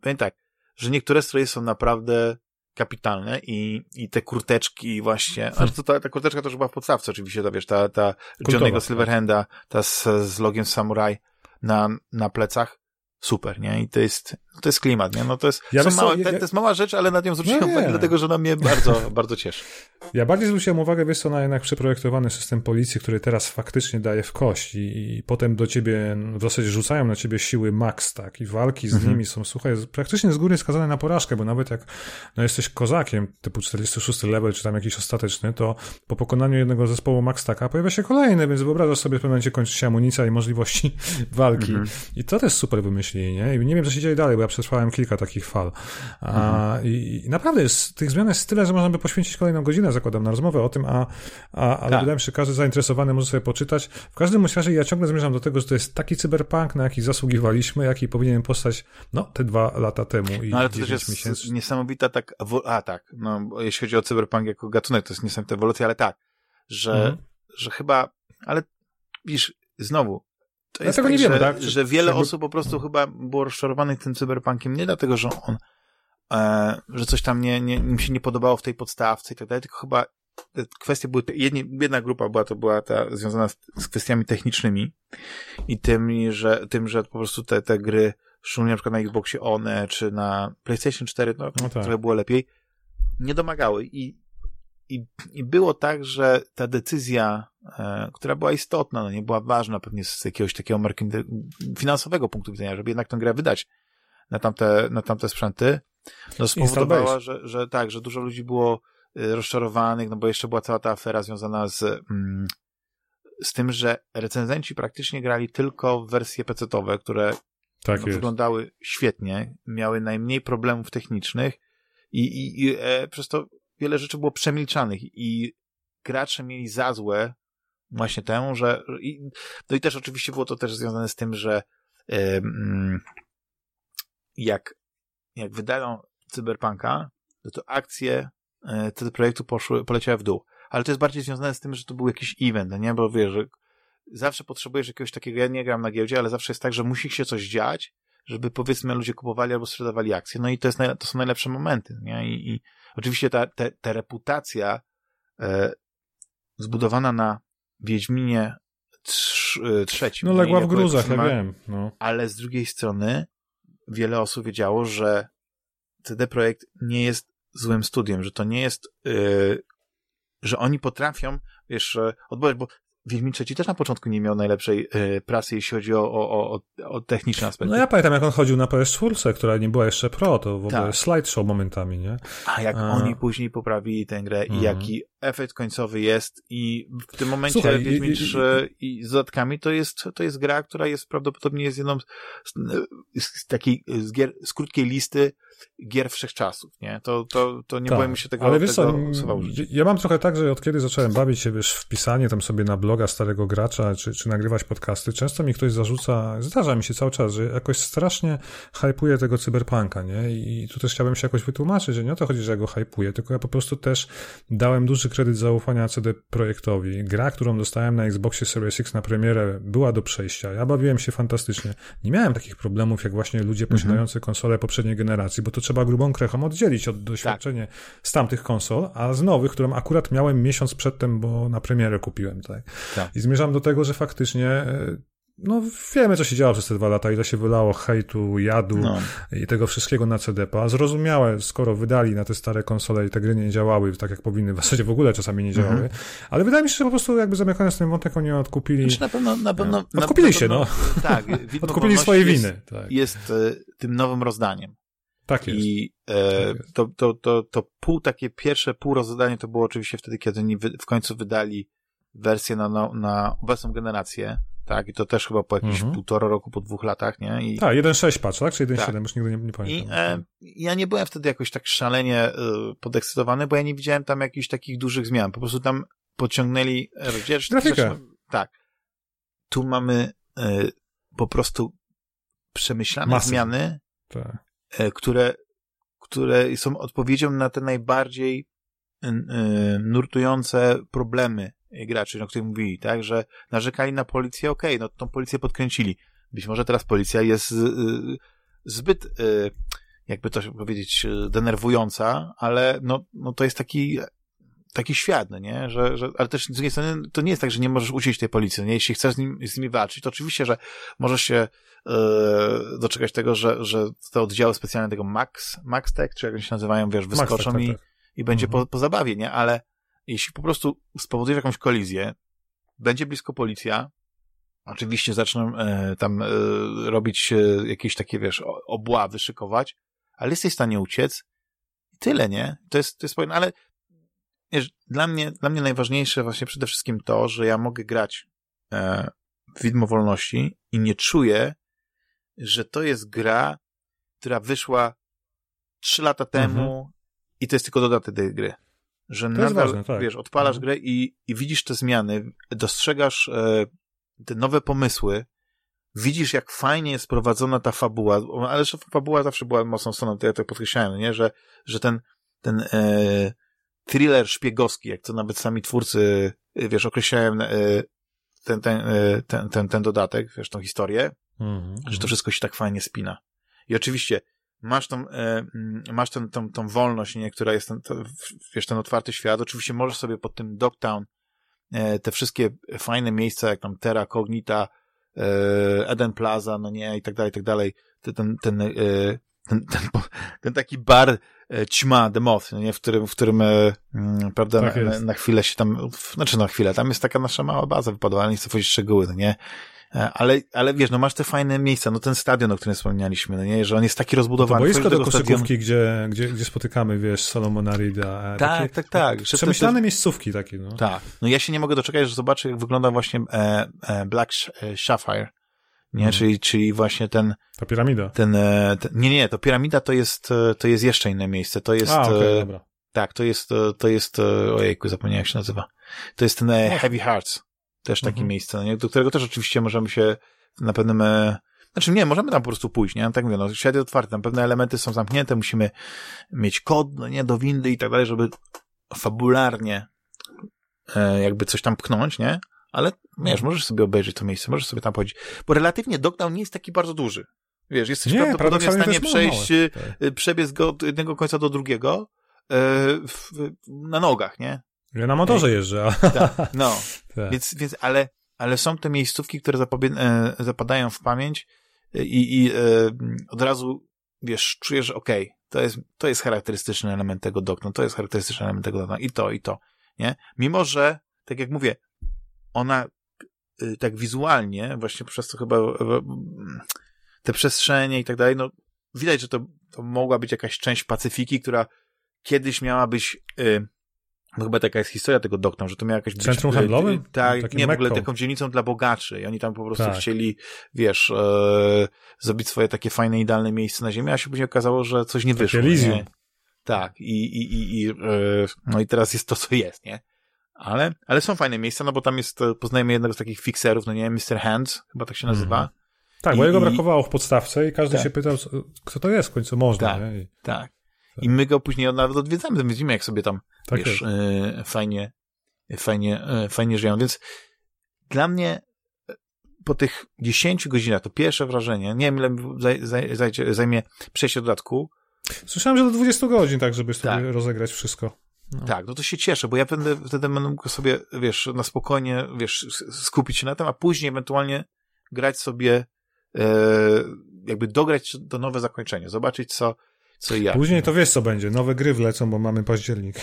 powiem tak, że niektóre stroje są naprawdę kapitalne i, i te kurteczki właśnie, ale to, ta, ta kurteczka to już była w podstawce oczywiście, to wiesz, ta, ta Johnny'ego Silverhanda, ta z, z logiem Samurai na, na plecach, super, nie? I to jest, to jest klimat, nie? No to jest, ja małe, ja, to, to jest mała rzecz, ale nad nią zwróciłem uwagę, dlatego, że ona mnie bardzo, bardzo cieszy. Ja bardziej zwróciłem uwagę, wiesz co, na jednak przeprojektowany system policji, który teraz faktycznie daje w kość i, i potem do ciebie, w zasadzie rzucają na ciebie siły max, tak? I walki z mhm. nimi są, słuchaj, praktycznie z góry skazane na porażkę, bo nawet jak no, jesteś kozakiem typu 46 level, czy tam jakiś ostateczny, to po pokonaniu jednego zespołu max taka pojawia się kolejny, więc wyobrażasz sobie w pewnym momencie kończy się amunicja i możliwości walki. Mhm. I to też super wymyślili, nie? I nie wiem, co się dzieje dalej, bo ja przetrwałem kilka takich fal. A, mhm. i, i, naprawdę jest, tych zmian jest tyle, że można by poświęcić kolejną godzinę zakładam na rozmowę o tym, a, a, ale tak. wydaje mi się, że każdy zainteresowany może sobie poczytać. W każdym razie ja ciągle zmierzam do tego, że to jest taki cyberpunk, na jaki zasługiwaliśmy, jaki powinien postać, no, te dwa lata temu i No ale to też jest miesięcy. niesamowita tak, a tak, no, jeśli chodzi o cyberpunk jako gatunek, to jest niesamowita ewolucja, ale tak, że, mhm. że chyba, ale widzisz, znowu, to jest tak, nie wiemy, że, tak? że wiele jakby... osób po prostu chyba było rozczarowanych tym cyberpunkiem nie dlatego, że on e, że coś tam nie, nie, im się nie podobało w tej podstawce i tak dalej, tylko chyba kwestie były, jedni, jedna grupa była, to była ta związana z, z kwestiami technicznymi i tym, że, tym, że po prostu te, te gry, szczególnie na przykład na Xboxie One, czy na PlayStation 4, no, no tak. trochę było lepiej, nie domagały i, i, i było tak, że ta decyzja, która była istotna, no nie była ważna pewnie z jakiegoś takiego finansowego punktu widzenia, żeby jednak tę grę wydać na tamte, na tamte sprzęty, no spowodowała, że, że tak, że dużo ludzi było y, rozczarowanych, no bo jeszcze była cała ta afera związana z, mm, z tym, że recenzenci praktycznie grali tylko w wersje PC-owe, które tak no, wyglądały świetnie, miały najmniej problemów technicznych i, i, i e, przez to wiele rzeczy było przemilczanych i gracze mieli za złe właśnie temu, że i, no i też oczywiście było to też związane z tym, że jak jak wydają Cyberpunka, no to akcje e, tego projektu poszły, poleciały w dół. Ale to jest bardziej związane z tym, że to był jakiś event, no nie? Bo wiesz, że zawsze potrzebujesz jakiegoś takiego, ja nie gram na giełdzie, ale zawsze jest tak, że musi się coś dziać, żeby powiedzmy ludzie kupowali albo sprzedawali akcje. No i to, jest to są najlepsze momenty, nie? I, i oczywiście ta, te, ta reputacja e, zbudowana na Wiedźminie e, trzecim. No legła w gruzach, ja wiem. No. Ale z drugiej strony wiele osób wiedziało, że CD Projekt nie jest złym studiem, że to nie jest, yy, że oni potrafią, wiesz, odbywać, bo Wiedźmin III też na początku nie miał najlepszej y, prasy, jeśli chodzi o, o, o, o techniczne aspekty. No ja pamiętam, jak on chodził na PS4, która nie była jeszcze pro, to w ogóle tak. slideshow momentami, nie? A jak A... oni później poprawili tę grę mhm. i jaki efekt końcowy jest i w tym momencie Słuchaj, Wiedźmin i, 3 i, i, z dodatkami to jest, to jest gra, która jest prawdopodobnie jest jedną z, z, z takiej, z, gier, z krótkiej listy gier wszechczasów, nie? To, to, to nie tak, boimy się tego, ale wiesz tego co, Ja mam trochę tak, że od kiedy zacząłem bawić się, wiesz, w pisanie tam sobie na bloga starego gracza, czy, czy nagrywać podcasty, często mi ktoś zarzuca, zdarza mi się cały czas, że jakoś strasznie hypuje tego cyberpunka, nie? I tu też chciałbym się jakoś wytłumaczyć, że nie o to chodzi, że ja go hypuję, tylko ja po prostu też dałem duży kredyt zaufania CD Projektowi. Gra, którą dostałem na Xboxie Series X na premierę, była do przejścia. Ja bawiłem się fantastycznie. Nie miałem takich problemów, jak właśnie ludzie mhm. posiadający konsolę poprzedniej generacji, bo to trzeba grubą krechą oddzielić od doświadczenia tak. z tamtych konsol, a z nowych, którą akurat miałem miesiąc przedtem, bo na premierę kupiłem, tak? tak. I zmierzam do tego, że faktycznie e, no wiemy, co się działo przez te dwa lata, ile się wylało hejtu, jadu no. i tego wszystkiego na CD-a. Zrozumiałe, skoro wydali na te stare konsole i te gry nie działały tak, jak powinny, w zasadzie w ogóle czasami nie działały. Mhm. Ale wydaje mi się, że po prostu jakby zamykając ten wątek, oni odkupili... Znaczy na pewno, na pewno... Odkupili na, się, no. Tak. odkupili swoje jest, winy. Tak. Jest e, tym nowym rozdaniem. Tak jest. I e, tak jest. To, to, to, to pół, takie pierwsze pół rozdanie to było oczywiście wtedy, kiedy oni w końcu wydali wersję na, na, na obecną generację, tak, i to też chyba po jakimś mhm. półtora roku, po dwóch latach, nie? I... Tak, 1.6 patch, tak? Czy 1.7, tak. już nigdy nie, nie pamiętam. I e, ja nie byłem wtedy jakoś tak szalenie y, podekscytowany, bo ja nie widziałem tam jakichś takich dużych zmian. Po prostu tam podciągnęli rozdzielczość. Grafikę. Zresztą, tak. Tu mamy y, po prostu przemyślane Masy. zmiany, tak. Y, które, które są odpowiedzią na te najbardziej nurtujące problemy graczy, o których mówili, tak, że narzekali na policję, okej, okay, no tą policję podkręcili. Być może teraz policja jest y, zbyt, jakby to powiedzieć, denerwująca, ale no, no to jest taki taki świat, no nie? Że, że, ale też z drugiej strony to nie jest tak, że nie możesz uciec tej policji, no nie? Jeśli chcesz z, nim, z nimi walczyć, to oczywiście, że możesz się yy, doczekać tego, że, że te oddziały specjalne tego Max, Max Tech, czy jak oni się nazywają, wiesz, wyskoczą Max, tak, tak, tak. i, i będzie mhm. po, po zabawie, nie? Ale jeśli po prostu spowodujesz jakąś kolizję, będzie blisko policja, oczywiście zaczną e, tam e, robić e, jakieś takie, wiesz, obławy, szykować, ale jesteś w stanie uciec i tyle, nie? To jest, to jest powiem, ale wiesz, dla mnie, dla mnie najważniejsze właśnie przede wszystkim to, że ja mogę grać e, w Widmo Wolności i nie czuję, że to jest gra, która wyszła trzy lata temu mhm. i to jest tylko dodatek tej gry że to nadal, ważne, tak. wiesz, odpalasz mhm. grę i, i widzisz te zmiany, dostrzegasz e, te nowe pomysły, widzisz, jak fajnie jest prowadzona ta fabuła, ale że fabuła zawsze była mocną stroną, to ja to podkreślałem, nie? Że, że ten, ten e, thriller szpiegowski, jak to nawet sami twórcy, e, wiesz, określałem e, ten, ten, e, ten, ten, ten dodatek, wiesz, tą historię, mhm. że to wszystko się tak fajnie spina. I oczywiście masz tą, mm, masz ten, tą, tą wolność, nie, która jest ten, to, wiesz, ten otwarty świat. Oczywiście możesz sobie pod tym Dogtown te wszystkie fajne miejsca, jak tam Terra Cognita, Eden Plaza, no nie, i tak dalej, i tak dalej. Ten, ten, ten, ten, ten, taki bar ćma, The Moth, no nie, w którym, w którym e, mm, prawda, tak na, na, chwilę się tam, znaczy na chwilę, tam jest taka nasza mała baza wypadła, ale nie chcę powiedzieć szczegóły, no nie, E, ale, ale wiesz, no masz te fajne miejsca, no ten stadion, o którym wspomnialiśmy, no nie, że on jest taki rozbudowany. No to boisko do koszykówki, gdzie, gdzie, gdzie spotykamy, wiesz, Solomona Rida. E, tak, takie, tak, tak. Przemyślane miejscówki takie, no. Tak. No ja się nie mogę doczekać, że zobaczę, jak wygląda właśnie e, e, Black Sapphire. Nie, hmm. czyli, czyli właśnie ten... Ta piramida. Ten, e, ten, nie, nie, to piramida to jest, to jest jeszcze inne miejsce. To jest... A, okay, dobra. Tak, to jest, to jest, ojejku, zapomniałem jak się nazywa. To jest ten Heavy Hearts. Też takie mhm. miejsce, no nie? do którego też oczywiście możemy się na pewnym... E... Znaczy nie, możemy tam po prostu pójść, nie? No, tak mówię, no, świat jest otwarty, tam pewne elementy są zamknięte, musimy mieć kod, no nie, do windy i tak dalej, żeby fabularnie e, jakby coś tam pchnąć, nie? Ale wiesz, możesz sobie obejrzeć to miejsce, możesz sobie tam chodzić. Bo relatywnie Dogtown nie jest taki bardzo duży. Wiesz, jesteś nie, prawdopodobnie w stanie przejść, e, tak. przebiec go od jednego końca do drugiego e, w, na nogach, nie? Ja na motorze jeżdżę. Tak, no, tak. Więc, więc ale, ale są te miejscówki, które e, zapadają w pamięć i, i e, od razu, wiesz, czujesz, że okej, okay, to jest, to jest charakterystyczny element tego dokna, to jest charakterystyczny element tego dokna i to, i to, nie? Mimo, że, tak jak mówię, ona y, tak wizualnie, właśnie przez to chyba te przestrzenie i tak dalej, no widać, że to, to mogła być jakaś część Pacyfiki, która kiedyś miała być y, no chyba taka jest historia tego Doktam, że to miała jakaś... Centrum być, handlowym? Tak, nie, w ogóle taką dzielnicą dla bogaczy i oni tam po prostu tak. chcieli, wiesz, e, zrobić swoje takie fajne, idealne miejsce na ziemi, a się później okazało, że coś nie wyszło. Nie? Tak, i, i, i, i e, no i teraz jest to, co jest, nie? Ale, ale są fajne miejsca, no bo tam jest, e, poznajemy jednego z takich fixerów, no nie, Mr. Hands, chyba tak się nazywa. Mm. Tak, I, bo jego brakowało w podstawce i każdy tak. się pytał, kto to jest, w końcu można, tak? I... tak. I my go później nawet odwiedzamy, widzimy jak sobie tam, tak wiesz, e, fajnie, fajnie, e, fajnie żyją. Więc dla mnie po tych 10 godzinach, to pierwsze wrażenie, nie wiem ile zajmie przejście dodatku, Słyszałem, że do 20 godzin, tak, żeby sobie tak. rozegrać wszystko. No. Tak, no to się cieszę, bo ja będę, wtedy będę mógł sobie, wiesz, na spokojnie, wiesz, skupić się na tym, a później ewentualnie grać sobie, e, jakby dograć do nowe zakończenie, zobaczyć co, co i jak. Później to wiesz, co będzie, nowe gry wlecą, bo mamy październik.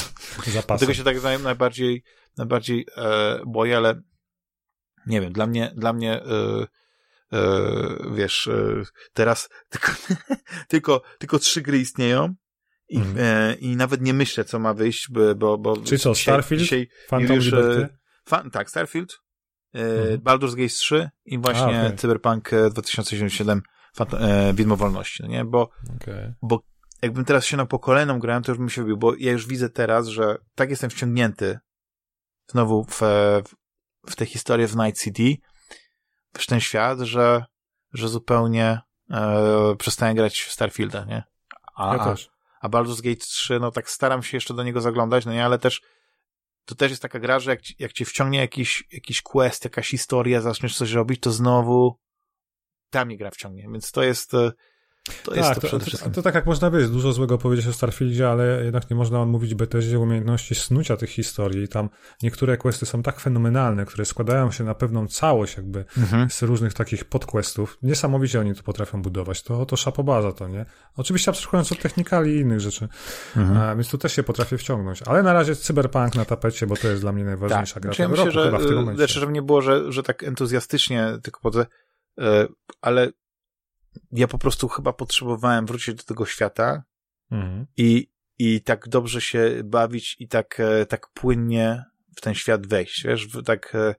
Zapasy. Tego się tak najbardziej, najbardziej e, boję, ale nie wiem, dla mnie, dla mnie e, e, wiesz, e, teraz tylko, tylko, tylko trzy gry istnieją i, mm. e, i nawet nie myślę, co ma wyjść, bo... bo Czy co, dzisiaj, Starfield? Dzisiaj Phantom już, e, fan, tak, Starfield, e, mm. Baldur's Gate 3 i właśnie A, okay. Cyberpunk 2077 e, Widmo Wolności, no nie? Bo, okay. bo jakbym teraz się na po kolejną grałem, to już bym się wybił, bo ja już widzę teraz, że tak jestem wciągnięty znowu w, w tę historię w Night City, w ten świat, że, że zupełnie e, przestaję grać w Starfielda, nie? A, ja też. A Baldur's Gate 3, no tak staram się jeszcze do niego zaglądać, no nie, ale też to też jest taka gra, że jak, jak cię wciągnie jakiś, jakiś quest, jakaś historia, zaczniesz coś robić, to znowu tam mnie gra wciągnie, więc to jest e, to tak, jest to, przede wszystkim. To, to, tak jak można być, dużo złego powiedzieć o Starfieldzie, ale jednak nie można odmówić Bethesdzie umiejętności snucia tych historii. Tam niektóre questy są tak fenomenalne, które składają się na pewną całość jakby mhm. z różnych takich podquestów. Niesamowicie oni to potrafią budować. To, to szapobaza to, nie? Oczywiście abstrahując od technikali i innych rzeczy. Mhm. A, więc tu też się potrafię wciągnąć. Ale na razie Cyberpunk na tapecie, bo to jest dla mnie najważniejsza tak. gra znaczy, ja myślę, że, chyba w tym momencie. Znaczy, żeby nie było, że, że tak entuzjastycznie tylko podzę, e, ale ja po prostu chyba potrzebowałem wrócić do tego świata mhm. i, i tak dobrze się bawić i tak, e, tak płynnie w ten świat wejść, wiesz, tak, e,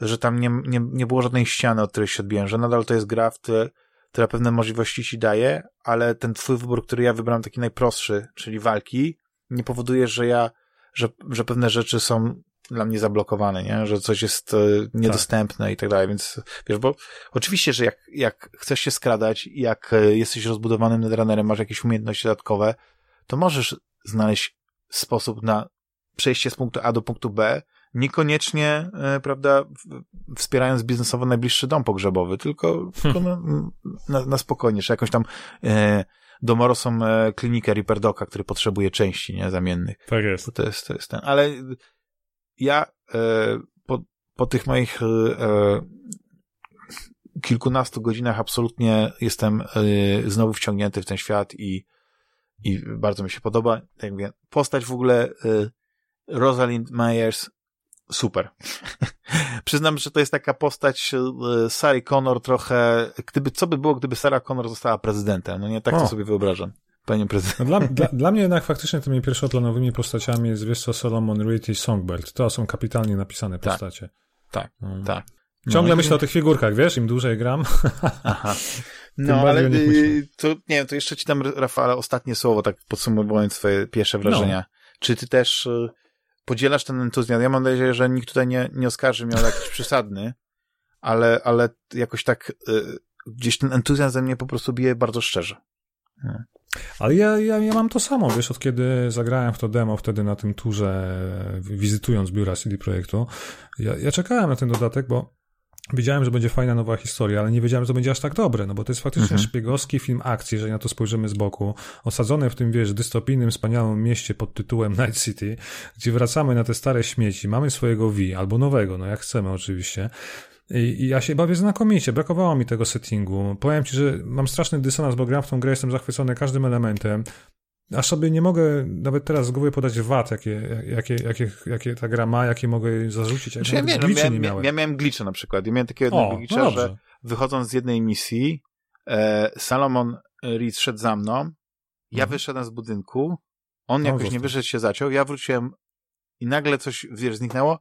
że tam nie, nie, nie było żadnej ściany, od której się odbiłem, że nadal to jest gra, w tle, która pewne możliwości ci daje, ale ten twój wybór, który ja wybrałem, taki najprostszy, czyli walki, nie powoduje, że ja, że, że pewne rzeczy są dla mnie zablokowane, nie? że coś jest e, niedostępne tak. i tak dalej, więc wiesz, bo oczywiście, że jak, jak chcesz się skradać, jak e, jesteś rozbudowanym netrunnerem, masz jakieś umiejętności dodatkowe, to możesz znaleźć sposób na przejście z punktu A do punktu B, niekoniecznie, e, prawda, wspierając biznesowo najbliższy dom pogrzebowy, tylko, tylko na, na, na spokojnie, czy jakąś tam e, domorosą e, klinikę Riperdoka, który potrzebuje części, nie, zamiennych. Tak jest. To jest, to jest ten, ale ja e, po, po tych moich e, kilkunastu godzinach absolutnie jestem e, znowu wciągnięty w ten świat i, i bardzo mi się podoba. Tak mówię, postać w ogóle Rosalind Myers super. Przyznam, że to jest taka postać Sarah Connor trochę, gdyby, co by było, gdyby Sarah Connor została prezydentem? No nie, tak to sobie wyobrażam panie prezydencie. No dla, dla, dla, mnie jednak faktycznie tymi pierwszoplanowymi postaciami jest, wiesz co, Solomon Reed i Songbird. To są kapitalnie napisane tak. postacie. Tak, tak. tak. Ciągle no, myślę o tych figurkach, wiesz, im dłużej gram. Aha. No, ale y, to nie wiem, to jeszcze ci dam, Rafale, ostatnie słowo, tak podsumowując twoje pierwsze wrażenia. No. Czy ty też y, podzielasz ten entuzjazm? Ja mam nadzieję, że nikt tutaj nie, nie oskarży mnie o jakiś przesadny, ale, ale jakoś tak y, gdzieś ten entuzjazm ze mnie po prostu bije bardzo szczerze. Ale ja, ja, ja mam to samo, wiesz, od kiedy zagrałem w to demo wtedy na tym turze, wizytując biura CD Projektu, ja, ja czekałem na ten dodatek, bo Wiedziałem, że będzie fajna nowa historia, ale nie wiedziałem, że to będzie aż tak dobre, no bo to jest faktycznie mhm. szpiegowski film akcji, jeżeli na to spojrzymy z boku, osadzony w tym, wiesz, dystopijnym, wspaniałym mieście pod tytułem Night City, gdzie wracamy na te stare śmieci, mamy swojego V, albo nowego, no jak chcemy oczywiście, i, ja się bawię znakomicie, brakowało mi tego settingu. Powiem ci, że mam straszny dysonans, bo gram w tą grę, jestem zachwycony każdym elementem. Aż sobie nie mogę nawet teraz z głowy podać wad, jakie, jakie, jakie, jakie ta gra ma, jakie mogę zarzucić. Znaczy, ja, no, miałem, nie miałem. ja miałem glicze na przykład. Ja miałem takiego jednego glitcha, no że wychodząc z jednej misji, e, Salomon Reed szedł za mną, ja mhm. wyszedłem z budynku, on no, jakoś nie wyszedł, się zaciął, ja wróciłem i nagle coś, wiesz, zniknęło,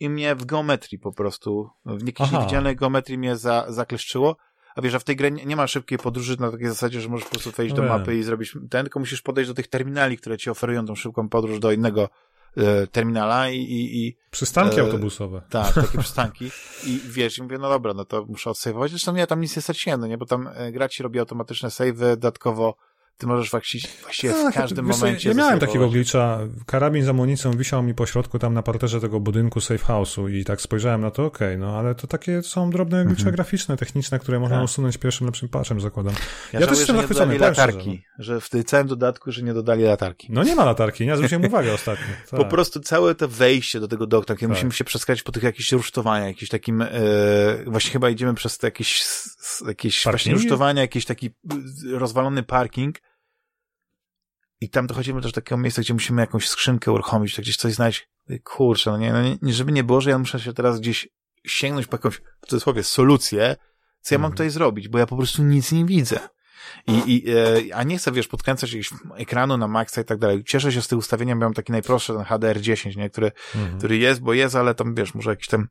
i mnie w geometrii po prostu, w jakiejś Aha. niewidzialnej geometrii mnie za, zakleszczyło. A wiesz, a w tej grze nie, nie ma szybkiej podróży na takiej zasadzie, że możesz po prostu wejść no do mapy i zrobić ten, tylko musisz podejść do tych terminali, które ci oferują tą szybką podróż do innego e, terminala i, i, i Przystanki e, autobusowe. Tak, takie przystanki. I wiesz, i mówię, no dobra, no to muszę odsejwować. Zresztą ja tam nic nie straciłem, no nie, bo tam e, gra ci robi automatyczne savey, dodatkowo ty możesz właściwie, właściwie tak, w każdym wiesz, momencie... Ja miałem takiego glitcha, karabin z amunicją wisiał mi po środku tam na parterze tego budynku safe house'u i tak spojrzałem na to, okej, okay, no ale to takie są drobne mhm. graficzne, techniczne, które można tak. usunąć pierwszym lepszym patchem, zakładam. Ja, ja też jestem zachwycony. latarki, że w tym całym dodatku, że nie dodali latarki. No nie ma latarki, nie zwróciłem uwagi ostatnio. Tak. Po prostu całe to wejście do tego doktora, kiedy tak. musimy się przeskać po tych jakichś rusztowaniach, jakieś takim, e, właśnie chyba idziemy przez te jakieś, jakieś właśnie rusztowania, jakiś taki rozwalony parking, i tam dochodzimy też do takiego miejsca, gdzie musimy jakąś skrzynkę uruchomić, tak gdzieś coś znaleźć. Kurczę, no nie, no nie, żeby nie było, że ja muszę się teraz gdzieś sięgnąć po jakąś, w cudzysłowie, solucję, co ja mam mhm. tutaj zrobić, bo ja po prostu nic nie widzę. I, i, e, a nie chcę, wiesz, podkręcać jakiegoś ekranu na maksa i tak dalej. Cieszę się z tych ustawienia, miałem taki najprostszy, ten HDR10, nie, który, mhm. który jest, bo jest, ale tam, wiesz, może jakiś tam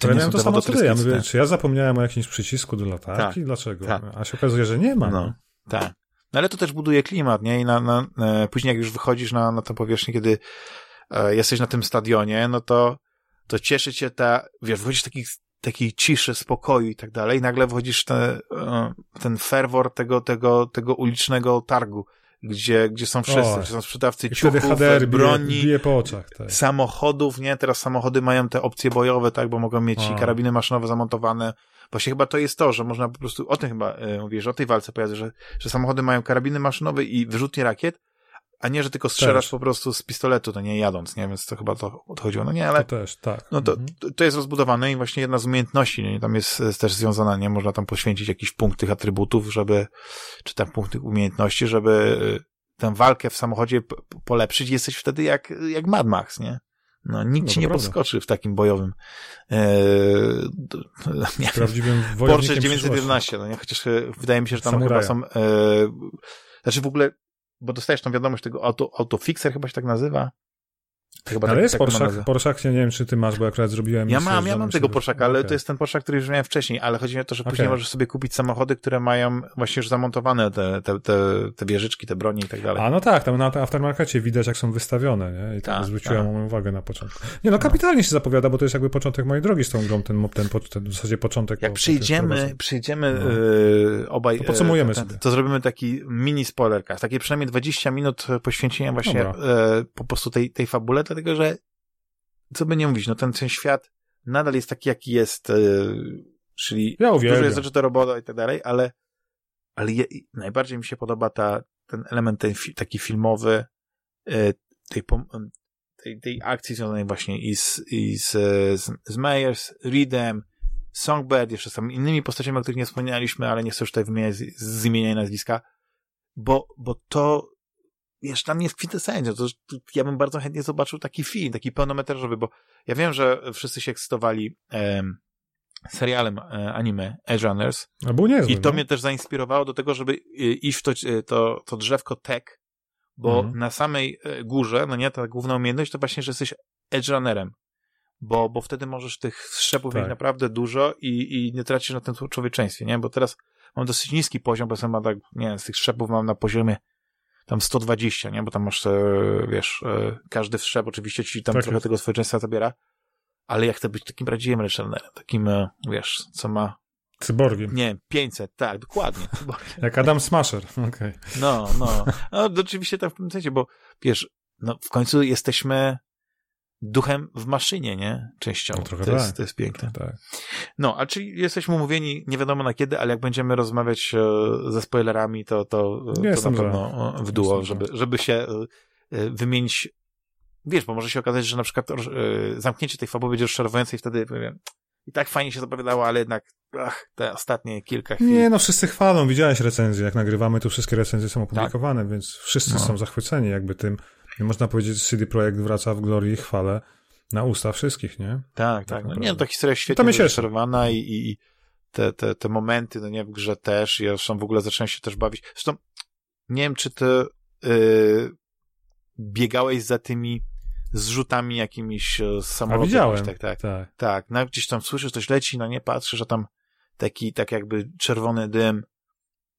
to ja miałem to samo ja mówię, czy ja zapomniałem o jakimś przycisku do latarki? Tak, Dlaczego? Tak. A się okazuje, że nie ma. No, tak. No ale to też buduje klimat, nie? I na, na, e, później jak już wychodzisz na, na tę powierzchnię, kiedy e, jesteś na tym stadionie, no to, to cieszy cię ta, wiesz, wychodzisz taki, takiej ciszy, spokoju i tak dalej, i nagle wchodzisz te, e, ten ferwor tego, tego, tego ulicznego targu, gdzie, gdzie są wszyscy, gdzie są sprzedawcy ciuchów, HDR broni, bije, bije po oczach, tak. samochodów, nie? Teraz samochody mają te opcje bojowe, tak, bo mogą mieć o. i karabiny maszynowe zamontowane, Właśnie chyba to jest to, że można po prostu, o tym chyba e, mówisz, o tej walce pojazdów, że, że samochody mają karabiny maszynowe i wyrzutnie rakiet, a nie, że tylko strzelasz też. po prostu z pistoletu, to nie jadąc, nie? Więc to chyba to odchodziło. No nie, ale... To też, tak. No to, mhm. to jest rozbudowane i właśnie jedna z umiejętności, nie? Tam jest, jest też związana, nie? Można tam poświęcić jakiś punkt tych atrybutów, żeby, czy tam punkt tych umiejętności, żeby e, tę walkę w samochodzie polepszyć. Jesteś wtedy jak, jak Mad Max, nie? No, nikt no, ci nie prawda. podskoczy w takim bojowym. Nie, Prawdziwym Porsche 911, no nie? Chociaż e, wydaje mi się, że tam Samuraja. chyba są, e, znaczy w ogóle, bo dostajesz tą wiadomość tego auto, autofixer chyba się tak nazywa, Chyba ale tak, jest tak Porszak, Porszak, nie wiem, czy ty masz, bo akurat zrobiłem... Ja mam, ja mam tego Porszaka, ale okay. to jest ten Porszak, który już miałem wcześniej, ale chodzi mi o to, że okay. później możesz sobie kupić samochody, które mają właśnie już zamontowane te, te, te, te wieżyczki, te broni i tak dalej. A no tak, tam na aftermarkecie widać, jak są wystawione, nie? I tak, tak zwróciłem tak. moją uwagę na początku. Nie no, kapitalnie no. się zapowiada, bo to jest jakby początek mojej drogi z tą grą, ten, ten, ten, ten w zasadzie początek... Jak przyjdziemy, przyjdziemy no. yy, obaj... To podsumujemy yy, sobie. To zrobimy taki mini spoilercast, takie przynajmniej 20 minut poświęcenia właśnie yy, po prostu tej, tej fabule, dlatego że co by nie mówić, no ten, ten świat nadal jest taki, jaki jest, yy, czyli ja dużo jest rzeczy do robota i tak dalej, ale, ale je, najbardziej mi się podoba ta, ten element ten, taki filmowy, yy, tej, tej, tej akcji związanej właśnie i z, i z, z, z Meyers, Reedem, Songbird, jeszcze z innymi postaciami, o których nie wspomnieliśmy, ale nie chcę już tutaj wymieniać z, z imienia i nazwiska, bo, bo to wiesz, tam jest kwintesencja. To, to, ja bym bardzo chętnie zobaczył taki film, taki pełnometrażowy, bo ja wiem, że wszyscy się ekscytowali em, serialem e, anime Edge Runners. A był niezły, I to no? mnie też zainspirowało do tego, żeby iść w to, e, to, to drzewko tech, bo mhm. na samej e, górze, no nie, ta główna umiejętność to właśnie, że jesteś Edge Runnerem. Bo, bo wtedy możesz tych szczepów tak. mieć naprawdę dużo i, i nie tracisz na tym człowieczeństwie, nie? Bo teraz mam dosyć niski poziom, bo sam tak, nie wiem, z tych szczepów mam na poziomie tam 120, nie? Bo tam masz, wiesz, e, każdy wszczep oczywiście ci tam tak trochę jest. tego społeczeństwa zabiera, ale ja chcę być takim prawdziwym Rechenerem, takim, e, wiesz, co ma Cyborgiem. Nie, 500, tak, dokładnie. Jak Adam Smasher, okej. Okay. No, no. No, oczywiście tam w tym sensie, bo wiesz, no w końcu jesteśmy duchem w maszynie, nie? Częściowo. No, to, jest, tak. to jest piękne. Tak. No, a czyli jesteśmy umówieni, nie wiadomo na kiedy, ale jak będziemy rozmawiać e, ze spoilerami, to, to, to na pewno w duo, żeby, żeby się e, wymienić wiesz, bo może się okazać, że na przykład e, zamknięcie tej fabuły będzie rozczarowujące i wtedy powiem, i tak fajnie się zapowiadało, ale jednak ach, te ostatnie kilka chwil. Nie, no wszyscy chwalą, widziałeś recenzję, jak nagrywamy, to wszystkie recenzje są opublikowane, tak? więc wszyscy no. są zachwyceni jakby tym, i można powiedzieć, że CD Projekt wraca w glorii i chwale na usta wszystkich, nie? Tak, tak. tak no nie, no, ta historia jest świetnie wyreżyserowana i, i te, te, te momenty, no nie, w grze też. Ja zresztą w ogóle zacząłem się też bawić. Zresztą nie wiem, czy ty yy, biegałeś za tymi zrzutami jakimiś e, z samolotu. A widziałem. Tak, tak. Tak, tak. No, gdzieś tam słyszysz, coś leci, no nie, patrzysz, że tam taki, tak jakby czerwony dym.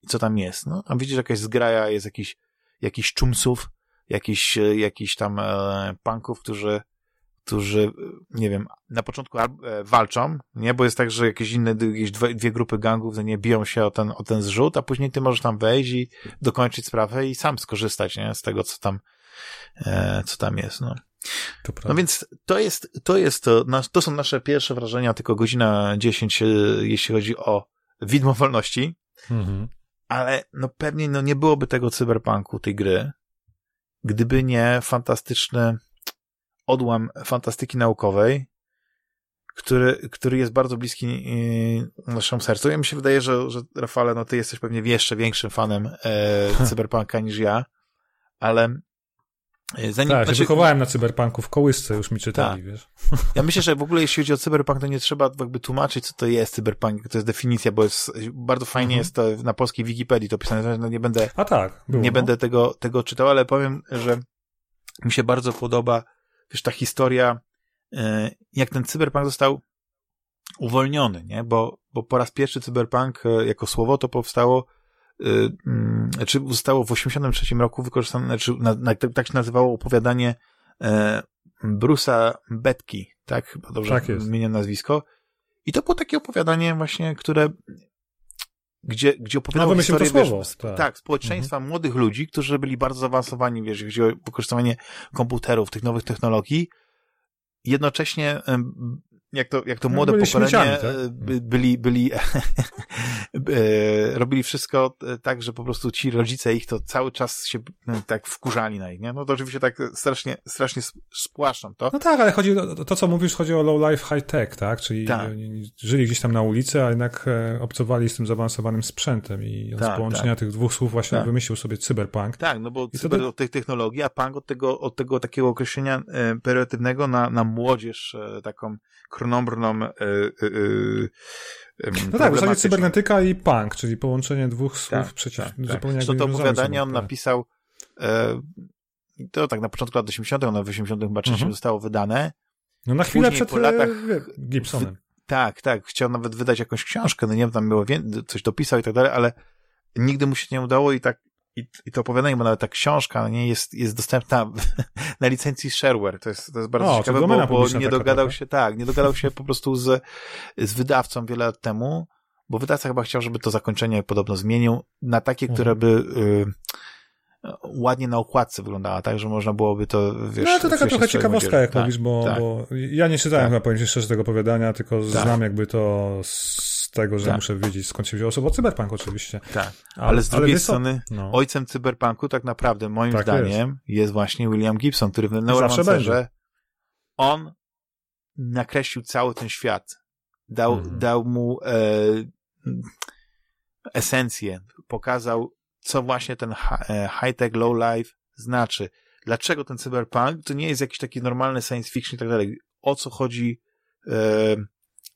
I co tam jest? No, tam widzisz jakaś zgraja, jest jakiś, jakiś czumsów, jakiś, jakiś tam e, punków, którzy którzy, nie wiem, na początku e, walczą, nie, bo jest tak, że jakieś inne, jakieś dwie, dwie grupy gangów, no nie, biją się o ten, o ten zrzut, a później ty możesz tam wejść i dokończyć sprawę i sam skorzystać, nie, z tego, co tam, e, co tam jest, no. No więc to jest, to jest, to, to są nasze pierwsze wrażenia, tylko godzina 10, e, jeśli chodzi o widmo wolności, mhm. ale no pewnie no nie byłoby tego cyberpunku, tej gry, gdyby nie fantastyczny odłam fantastyki naukowej, który, który jest bardzo bliski yy, naszemu sercu. Ja mi się wydaje, że, że Rafale, no ty jesteś pewnie jeszcze większym fanem e, cyberpunka niż ja, ale zanim... Tak, znaczy, wychowałem na cyberpunku w kołysce, już mi czytali, tak. wiesz. Ja myślę, że w ogóle jeśli chodzi o cyberpunk, to nie trzeba jakby tłumaczyć, co to jest cyberpunk, to jest definicja, bo jest, bardzo fajnie mhm. jest to na polskiej Wikipedii to pisane, no nie będę, A tak, było, nie no. będę tego, tego czytał, ale powiem, że mi się bardzo podoba wiesz, ta historia, e, jak ten cyberpunk został uwolniony, nie? Bo, bo po raz pierwszy cyberpunk e, jako słowo to powstało, e, czy zostało w 83 roku wykorzystane, znaczy na, na, tak się nazywało opowiadanie Bruce'a Betki, tak? Chyba dobrze tak nazwisko. I to było takie opowiadanie właśnie, które gdzie, gdzie opowiadał no, historię, wiesz, słowo, tak. tak, społeczeństwa mhm. młodych ludzi, którzy byli bardzo zaawansowani, wiesz, o wykorzystywanie komputerów, tych nowych technologii. Jednocześnie jak to, jak to no, młode byli pokolenie tak? E, byli, byli e, robili wszystko e, tak, że po prostu ci rodzice ich to cały czas się tak wkurzali na ich, nie? No to oczywiście tak strasznie, strasznie spłaszczam to. No tak, ale chodzi o to, co mówisz, chodzi o low life high tech, tak? Czyli tak. żyli gdzieś tam na ulicy, a jednak obcowali z tym zaawansowanym sprzętem i on tak, z połączenia tak. tych dwóch słów właśnie tak. wymyślił sobie cyberpunk. Tak, no bo I cyber od tych technologii, a punk od tego, od tego takiego określenia pejoratywnego na, na młodzież taką chronobrną e, e, e, no tak, w zasadzie cybernetyka i punk, czyli połączenie dwóch słów tak, przeciw tak, tak. zupełnie tak. to opowiadanie on tak. napisał e, to tak na początku lat 80., ono w 80 chyba mhm. zostało wydane. No na chwilę Później przed po latach, Gibsonem. W, tak, tak. Chciał nawet wydać jakąś książkę, no nie wiem, tam było coś dopisał i tak dalej, ale nigdy mu się nie udało i tak i, i to opowiadanie, bo nawet ta książka nie jest, jest dostępna na licencji shareware. To jest, to jest bardzo o, ciekawe, bo, bo nie dogadał się, tak, nie dogadał się po prostu z, z wydawcą wiele lat temu, bo wydawca chyba chciał, żeby to zakończenie podobno zmienił na takie, mhm. które by y, ładnie na okładce wyglądała, tak, że można byłoby to, wiesz... No, to taka trochę ciekawostka, jak tak, mówisz, bo, tak. bo ja nie czytałem tak. chyba, powiem szczerze, tego opowiadania, tylko tak. znam jakby to z tego, że tak. muszę wiedzieć, skąd się wzięło słowo cyberpunk oczywiście. Tak, ale, ale z drugiej ale strony no. ojcem cyberpunku tak naprawdę moim tak zdaniem jest. jest. właśnie William Gibson, który w Neuromancerze on nakreślił cały ten świat. Dał, mhm. dał mu e, esencję, pokazał, co właśnie ten e, high-tech, low-life znaczy. Dlaczego ten cyberpunk to nie jest jakiś taki normalny science fiction i tak dalej. O co chodzi e,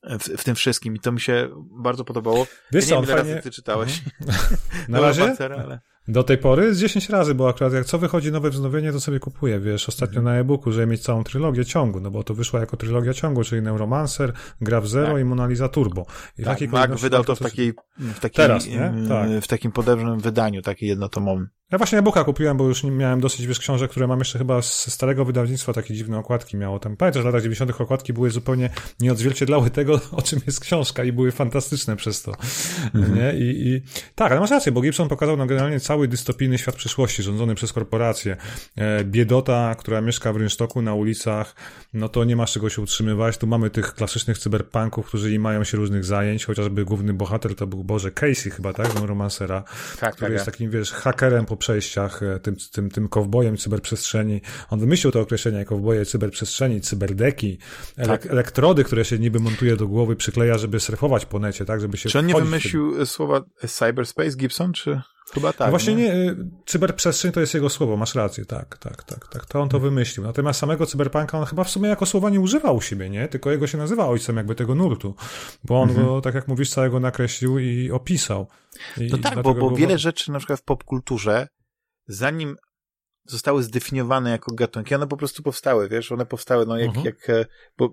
w, w, tym wszystkim i to mi się bardzo podobało. Wiesz ja nie wiem, ty czytałeś. Mhm. Na razie? ale... Do tej pory z 10 razy, bo akurat jak co wychodzi nowe wznowienie, to sobie kupuję, wiesz, ostatnio mhm. na e-booku, żeby mieć całą trylogię ciągu, no bo to wyszła jako trylogia ciągu, czyli Neuromancer, Graf Zero tak. i Mona Lisa Turbo. I tak, Mac wydał to w takiej, w takiej, Teraz, nie? Tak. w takim podobnym wydaniu, takiej jednotomowym. Ja właśnie e-booka kupiłem, bo już miałem dosyć wiesz książek, które mam jeszcze chyba z starego wydawnictwa, takie dziwne okładki miało tam. Pamiętasz, w latach 90. okładki były zupełnie nie odzwierciedlały tego, o czym jest książka i były fantastyczne przez to. Mhm. Nie? I, I tak, ale masz rację, bo Gibson pokazał nam generalnie cały dystopijny świat przyszłości, rządzony przez korporacje. E, biedota, która mieszka w rynsztoku na ulicach, no to nie masz czego się utrzymywać. Tu mamy tych klasycznych cyberpunków, którzy nie mają się różnych zajęć, chociażby główny bohater to był Boże Casey chyba, tak? No, romansera, tak, który tak, jest tak. takim, wiesz, hakerem po przejściach, e, tym, tym, tym kowbojem cyberprzestrzeni. On wymyślił to określenie kowboje cyberprzestrzeni, cyberdeki, tak. elektrody, które się niby montuje do głowy, przykleja, żeby surfować po necie, tak? Żeby się Czy on nie wymyślił słowa cyberspace Gibson, czy... Chyba tak. No właśnie nie? nie, y, cyberprzestrzeń to jest jego słowo, masz rację, tak, tak, tak, tak. To on to hmm. wymyślił. Natomiast samego cyberpunka on chyba w sumie jako słowa nie używał u siebie, nie? Tylko jego się nazywa ojcem jakby tego nurtu. Bo on mhm. go, tak jak mówisz, całego nakreślił i opisał. I no tak, bo, bo wiele rzeczy na przykład w popkulturze, zanim zostały zdefiniowane jako gatunki, one po prostu powstały, wiesz, one powstały, no jak, mhm. jak e, bo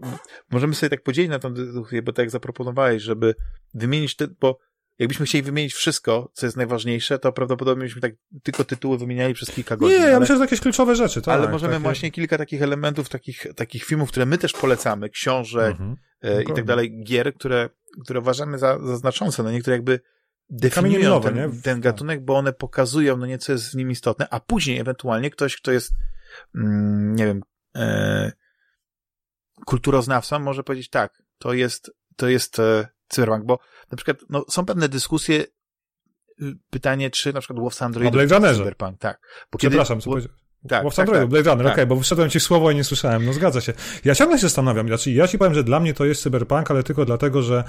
możemy sobie tak podzielić na tą dyskusję, bo tak jak zaproponowałeś, żeby wymienić te, bo jakbyśmy chcieli wymienić wszystko, co jest najważniejsze, to prawdopodobnie byśmy tak tylko tytuły wymieniali przez kilka godzin. Nie, ja ale, myślę, że jakieś kluczowe rzeczy, tak. Ale możemy takie... właśnie kilka takich elementów, takich, takich filmów, które my też polecamy, książek mhm. e, i tak dalej, gier, które, które uważamy za, za znaczące, no niektóre jakby definiują nowe, ten, nie? ten gatunek, bo one pokazują, no nieco jest w nim istotne, a później ewentualnie ktoś, kto jest, mm, nie wiem, e, kulturoznawcą może powiedzieć tak, to jest, to jest e, cyberpunk, bo na przykład no, są pewne dyskusje, y, pytanie, czy na przykład łowca Androidów to cyberpunk, tak. Bo Przepraszam, kiedy, co powiedziałeś? Tak, Bo w tak, Androidu, tak, Blade Runner, tak. okej, okay, bo wszedłem ci słowo i nie słyszałem, no zgadza się. Ja ciągle się zastanawiam, znaczy ja ci powiem, że dla mnie to jest cyberpunk, ale tylko dlatego, że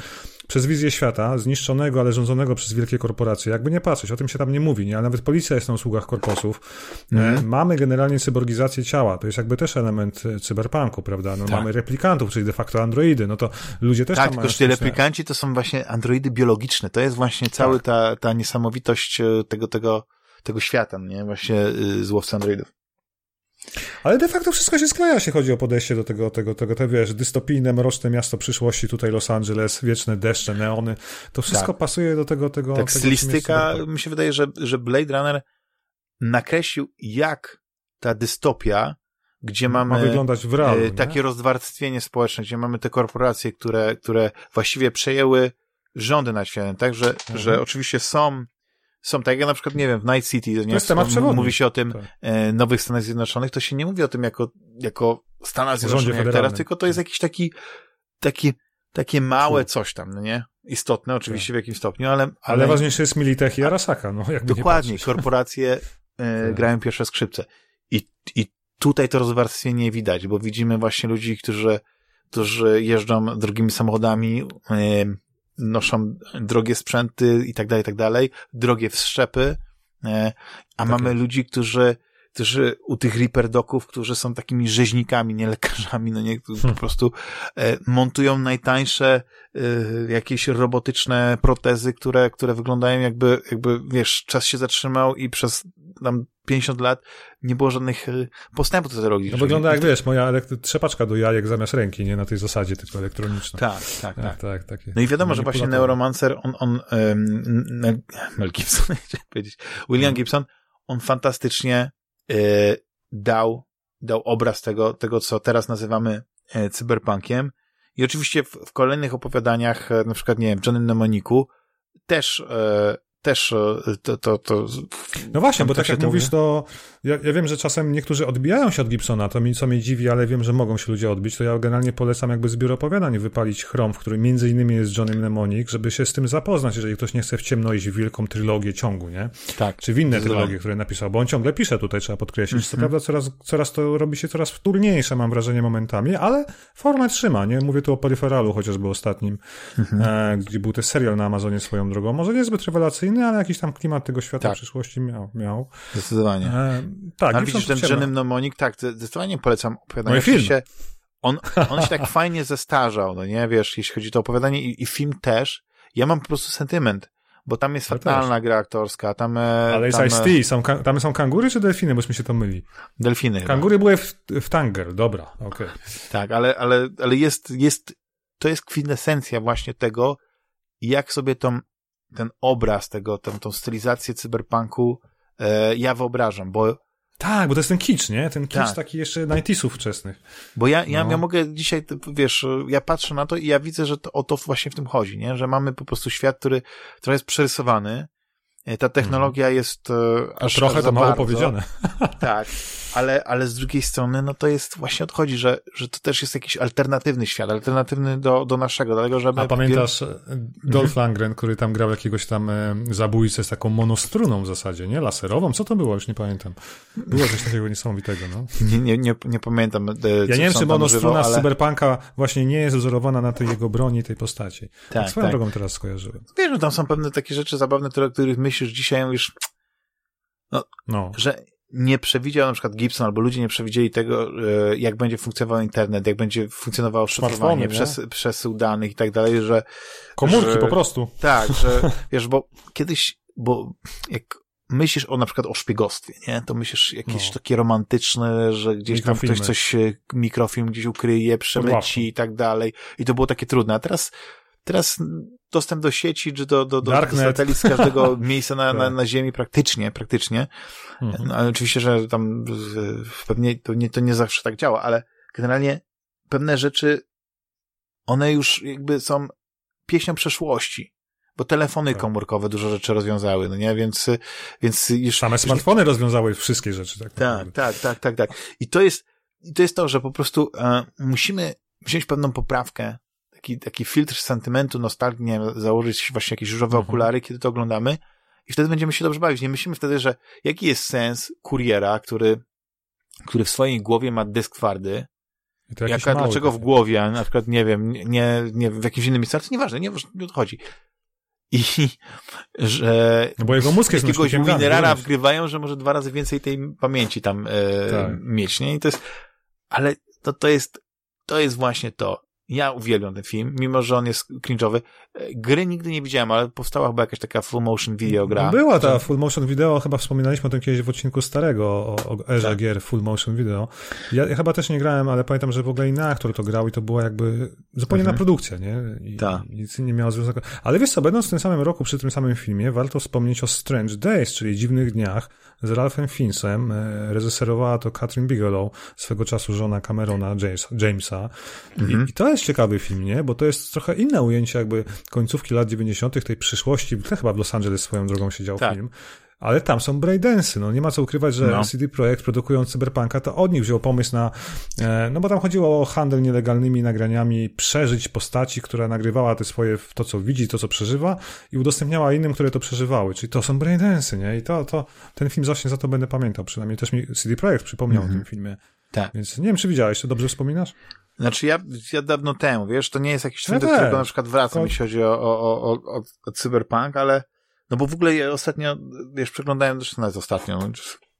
przez wizję świata, zniszczonego, ale rządzonego przez wielkie korporacje, jakby nie patrzeć, o tym się tam nie mówi, nie? ale nawet policja jest na usługach korposów. Mm. Mamy generalnie cyborgizację ciała, to jest jakby też element e, cyberpunku, prawda? No, tak. Mamy replikantów, czyli de facto androidy, no to ludzie też tak, tam mają... Tak, tylko replikanci to są właśnie androidy biologiczne, to jest właśnie cała tak. ta, ta niesamowitość e, tego, tego, tego świata, nie? Właśnie złowcy androidów. Ale de facto wszystko się skleja, jeśli chodzi o podejście do tego, tego, tego, te, wiesz, dystopijne, mroczne miasto przyszłości, tutaj Los Angeles, wieczne deszcze, neony, to wszystko tak. pasuje do tego, tego. Tak, tego, stylistyka, mi się wydaje, że, że Blade Runner nakreślił, jak ta dystopia, gdzie mamy Ma wyglądać w realu, e, takie rozwarstwienie społeczne, gdzie mamy te korporacje, które, które właściwie przejęły rządy nad światem, tak, że, mhm. że oczywiście są są tak jak na przykład, nie wiem, w Night City, to nie jest temat mówi się o tym tak. e, nowych Stanach Zjednoczonych, to się nie mówi o tym jako, jako Stanach Zjednoczonych jak teraz, tylko to jest jakiś taki, taki, takie małe coś tam, no nie? Istotne oczywiście tak. w jakimś stopniu, ale... Ale, ale ważniejsze jest Militech i Arasaka, no jakby Dokładnie, korporacje e, tak. grają pierwsze skrzypce. I, I tutaj to rozwarstwienie widać, bo widzimy właśnie ludzi, którzy, którzy jeżdżą drogimi samochodami, e, noszą drogie sprzęty i tak dalej, i tak dalej, drogie wszczepy, e, a tak mamy ludzi, którzy którzy u tych Reaper którzy są takimi rzeźnikami, nie lekarzami, no nie, hmm. po prostu e, montują najtańsze e, jakieś robotyczne protezy, które, które wyglądają jakby, jakby, wiesz, czas się zatrzymał i przez tam 50 lat nie było żadnych e, postępów technologicznych. No wygląda jak, wiesz, moja trzepaczka do jajek zamiast ręki, nie? Na tej zasadzie, tylko elektroniczna. Tak, tak, tak. tak, tak no i wiadomo, że właśnie Neuromancer, on, on um, Mel Gibson, chciałem powiedzieć, William no. Gibson, on fantastycznie dał, dał obraz tego, tego, co teraz nazywamy e, cyberpunkiem. I oczywiście w, w kolejnych opowiadaniach, e, na przykład, nie wiem, Johnny Mnemoniku, też e, też e, to, to, to No właśnie, bo tak jak mówisz, to ja, ja, wiem, że czasem niektórzy odbijają się od Gibsona, to mi, co mnie dziwi, ale wiem, że mogą się ludzie odbić, to ja generalnie polecam jakby zbiór opowiadań wypalić Chrome, w którym między innymi jest Johnny Mnemonic, żeby się z tym zapoznać, jeżeli ktoś nie chce w ciemno iść w wielką trylogię ciągu, nie? Tak. Czy w inne trylogie, które napisał, bo on ciągle pisze tutaj, trzeba podkreślić. Co mhm. prawda coraz, coraz to robi się coraz wtórniejsze, mam wrażenie, momentami, ale formę trzyma, nie? Mówię tu o Peryferalu chociażby ostatnim, mhm. e, gdzie był też serial na Amazonie swoją drogą. Może niezbyt rewelacyjny, ale jakiś tam klimat tego świata tak. przyszłości miał. miał. Zdecydowanie. E, tak. A widzisz ten Jenny Mnemonik, tak, zdecydowanie polecam opowiadanie. No film. Się, on, on się tak fajnie zestarzał, no nie, wiesz, jeśli chodzi o to opowiadanie i, i film też. Ja mam po prostu sentyment bo tam jest fatalna gra aktorska, tam... E, Ale jest Ice-T, są, tam są kangury czy delfiny, bośmy się to myli? Delfiny. Kangury chyba. były w, w Tanger, dobra, okej. Okay. Tak, ale, ale, ale jest, jest, to jest kwintesencja właśnie tego, jak sobie tą ten obraz tego, tą, tą stylizację cyberpunku e, ja wyobrażam, bo tak, bo to jest ten kicz, nie? Ten kicz tak. taki jeszcze 90 wczesnych. Bo ja, ja, no. ja mogę dzisiaj, wiesz, ja patrzę na to i ja widzę, że to, o to właśnie w tym chodzi, nie? Że mamy po prostu świat, który trochę jest przerysowany, e, ta technologia mm. jest e, aż Trochę to mało powiedziane. Tak, ale, ale z drugiej strony, no to jest właśnie odchodzi, że, że to też jest jakiś alternatywny świat, alternatywny do, do naszego, dlatego, żeby... A pamiętasz wiel... Dolph. Langren, który tam grał jakiegoś tam e, zabójcę z taką monostruną w zasadzie, nie? Laserową? Co to było? Już nie pamiętam. Było coś takiego niesamowitego, no. Nie, nie, nie, nie pamiętam. E, ja nie wiem, czy monostruna z Cyberpunka właśnie nie jest wzorowana na tej jego broni, tej postaci. Tak, tak swoją tak. drogą teraz skojarzyłem. Wiesz, no tam są pewne takie rzeczy zabawne, o których myślisz dzisiaj, już no, no. że nie przewidział na przykład Gibson albo ludzie nie przewidzieli tego, e, jak będzie funkcjonował internet, jak będzie funkcjonowało szyfrowanie, przes przesył danych i tak dalej, że... Komórki że, po prostu. Tak, że wiesz, bo kiedyś, bo jak myślisz o na przykład o szpiegostwie, nie? To myślisz jakieś no. takie romantyczne, że gdzieś tam ktoś coś, mikrofilm gdzieś ukryje, przemyci i tak dalej. I to było takie trudne. A teraz teraz dostęp do sieci, czy do, do, do, do satelit z każdego miejsca na, na, tak. na Ziemi praktycznie, praktycznie. Mhm. No, ale oczywiście, że tam pewnie to nie, to nie zawsze tak działa, ale generalnie pewne rzeczy, one już jakby są pieśnią przeszłości bo telefony tak. komórkowe dużo rzeczy rozwiązały, no nie, więc, więc już... Same smartfony rozwiązały wszystkie rzeczy, tak? Tak, tak, tak, tak, tak. I to jest, i to jest to, że po prostu e, musimy wziąć pewną poprawkę, taki, taki filtr sentymentu, nostalgii, nie wiem, założyć właśnie jakieś różowe mhm. okulary, kiedy to oglądamy i wtedy będziemy się dobrze bawić. Nie myślimy wtedy, że jaki jest sens kuriera, który, który w swojej głowie ma dysk twardy, Jaka, dlaczego w głowie, a na przykład, nie wiem, nie, nie w jakimś innym miejscu, nieważne, nie, nie odchodzi i że no bo jego mózg jest jakiegoś minerala wgrywają, że może dwa razy więcej tej pamięci tam e, tak. mieć, nie? I to jest, ale to, to jest, to jest właśnie to. Ja uwielbiam ten film, mimo że on jest cringe'owy. Gry nigdy nie widziałem, ale powstała chyba jakaś taka full motion video gra. Była ta full motion video, chyba wspominaliśmy o tym kiedyś w odcinku starego, o, o erze tak. gier full motion video. Ja, ja, chyba też nie grałem, ale pamiętam, że w ogóle inny aktor to grał i to była jakby zupełnie mhm. na produkcję, nie? I, tak. Nic nie miało związku. Ale wiesz co, będąc w tym samym roku przy tym samym filmie, warto wspomnieć o Strange Days, czyli Dziwnych Dniach, z Ralphem Fiennesem. E, reżyserowała to Catherine Bigelow, swego czasu żona Camerona Jamesa. Mhm. I, I, to jest ciekawy film, nie? Bo to jest trochę inne ujęcie jakby końcówki lat 90., tej przyszłości. To chyba w Los Angeles swoją drogą siedział tak. film. Ale tam są breakdance'y, no nie ma co ukrywać, że no. CD Projekt produkując Cyberpunka, to od nich wziął pomysł na, e, no bo tam chodziło o handel nielegalnymi nagraniami, przeżyć postaci, która nagrywała te swoje, to co widzi, to co przeżywa i udostępniała innym, które to przeżywały, czyli to są breakdance'y, nie? I to, to, ten film właśnie za to będę pamiętał, przynajmniej też mi CD Projekt przypomniał -hmm. o tym filmie. Tak. Więc nie wiem, czy widziałeś, to dobrze wspominasz? Znaczy ja, ja dawno temu, wiesz, to nie jest jakiś film, ja do którego na przykład wracam, jeśli chodzi o, o, o, o, o cyberpunk, ale no bo w ogóle ja ostatnio, wiesz, przeglądałem, zresztą nawet ostatnio,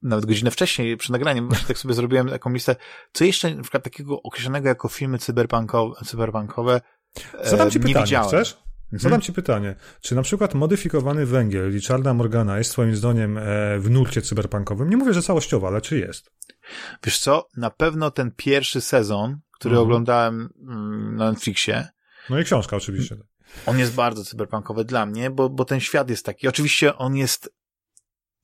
nawet godzinę wcześniej przy nagraniu, właśnie tak sobie zrobiłem taką listę, co jeszcze na przykład takiego określonego jako filmy cyberpunkowe, cyberpunkowe Zadam ci e, nie pytanie, widziałem. chcesz? Mhm. Zadam ci pytanie, czy na przykład modyfikowany węgiel Richarda Morgana jest twoim zdaniem e, w nurcie cyberpunkowym? Nie mówię, że całościowo, ale czy jest? Wiesz co, na pewno ten pierwszy sezon, który mhm. oglądałem mm, na Netflixie. No i książka oczywiście. On jest bardzo cyberpunkowy dla mnie, bo, bo ten świat jest taki. Oczywiście on jest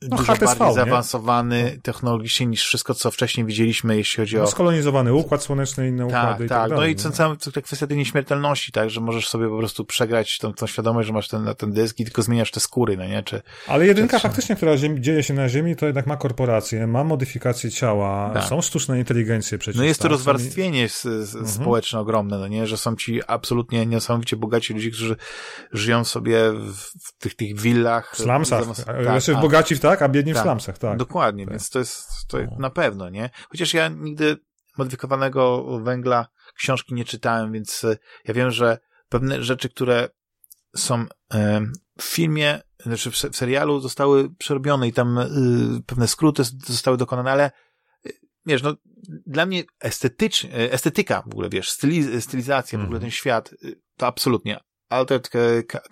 no, dużo HTSV, bardziej zaawansowany nie? technologicznie niż wszystko, co wcześniej widzieliśmy, jeśli chodzi no, o... Skolonizowany układ słoneczny, inne tak, układy tak, i tak, tak dalej, No i co, cała ta kwestia tej nieśmiertelności, tak, że możesz sobie po prostu przegrać tą, tą świadomość, że masz ten, ten dysk i tylko zmieniasz te skóry, no nie? Czy, Ale jedynka czy, faktycznie, która ziemi, dzieje się na Ziemi, to jednak ma korporacje, ma modyfikacje ciała, tak. są sztuczne inteligencje przecież. No jest to tak, rozwarstwienie i... mhm. społeczne ogromne, no nie? Że są ci absolutnie niesamowicie bogaci ludzie, którzy żyją sobie w, w tych, tych willach. W slumsach. Zamiast... Tak, znaczy bogaci w tak, a biedni tak. w slumsach, tak. Dokładnie, tak. więc to jest to no. na pewno, nie? Chociaż ja nigdy modyfikowanego węgla książki nie czytałem, więc e, ja wiem, że pewne rzeczy, które są w filmie, znaczy w serialu zostały przerobione i tam y, pewne skróty zostały dokonane, ale wiesz, no, dla mnie estetycznie, estetyka w ogóle, wiesz, stylizacja, w ogóle mhm. ten świat, to absolutnie. Altered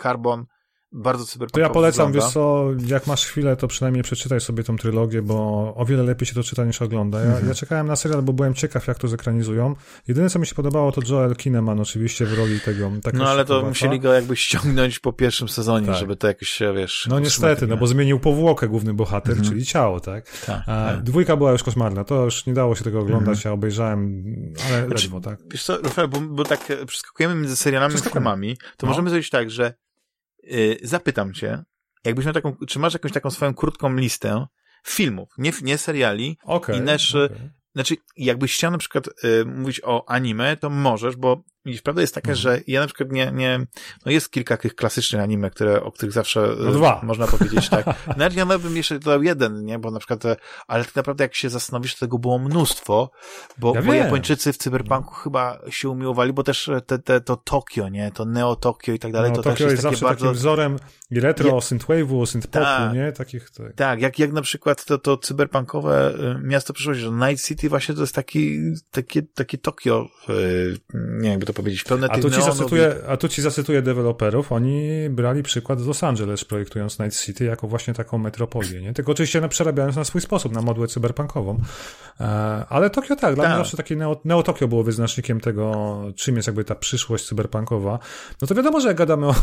Carbon bardzo cyberpunkowy. To ja polecam, wygląda. wiesz co, jak masz chwilę, to przynajmniej przeczytaj sobie tą trylogię, bo o wiele lepiej się to czyta niż ogląda. Ja, mhm. ja czekałem na serial, bo byłem ciekaw, jak to zekranizują. Jedyne, co mi się podobało, to Joel Kinnaman oczywiście w roli tego. No ale to musieli go jakby ściągnąć po pierwszym sezonie, tak. żeby to jakoś, wiesz... No niestety, no bo zmienił powłokę główny bohater, mhm. czyli ciało, tak? tak, A, tak. Dwójka była już koszmarna, to już nie dało się tego oglądać, mhm. ja obejrzałem, ale znaczy, ledwo, tak? Wiesz co, Rafael, bo, bo tak przeskakujemy między serialami i filmami, to no. możemy zrobić tak, że yy, zapytam cię, jakbyś miał taką, czy masz jakąś taką swoją krótką listę filmów, nie, nie seriali, okay, i też, okay. znaczy, jakbyś chciał na przykład y, mówić o anime, to możesz, bo Widzisz, prawda jest taka, mhm. że ja na przykład nie, nie, no jest kilka tych klasycznych anime, które, o których zawsze no dwa. można powiedzieć, tak. Nawet ja bym jeszcze dodał jeden, nie, bo na przykład, ale tak naprawdę jak się zastanowisz, to tego było mnóstwo, bo, ja bo Japończycy w cyberpunku chyba się umiłowali, bo też te, te, to Tokio, nie, to Neo Tokio i tak dalej, no, to Tokio też jest, jest takie zawsze bardzo... takim wzorem i retro, ja... synthwave'u, synthpopu, tak, nie, takich, tak. Tak, jak, jak na przykład to, to cyberpunkowe miasto przyszłości, że Night City właśnie to jest taki, takie, takie Tokio, y, nie wiem, jakby to powiedzieć, pełne a tu ci zacytuję, A tu ci zacytuję deweloperów, oni brali przykład z Los Angeles, projektując Night City jako właśnie taką metropolię, nie? Tylko oczywiście no, przerabiając na swój sposób, na modłę cyberpunkową. E, ale Tokio tak, dla tak. mnie zawsze takie Neo, Neo Tokio było wyznacznikiem tego, czym jest jakby ta przyszłość cyberpunkowa. No to wiadomo, że jak gadamy o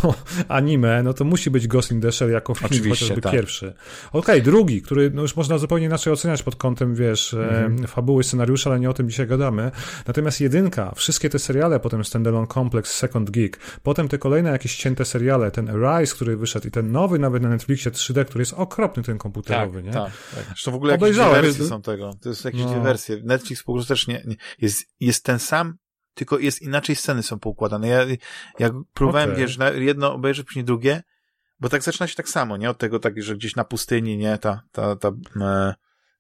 anime, no to musi być Ghost in the Shell jako film, Oczywiście, chociażby tak. pierwszy. Okej, okay, drugi, który no już można zupełnie inaczej oceniać pod kątem, wiesz, mm -hmm. fabuły, scenariusza, ale nie o tym dzisiaj gadamy. Natomiast jedynka, wszystkie te seriale, potem Standalone Complex, Second Geek, potem te kolejne jakieś cięte seriale, ten Rise, który wyszedł i ten nowy nawet na Netflixie 3D, który jest okropny ten komputerowy, tak, nie? Tak, tak. Zresztą w ogóle jakieś wersje są tego. To jest jakieś no. wersje. Netflix po prostu też nie, nie, jest, jest ten sam, tylko jest inaczej sceny są poukładane. Ja, jak próbowałem, okay. wiesz, jedno obejrzeć, później drugie, bo tak zaczyna się tak samo, nie? Od tego tak, że gdzieś na pustyni, nie? Ta, ta, ta, E,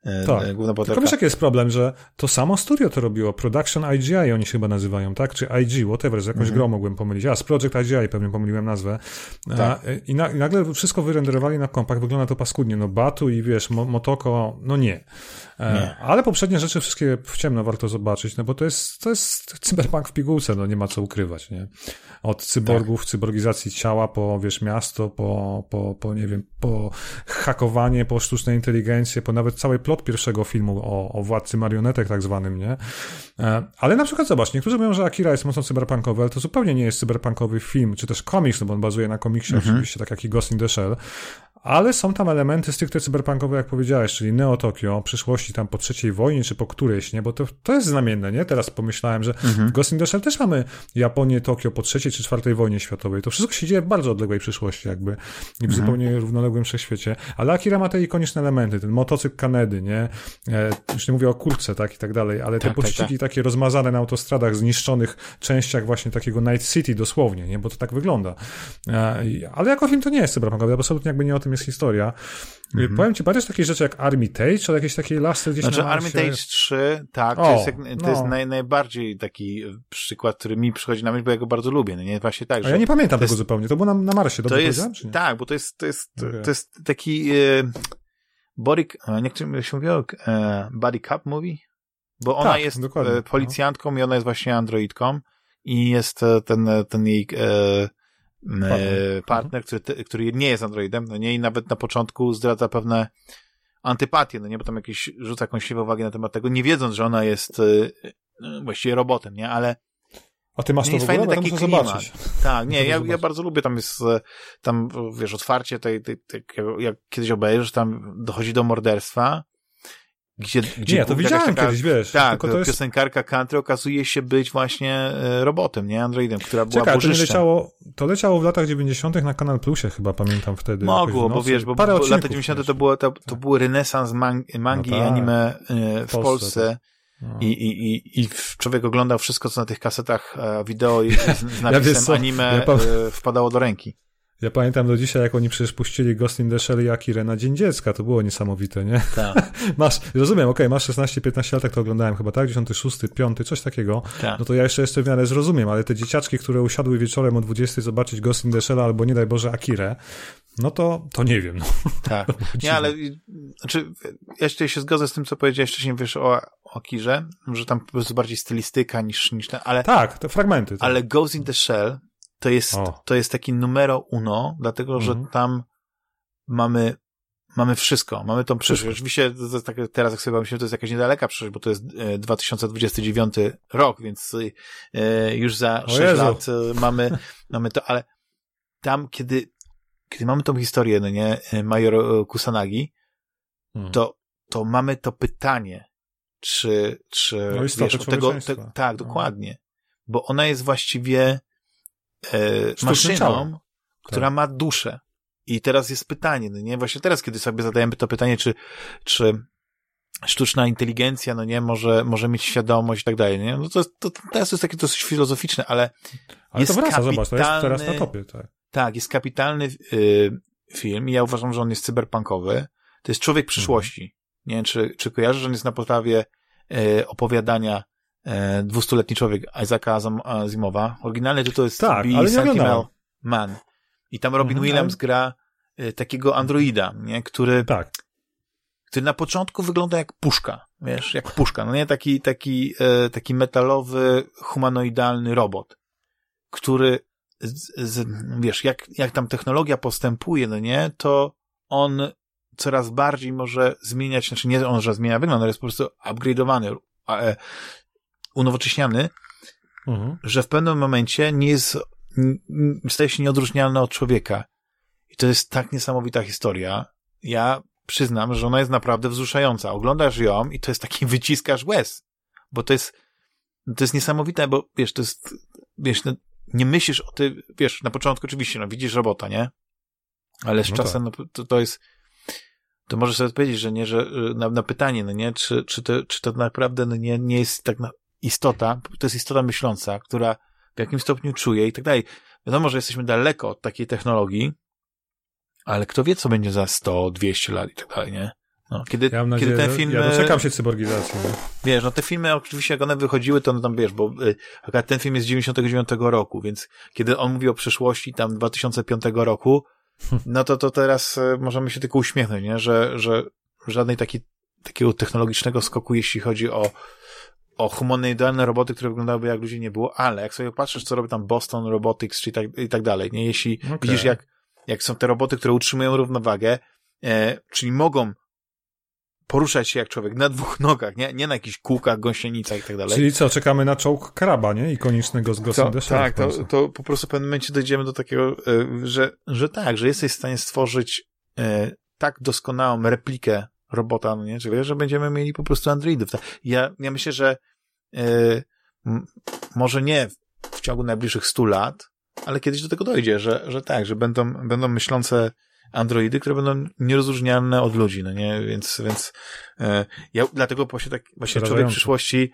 tak. główna bohaterka. Tylko wiesz, jaki jest problem, że to samo studio to robiło, Production IGI oni się chyba nazywają, tak? Czy IG, whatever, z jakąś mhm. grą mogłem pomylić. A, z Project IGI pewnie pomyliłem nazwę. Tak. I, na, I, nagle wszystko wyrenderowali na kompach, wygląda to paskudnie. No Batu i wiesz, Motoko, no nie. E, nie. Ale poprzednie rzeczy wszystkie w ciemno warto zobaczyć, no bo to jest, to jest cyberpunk w pigułce, no nie ma co ukrywać, nie? Od cyborgów, tak. cyborgizacji ciała, po, wiesz, miasto, po, po, po, nie wiem, po hakowanie, po sztucznej inteligencję, po nawet cały plot pierwszego filmu o, o władcy marionetek tak zwanym, nie? E, ale na przykład zobacz, niektórzy mówią, że Akira jest mocno cyberpunkowy, ale to zupełnie nie jest cyberpunkowy film, czy też komiks, no bo on bazuje na komiksie mhm. oczywiście, tak jak i Ghost in the Shell, ale są tam elementy stricte cyberpunkowe, jak powiedziałeś, czyli Neo Tokio, przyszłości tam po trzeciej wojnie, czy po którejś, nie? Bo to, to jest znamienne, nie? Teraz pomyślałem, że mhm. w Ghost in the Shell też mamy Japonię, Tokio po trzeciej czy czwartej wojnie światowej. To wszystko się dzieje w bardzo odległej przyszłości, jakby, i w mhm. zupełnie równoległym wszechświecie. Ale Akira ma te ikoniczne elementy, ten motocykl Kanedy, nie? E, już nie mówię o kurce, tak, i tak dalej, ale te tak, pościgi tak, tak. takie rozmazane na autostradach, zniszczonych częściach właśnie takiego Night City dosłownie, nie? Bo to tak wygląda. E, ale jako film to nie jest cyberpunkowy, absolutnie jakby nie o tym jest historia. Mhm. Powiem ci, pamiętasz takie rzeczy jak Army Tage, czy jakieś takie lasy gdzieś znaczy, na Army Tage 3, tak, o, to jest, jak, to no. jest naj, najbardziej taki przykład, który mi przychodzi na myśl, bo ja go bardzo lubię, no nie? Właśnie tak, A ja nie pamiętam tego jest, zupełnie, to było na, na Marsie, dobrze to jest, Tak, bo to jest, to jest, okay. to jest taki e, body, niektórzy się mówią, e, body cup movie, bo ona tak, jest e, no. policjantką no. i ona jest właśnie androidką i jest e, ten, ten jej e, partner, partner który, który nie jest Androidem, no nie, i nawet na początku zdradza pewne antypatie, no nie, bo tam jakieś rzuca jakąś siwą uwagę na temat tego, nie wiedząc, że ona jest właściwie robotem, nie, ale a ty masz to jest fajny taki klimat. Zobaczyć. Tak, nie, ja, ja bardzo lubię, tam jest, e, tam, wiesz, otwarcie tej, tej, tej jak kiedyś obejrzysz, tam dochodzi do morderstwa, gdzie, gdzie nie, to widziałem taka, kiedyś, wiesz. Tak, to jest... piosenkarka country okazuje się być właśnie e, robotem, nie? Androidem, która była Czekaj, to leciało, to leciało w latach 90. na Kanal Plusie chyba, pamiętam wtedy. Mogło, bo wiesz, bo, Parę bo lata 90. to, było, to, to tak. był renesans mang, mangi no tak. anime e, w Polsce. Polsce. No. I, i, i, I człowiek oglądał wszystko, co na tych kasetach e, wideo i z, z napisem ja anime ja wpadało do ręki. Ja pamiętam do dzisiaj, jak oni przecież puścili Ghost in the Shell i Akirę na Dzień Dziecka. To było niesamowite, nie? Tak. masz, rozumiem, okej, okay, masz 16-15 lat, tak to oglądałem chyba, tak? 96, 5, coś takiego. Tak. No to ja jeszcze jeszcze w miarę zrozumiem, ale te dzieciaczki, które usiadły wieczorem o 20 zobaczyć Ghost in the Shell albo nie daj Boże Akirę, no to, to nie wiem. No. Tak. nie, ale znaczy, ja się zgodzę z tym, co powiedziałeś wcześniej, wiesz, o, o Akirze, że tam po prostu bardziej stylistyka niż, niż ten, ale... Tak, te fragmenty. Tak. Ale Ghost in the Shell to jest, to jest taki numero uno, dlatego, że mhm. tam mamy, mamy wszystko. Mamy tą przyszłość. Oczywiście to tak, teraz jak sobie myślę, to jest jakaś niedaleka przyszłość, bo to jest 2029 e, rok, więc e, już za 6 lat e, mamy, mamy to, ale tam, kiedy, kiedy mamy tą historię, no nie, Major Kusanagi, mhm. to, to mamy to pytanie, czy, czy, no wiesz, tego, te, tak, no. dokładnie. Bo ona jest właściwie, e, maszyną, która tak. ma duszę. I teraz jest pytanie, no nie? Właśnie teraz, kiedy sobie zadajemy to pytanie, czy, czy sztuczna inteligencja, no nie, może, może mieć świadomość i tak dalej, nie? No to, to, teraz jest takie dosyć filozoficzne, ale, ale jest to wraca, kapitalny, zobacz, to jest teraz na topie, tak. Tak, jest kapitalny y, film i ja uważam, że on jest cyberpunkowy. To jest człowiek mhm. przyszłości. Mhm. Nie wiem, czy, czy kojarzysz, że on jest na podstawie y, opowiadania e, dwustuletni człowiek Isaaca Azimowa. Oryginalny to jest tak, Be Sentinel Man. I tam Robin mhm, Williams gra e, takiego androida, nie? Który, tak. który na początku wygląda jak puszka, wiesz, jak puszka, no nie? Taki, taki, taki metalowy, humanoidalny robot. który, z, z, wiesz, jak, jak tam technologia postępuje, no nie, to on coraz bardziej może zmieniać, znaczy nie on, że zmienia wygląd, ale jest po prostu upgrade'owany, e, unowocześniany, mhm. że w pewnym momencie nie jest, staje się nieodróżnialny od człowieka. I to jest tak niesamowita historia. Ja przyznam, że ona jest naprawdę wzruszająca. Oglądasz ją i to jest taki wyciskasz łez, bo to jest, to jest niesamowite, bo wiesz, to jest, wiesz, no, nie myślisz o tym, wiesz, na początku oczywiście, no widzisz robota, nie? Ale z no czasem, tak. no, to, to jest, to możesz sobie odpowiedzieć, że nie, że na, na pytanie, no nie, czy, czy, to, czy to naprawdę no nie, nie jest tak na, istota, to jest istota myśląca, która w jakim stopniu czuje i tak dalej. Wiadomo, że jesteśmy daleko od takiej technologii, ale kto wie, co będzie za 100, 200 lat i tak dalej, nie? No, kiedy, ja mam nadzieję, kiedy ten film... Ja doczekam się cyborgizacji. Nie? Wiesz, no te filmy oczywiście jak one wychodziły, to no tam wiesz, bo y, akurat ten film jest z 99 roku, więc kiedy on mówi o przyszłości tam 2005 roku, no to, to teraz y, możemy się tylko uśmiechnąć, nie? Że, że żadnej takiej, takiego technologicznego skoku, jeśli chodzi o, o humanoidalne roboty, które wyglądałyby jak ludzie nie było, ale jak sobie patrzysz, co robi tam Boston Robotics czy tak, i tak dalej, nie? Jeśli okay. widzisz, jak, jak są te roboty, które utrzymują równowagę, e, czyli mogą poruszać się jak człowiek na dwóch nogach, nie, nie na jakichś kółkach, gąsienicach i tak dalej. Czyli co, czekamy na czołg kraba, nie? Ikonicznego z Ghost in Tak, to, to po prostu w pewnym momencie dojdziemy do takiego, e, że, że tak, że jesteś w stanie stworzyć e, tak doskonałą replikę robota, no nie? Czyli, że będziemy mieli po prostu androidów. Ja, ja myślę, że e, może nie w ciągu najbliższych stu lat, ale kiedyś do tego dojdzie, że, że tak, że będą, będą myślące androidy, które będą nierozróżnialne od ludzi, no nie? Więc, więc e, ja dlatego właśnie tak, właśnie Człowiek przyszłości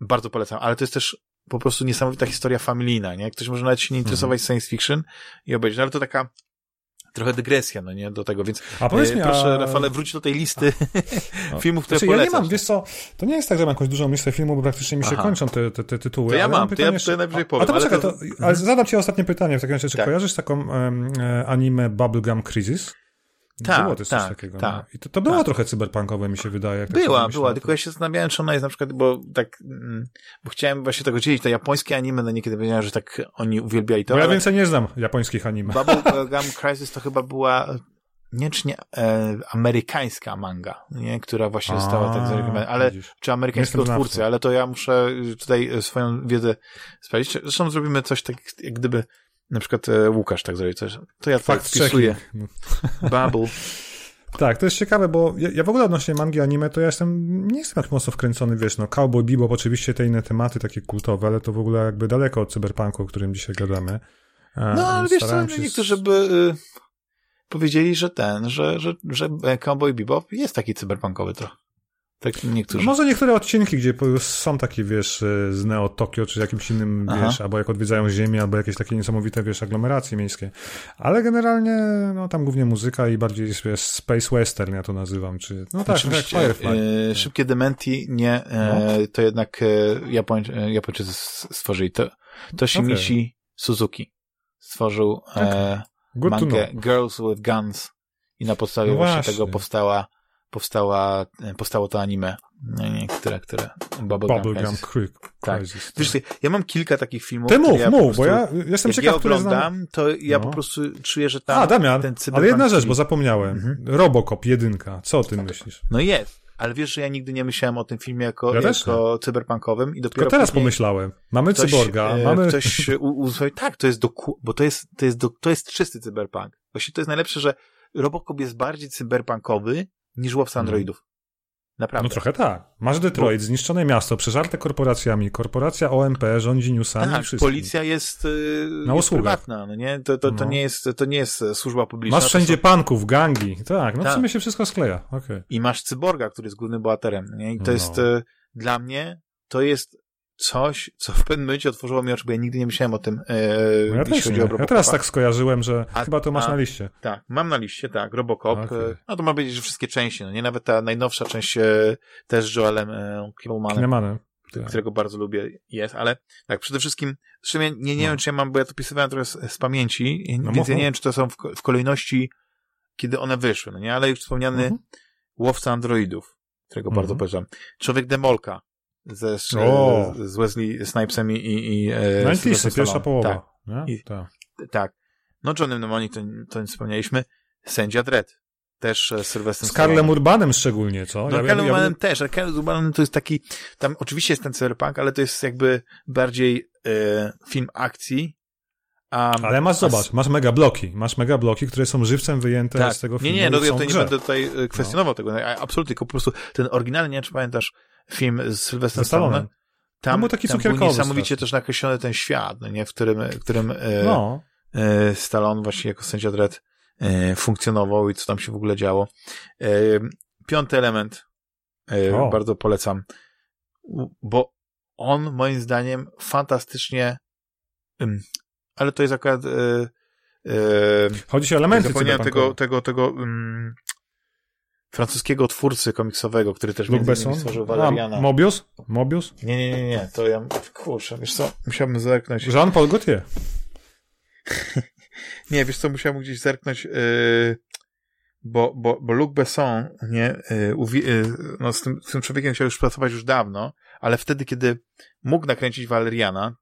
bardzo polecam, ale to jest też po prostu niesamowita historia familijna, nie? Ktoś może nawet się nie interesować mhm. science fiction i obejrzeć, no ale to taka trochę dygresja, no nie, do tego, więc a powiedz e, mi, proszę, a... Rafale, wróć do tej listy a... filmów, które znaczy, polecasz. Ja nie mam, wiesz co, to nie jest tak, że mam jakąś dużą listę filmów, bo praktycznie mi się Aha. kończą te, te, te tytuły. To ja mam, to ja, to ja najwyżej powiem. A to poczekaj, to... to, ale zadam ci ostatnie pytanie w takim razie, czy tak. kojarzysz taką um, anime Bubblegum Crisis? Tak, było też tak, coś takiego. Tak, no. I to, to było tak. trochę cyberpunkowe, mi się wydaje. Jak była, tak była, tylko ja się zastanawiałem, czy ona jest na przykład, bo tak, mm, bo chciałem właśnie tego dzielić, to japońskie anime, no niekiedy powiedziałem, że tak oni uwielbiali to. Bo ja ale... więcej nie znam japońskich anime. Bubblegum Crisis to chyba była nie czy nie e, amerykańska manga, nie, która właśnie została tak zareklamowana, ale widzisz. czy amerykańskiego twórcy, ale to ja muszę tutaj swoją wiedzę sprawdzić. Zresztą zrobimy coś tak, jak gdyby na przykład e, Łukasz tak zrobi coś. To ja tak wpisuję. Bubble. Tak, to jest ciekawe, bo ja, ja, w ogóle odnośnie mangi anime, to ja jestem, nie jestem tak mocno wkręcony, wiesz, no Cowboy Bebop, oczywiście te inne tematy takie kultowe, ale to w ogóle jakby daleko od cyberpunku, o którym dzisiaj gadamy. E, no, ale wiesz co, no, się... niektórzy by y, powiedzieli, że ten, że, że, że Cowboy Bebop jest taki cyberpunkowy trochę. Tak niektórzy. No może niektóre odcinki, gdzie są takie, wiesz, e, z Neo Tokio, czy jakimś innym, Aha. wiesz, albo jak odwiedzają Ziemię, albo jakieś takie niesamowite, wiesz, aglomeracje miejskie. Ale generalnie, no tam głównie muzyka i bardziej, wiesz, space western, ja to nazywam, czy, no tak, jak Firefly. E, szybkie dementi, nie, e, no. to jednak e, Japoń, e, Japończycy stworzyli. To, to Shimichi okay. Suzuki stworzył e, mangę Girls with Guns i na podstawie no właśnie. właśnie tego powstała powstała, powstało to anime, no które, które Bubblegum, Bubblegum Creek. Tak. Wiesz, ja mam kilka takich filmów. Ty mów, ja mów, bo ja jestem ciekaw, ja oglądam, znam... to ja no. po prostu czuję, że tam A, Damian, ten ale jedna rzecz, bo zapomniałem. Mhm. Robocop, jedynka. Co o tym myślisz? No jest. Ale wiesz, że ja nigdy nie myślałem o tym filmie jako, ja jako cyberpunkowym i dopiero Tylko teraz pomyślałem. Mamy ktoś, cyborga, e, mamy... Ktoś u, tak, to jest do, bo to jest, to jest, do, to jest czysty cyberpunk. Właśnie to jest najlepsze, że Robocop jest bardziej cyberpunkowy niż łowca mhm. androidów. Naprawdę. No trochę tak. Masz Detroit, Bo... zniszczone miasto, przeżarte korporacjami, korporacja OMP rządzi newsami tak, policja jest, yy, Na jest prywatna, no nie? To, to, to, no. nie jest, to nie jest służba publiczna. Masz wszędzie są... panków, gangi, tak, no tak. w sumie się wszystko skleja. Okay. I masz cyborga, który jest głównym bohaterem, nie? I to no. jest, y, dla mnie, to jest coś, co w pewnym momencie otworzyło mi oczy, bo ja nigdy nie myślałem o tym, e, no ja jeśli chodzi nie. o Robocop. Ja teraz tak skojarzyłem, że a, chyba to masz a, na liście. Tak, mam na liście, tak, Robocop. Okay. No to ma być, że wszystkie części, no nie? Nawet ta najnowsza część e, też z Joelem e. Tak. którego bardzo lubię, jest, ale tak, przede wszystkim, zresztą ja nie, nie no. wiem, czy ja mam, bo ja to pisywałem trochę z, z pamięci, no, więc ja nie wiem, czy to są w, w, kolejności, kiedy one wyszły, no nie, ale już wspomniany uh mhm. -huh. Łowca Androidów, którego uh -huh. bardzo mhm. polecam. Człowiek Demolka, ze, z Wesley Snipesem i... i e, 90 pierwsza połowa. Tak? I, tak. tak. No Johnny Mnemonic, to, to nie wspomnieliśmy. Sędzia Dredd. Też e, Sylwestrem Z Karlem Urbanem szczególnie, co? No ja, Karlem ja, Urbanem ja... też, ale Karl Urbanem to jest taki, tam oczywiście jest ten cyberpunk, ale to jest jakby bardziej e, film akcji, Um, Ale masz, zobacz, masz mega bloki, masz mega bloki, które są żywcem wyjęte tak. z tego filmu. Nie, nie, no ja tutaj nie będę tutaj e, kwestionował no. tego, absolutnie, tylko po prostu ten oryginalny, nie wiem, czy pamiętasz film z Sylwestrem Stallonem, tam, był taki tam był niesamowicie też nakreślony ten świat, no nie, w którym, w którym e, no. e, Stallone właśnie jako sędzia Dredd e, funkcjonował i co tam się w ogóle działo. E, piąty element, e, bardzo polecam, bo on moim zdaniem fantastycznie ale to jest akurat e, Chodzi o elementy Zapomniałem tego, tego, tego um, francuskiego twórcy komiksowego, który też Luke między stworzył Valeriana. A, Mobius? Mobius? Nie, nie, nie, nie, to ja, kurczę, wiesz co, musiałbym zerknąć. Jean-Paul Gaultier. nie, wiesz co, musiałem gdzieś zerknąć, yy, bo, bo, bo Luc Besson, nie, yy, yy, no z tym, z tym człowiekiem chciał już pracować już dawno, ale wtedy, kiedy mógł nakręcić Valeriana,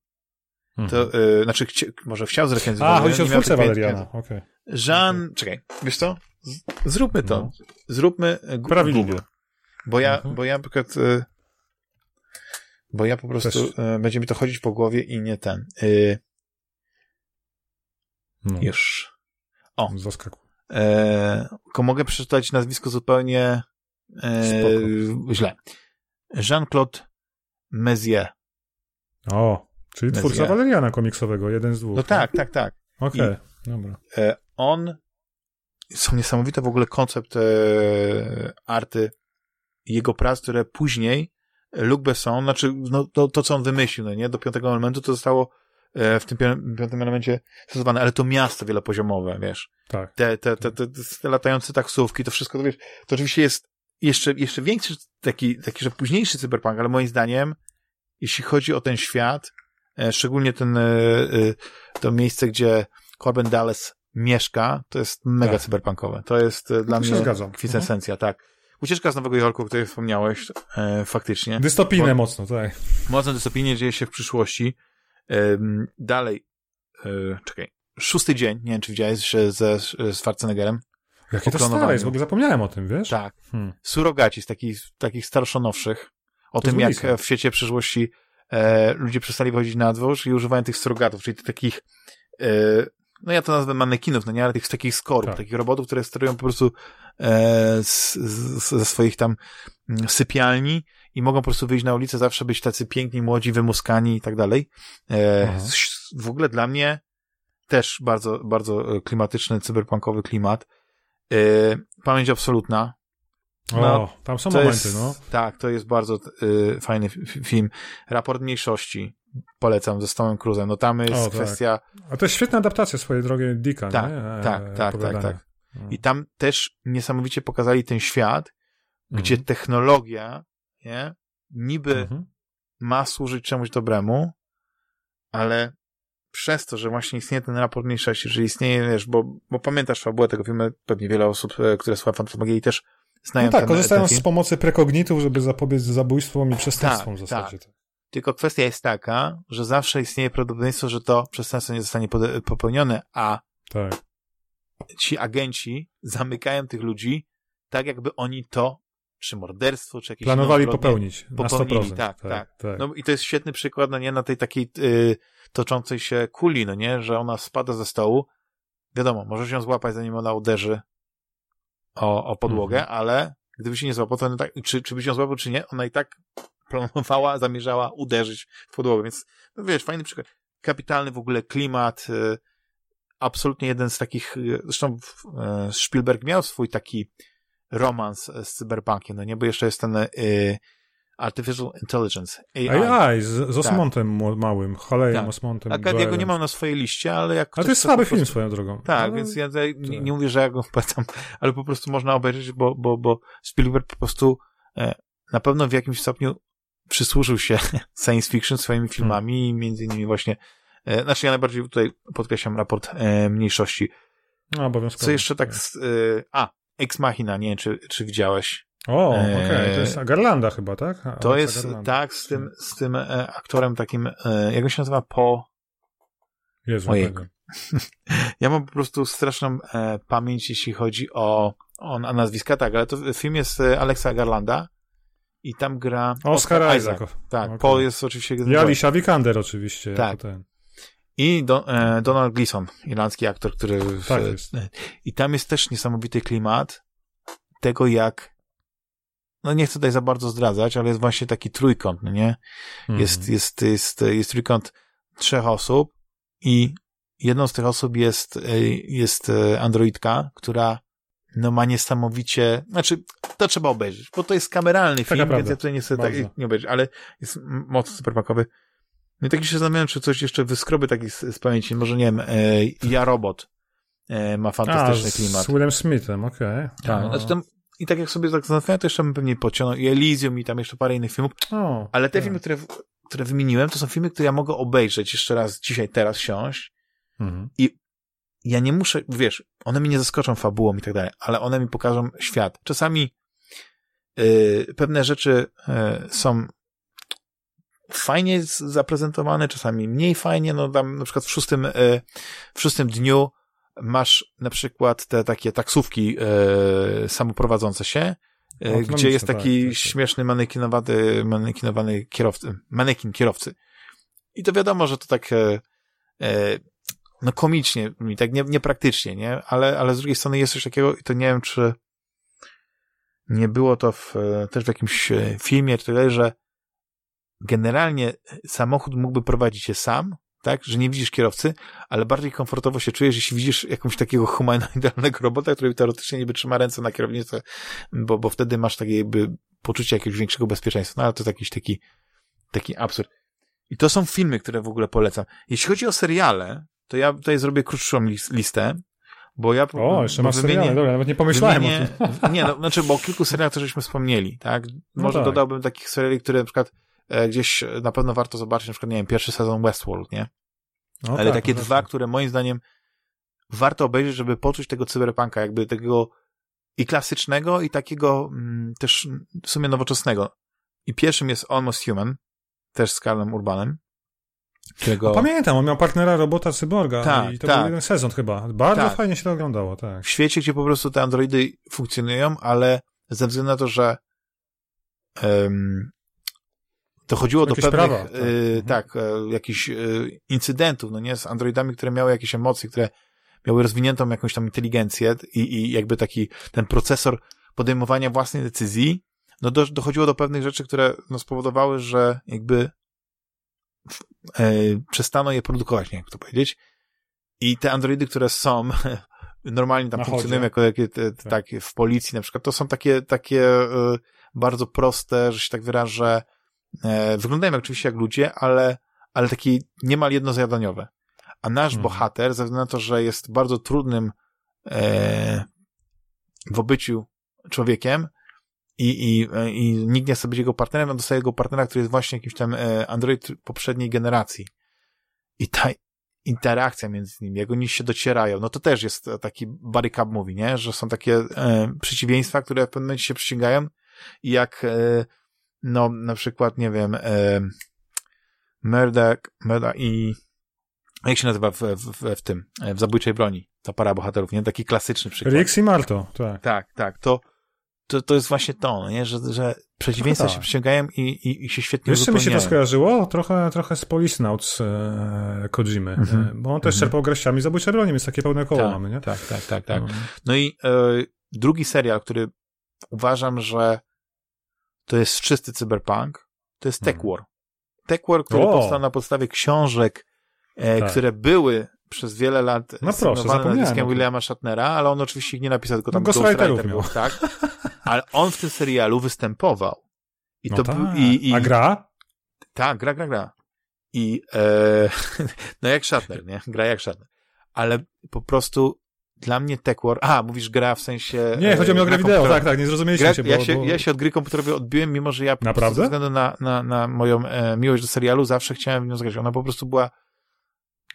to, mhm. y, znaczy, chci może chciał zrecenzować. A, chodzi o twórcę Valeriana, okej. Okay. Jean, okay. czekaj, wiesz co? Z zróbmy to. No. Zróbmy Google. Bo ja, mhm. bo ja na przykład, y, bo ja po prostu, y, będzie mi to chodzić po głowie i nie ten. Y, no. Już. O. Zaskakuj. E, mogę przeczytać nazwisko zupełnie e, źle. Jean-Claude Mezier. O. Czyli twórca Valeriana komiksowego, jeden z dwóch. No tak, tak, tak. Okej, okay, dobra. E, on, są niesamowite w ogóle koncept e, arty jego prac, które później Luc Besson, znaczy no, to, to, co on wymyślił, no nie, do piątego elementu to zostało e, w tym piątym elemencie stosowane, ale to miasto wielopoziomowe, wiesz. Tak. Te, te, te, te, te latające taksówki, to wszystko, to wiesz, to oczywiście jest jeszcze, jeszcze większy taki, taki, że późniejszy cyberpunk, ale moim zdaniem, jeśli chodzi o ten świat, szczególnie ten, e, e, to miejsce, gdzie Corbin Dallas mieszka, to jest mega tak. cyberpunkowe. To jest dla mnie kwintesencja, mhm. tak. Ucieczka z Nowego Jorku, o której wspomniałeś, e, faktycznie. Dystopijne Bo, mocno, tak. Mocno dystopijnie dzieje się w przyszłości. E, dalej, e, czekaj, szósty dzień, nie wiem, czy widziałeś, że ze, Schwarzeneggerem. Jakie to stare jest, w ogóle zapomniałem o tym, wiesz? Tak. Hmm. Surogaci z takich, takich starszonowszych. O to tym, jak w świecie przyszłości e, ludzie przestali wychodzić na dwór i używają tych strogatów, czyli takich, e, no ja to nazwę manekinów, no nie, ale tych takich skorup, tak. takich robotów, które sterują po prostu e, z, z, ze swoich tam mm, sypialni i mogą po prostu wyjść na ulicę, zawsze być tacy piękni, młodzi, wymuskani i tak dalej. E, w ogóle dla mnie też bardzo, bardzo e, klimatyczny, cyberpunkowy klimat. E, pamięć absolutna, no, o, tam są momenty, jest, no. Tak, to jest bardzo y, fajny film. Raport mniejszości polecam ze Stonem Cruzem. No tam jest o, tak. kwestia... Tak. A to jest świetna adaptacja swojej drogi Dicka, tak, nie? Tak, e, tak, tak, tak. I tam też niesamowicie pokazali ten świat, mhm. gdzie technologia, nie, niby mhm. ma służyć czemuś dobremu, ale przez to, że właśnie istnieje ten raport mniejszości, że istnieje, wiesz, bo, bo pamiętasz fabułę tego filmu, pewnie wiele osób, e, które słucha Fantasmagierii też znają no tak, ten, korzystają z pomocy prekognitów, żeby zapobiec zabójstwom i przestępstwom tak, w zasadzie. Tak. Tylko kwestia jest taka, że zawsze istnieje prawdopodobieństwo, że to przestępstwo nie zostanie popełnione, a tak. ci agenci zamykają tych ludzi tak, jakby oni to, czy morderstwo, czy jakieś Planowali popełnić. Popełnili, tak, tak, tak, tak, No i to jest świetny przykład, no nie, na tej takiej y, toczącej się kuli, no nie, że ona spada ze stołu. Wiadomo, możesz ją złapać, zanim ona uderzy o, o podłogę, mhm. ale gdyby się nie złapał, to tak, czy, czy by się złapał, czy nie, ona i tak planowała, zamierzała uderzyć w podłogę, więc no wiesz, fajny przykład. Kapitalny w ogóle klimat, y, absolutnie jeden z takich, y, zresztą y, Spielberg miał swój taki romans z cyberpunkiem, no nie, bo jeszcze jest ten y, Artificial Intelligence, AI. AI, z, z Osmontem tak. małym, Halejem tak. Osmontem. Tak, ja go nie mam na swojej liście, ale jak Ale to jest słaby film swoją drogą. Tak, ale... więc ja nie, tak. nie mówię, że ja go wpłacam, ale po prostu można obejrzeć, bo, bo, bo Spielberg po prostu e, na pewno w jakimś stopniu przysłużył się science fiction swoimi hmm. filmami hmm. między innymi właśnie, e, znaczy ja najbardziej tutaj podkreślam raport e, mniejszości. No, obowiązkowo. Co jeszcze tak, tak. z, e, a, Ex Machina, nie wiem, czy, czy widziałeś. O, okej, okay. to jest Garlanda chyba, tak? A, to jest, Garlanda. tak, z tym, z tym e, aktorem takim, e, jak on się nazywa, po... Jezu, Ojej. Ja mam po prostu straszną e, pamięć, jeśli chodzi o, o nazwiska, tak, ale to film jest e, Alexa Garlanda i tam gra Oscar, Isaac. Tak, Okay. Paul jest oczywiście... I Alicia Vikander oczywiście. Tak. Ten. I Don, e, Donald Gleason, irlandzki aktor, który... W, Tak jest. I tam jest też niesamowity klimat tego, jak no nie chcę tutaj za bardzo zdradzać, ale jest właśnie taki trójkąt, no nie? Mhm. Jest, jest, jest, jest trójkąt trzech osób i jedną z tych osób jest, e, jest e, androidka, która no ma niesamowicie, znaczy to trzeba obejrzeć, bo to jest kameralny Taka film, prawda. więc ja tutaj nie chcę tak, nie obejrzeć, ale jest mocno superpakowy. No i tak się zastanawiałem, czy coś jeszcze wyskroby takich z, z pamięci, może nie wiem, e, Ja Robot e, ma A, fantastyczny z klimat. Willem Smithem, okej. Tak, No. znaczy tam, i tak jak sobie tak zastanawiałem, to jeszcze bym pewnie pociągnął i Elysium i tam jeszcze parę innych filmów, O, ale te tak. filmy, które, które wymieniłem, to są filmy, które ja mogę obejrzeć jeszcze raz dzisiaj, teraz siąść. Mhm. Ja nie muszę, wiesz, one mi nie zaskoczą fabułą i tak dalej, ale one mi pokażą świat. Czasami y, pewne rzeczy y, są fajnie zaprezentowane, czasami mniej fajnie, no tam na przykład w szóstym, y, w szóstym dniu masz na przykład te takie taksówki y, samoprowadzące się, y, Autonomiczne, gdzie jest tak, taki tak, tak. śmieszny manekinowany, manekinowany kierowcy, manekin kierowcy. I to wiadomo, że to tak e, e, no komicznie, mi tak nie, niepraktycznie, nie? Ale, ale z drugiej strony jest coś takiego i to nie wiem, czy nie było to w, e, też w jakimś e, filmie, czy tyle, że generalnie samochód mógłby prowadzić się sam, tak, że nie widzisz kierowcy, ale bardziej komfortowo się czujesz, jeśli widzisz jakąś takiego humanoidalnego robota, który teoretycznie niby trzyma ręce na kierownicy, bo, bo wtedy masz takie jakby poczucie jakiegoś większego bezpieczeństwa. No ale to jest jakiś taki, taki absurd. I to są filmy, które w ogóle polecam. Jeśli chodzi o seriale, to ja tutaj zrobię krótszą lis- listę, bo ja O, jeszcze masz seriale, dobra, nawet nie pomyślałem wymienię, o tym. Nie, no, znaczy, bo o kilku serialach też żeśmy wspomnieli, tak? Może tak. dodałbym takich seriali, które na przykład gdzieś e, na pewno warto zobaczyć, na przykład, nie wiem, pierwszy sezon Westworld, nie? No Ale tak, takie no dwa, właśnie. które moim zdaniem warto obejrzeć, żeby poczuć tego cyberpunka, jakby tego i klasycznego, i takiego mm, też w sumie nowoczesnego. I pierwszym jest Almost Human, też z Karlem Urbanem, którego Pamiętam, on miał partnera robota cyborga Tak, i to tak. był jeden sezon chyba. Bardzo Tak. fajnie się to oglądało, tak. w świecie, gdzie po prostu te androidy funkcjonują, ale ze względu na to, że um, dochodziło do pewnych prawa, tak. y, tak, e, jakichś y, incydentów, no nie, z androidami, które miały jakieś emocje, które miały rozwiniętą jakąś tam inteligencję i, i jakby taki ten procesor podejmowania własnej decyzji, no do, dochodziło do pewnych rzeczy, które no, spowodowały, że jakby e, przestano je produkować, nie wiem jak to powiedzieć. I te androidy, które są normalnie tam Na funkcjonują chodzie. jako jakie, te, Tak. w policji na przykład, to są takie, takie e, bardzo proste, że się tak wyrażę, e, wyglądają oczywiście jak ludzie, ale, ale takie niemal jednozadaniowe. A nasz Mhm. bohater, ze względu na to, że jest bardzo trudnym e, w obyciu człowiekiem i, i, i nikt nie chce być jego partnerem, on dostaje jego partnera, który jest właśnie jakimś tam e, android poprzedniej generacji. I ta interakcja między nimi, jak oni się docierają, no to też jest taki Barry Cub mówi, nie? Że są takie e, przeciwieństwa, które w pewnym momencie się przyciągają i jak e, no na przykład, nie wiem, e, Murdoch, Murdoch i jak się nazywa w, w, w, tym, e, w Zabójczej Broni, ta para bohaterów, nie? Taki klasyczny przykład. Rix i Marto, tak. Tak, tak, to, to, to jest właśnie to, no nie? Że, że przeciwieństwa tak. się przyciągają i, i, i się świetnie Wiesz, mi się to skojarzyło? Trochę, trochę z Policenauts e, Kojimy, Mhm. e, bo on też Mhm. czerpał greściami zabójcze broni, więc takie pełne koło tak, mamy, nie? tak, tak, tak, tak. No. No i e, drugi serial, który uważam, że to jest czysty cyberpunk, to jest Tech Mhm. War. Tech War, który O! powstał na podstawie książek, e, Tak. które były przez wiele lat proszę, sygnowane zapomniałem nazwiskiem. Williama Shatnera, ale on oczywiście ich nie napisał, tylko tam No, ghostwriter miał. tak? Ale on w tym serialu występował. I No to był, i, i, A gra? tak, gra, gra, gra. I e, no jak Shatner, nie? Gra jak Shatner. Ale po prostu dla mnie Tech War... A, mówisz gra w sensie... Nie, chodzi mi o e, grę wideo, tak, tak, nie zrozumieliśmy Gra, się, bo, ja, się, bo... ja się od gry komputerowej odbiłem, mimo że ja Naprawdę? ze względu na, na, na moją e, miłość do serialu zawsze chciałem w nią zagrać. Ona po prostu była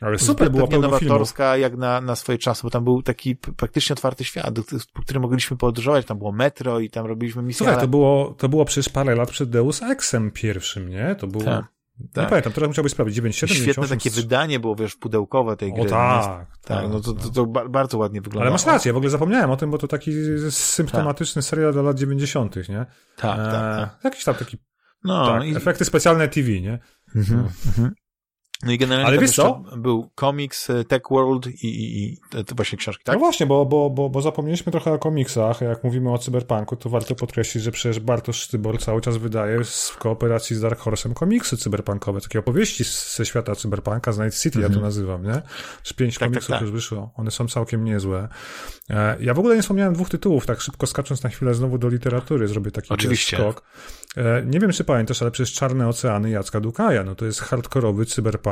Ale super filmów. nowatorska jak na, na swoje czasy, bo tam był taki praktycznie otwarty świat, po którym mogliśmy podróżować. Tam było metro i tam robiliśmy misje. Słuchaj, ale- to było, to było przecież parę lat przed Deus Exem pierwszym, nie? To było... Tak. Tak. Nie pamiętam, teraz musiałbyś sprawdzić, 97, Świetne 98, takie wydanie było, wiesz, pudełkowe tej gry. O tak, tak, tak. no to, to, to, bardzo ładnie wygląda. Ale masz rację, w ogóle zapomniałem o tym, bo to taki symptomatyczny tak. serial dla lat 90., nie? Tak, tak, tak. Jakiś tam taki no, tak, i... efekty specjalne TV, nie? Mhm, no. Mhm. No i generalnie Ale wiesz co? był komiks, e, Tech World i, i, i to właśnie książki, tak? No właśnie, bo, bo, bo, bo zapomnieliśmy trochę o komiksach. Jak mówimy o cyberpunku, to warto podkreślić, że przecież Bartosz Sztybor cały czas wydaje w kooperacji z Dark Horse'em komiksy cyberpunkowe, takie opowieści ze świata cyberpunka, z Night City, ja to mhm. nazywam, nie? Z pięć tak, tak komiksów tak, tak. już wyszło. One są całkiem niezłe. E, ja w ogóle nie wspomniałem dwóch tytułów, tak szybko skacząc na chwilę znowu do literatury, zrobię taki Oczywiście. skok. E, nie wiem, czy pamiętasz, ale przecież Czarne Oceany Jacka Dukaja, no to jest hardkorowy cyberpunk.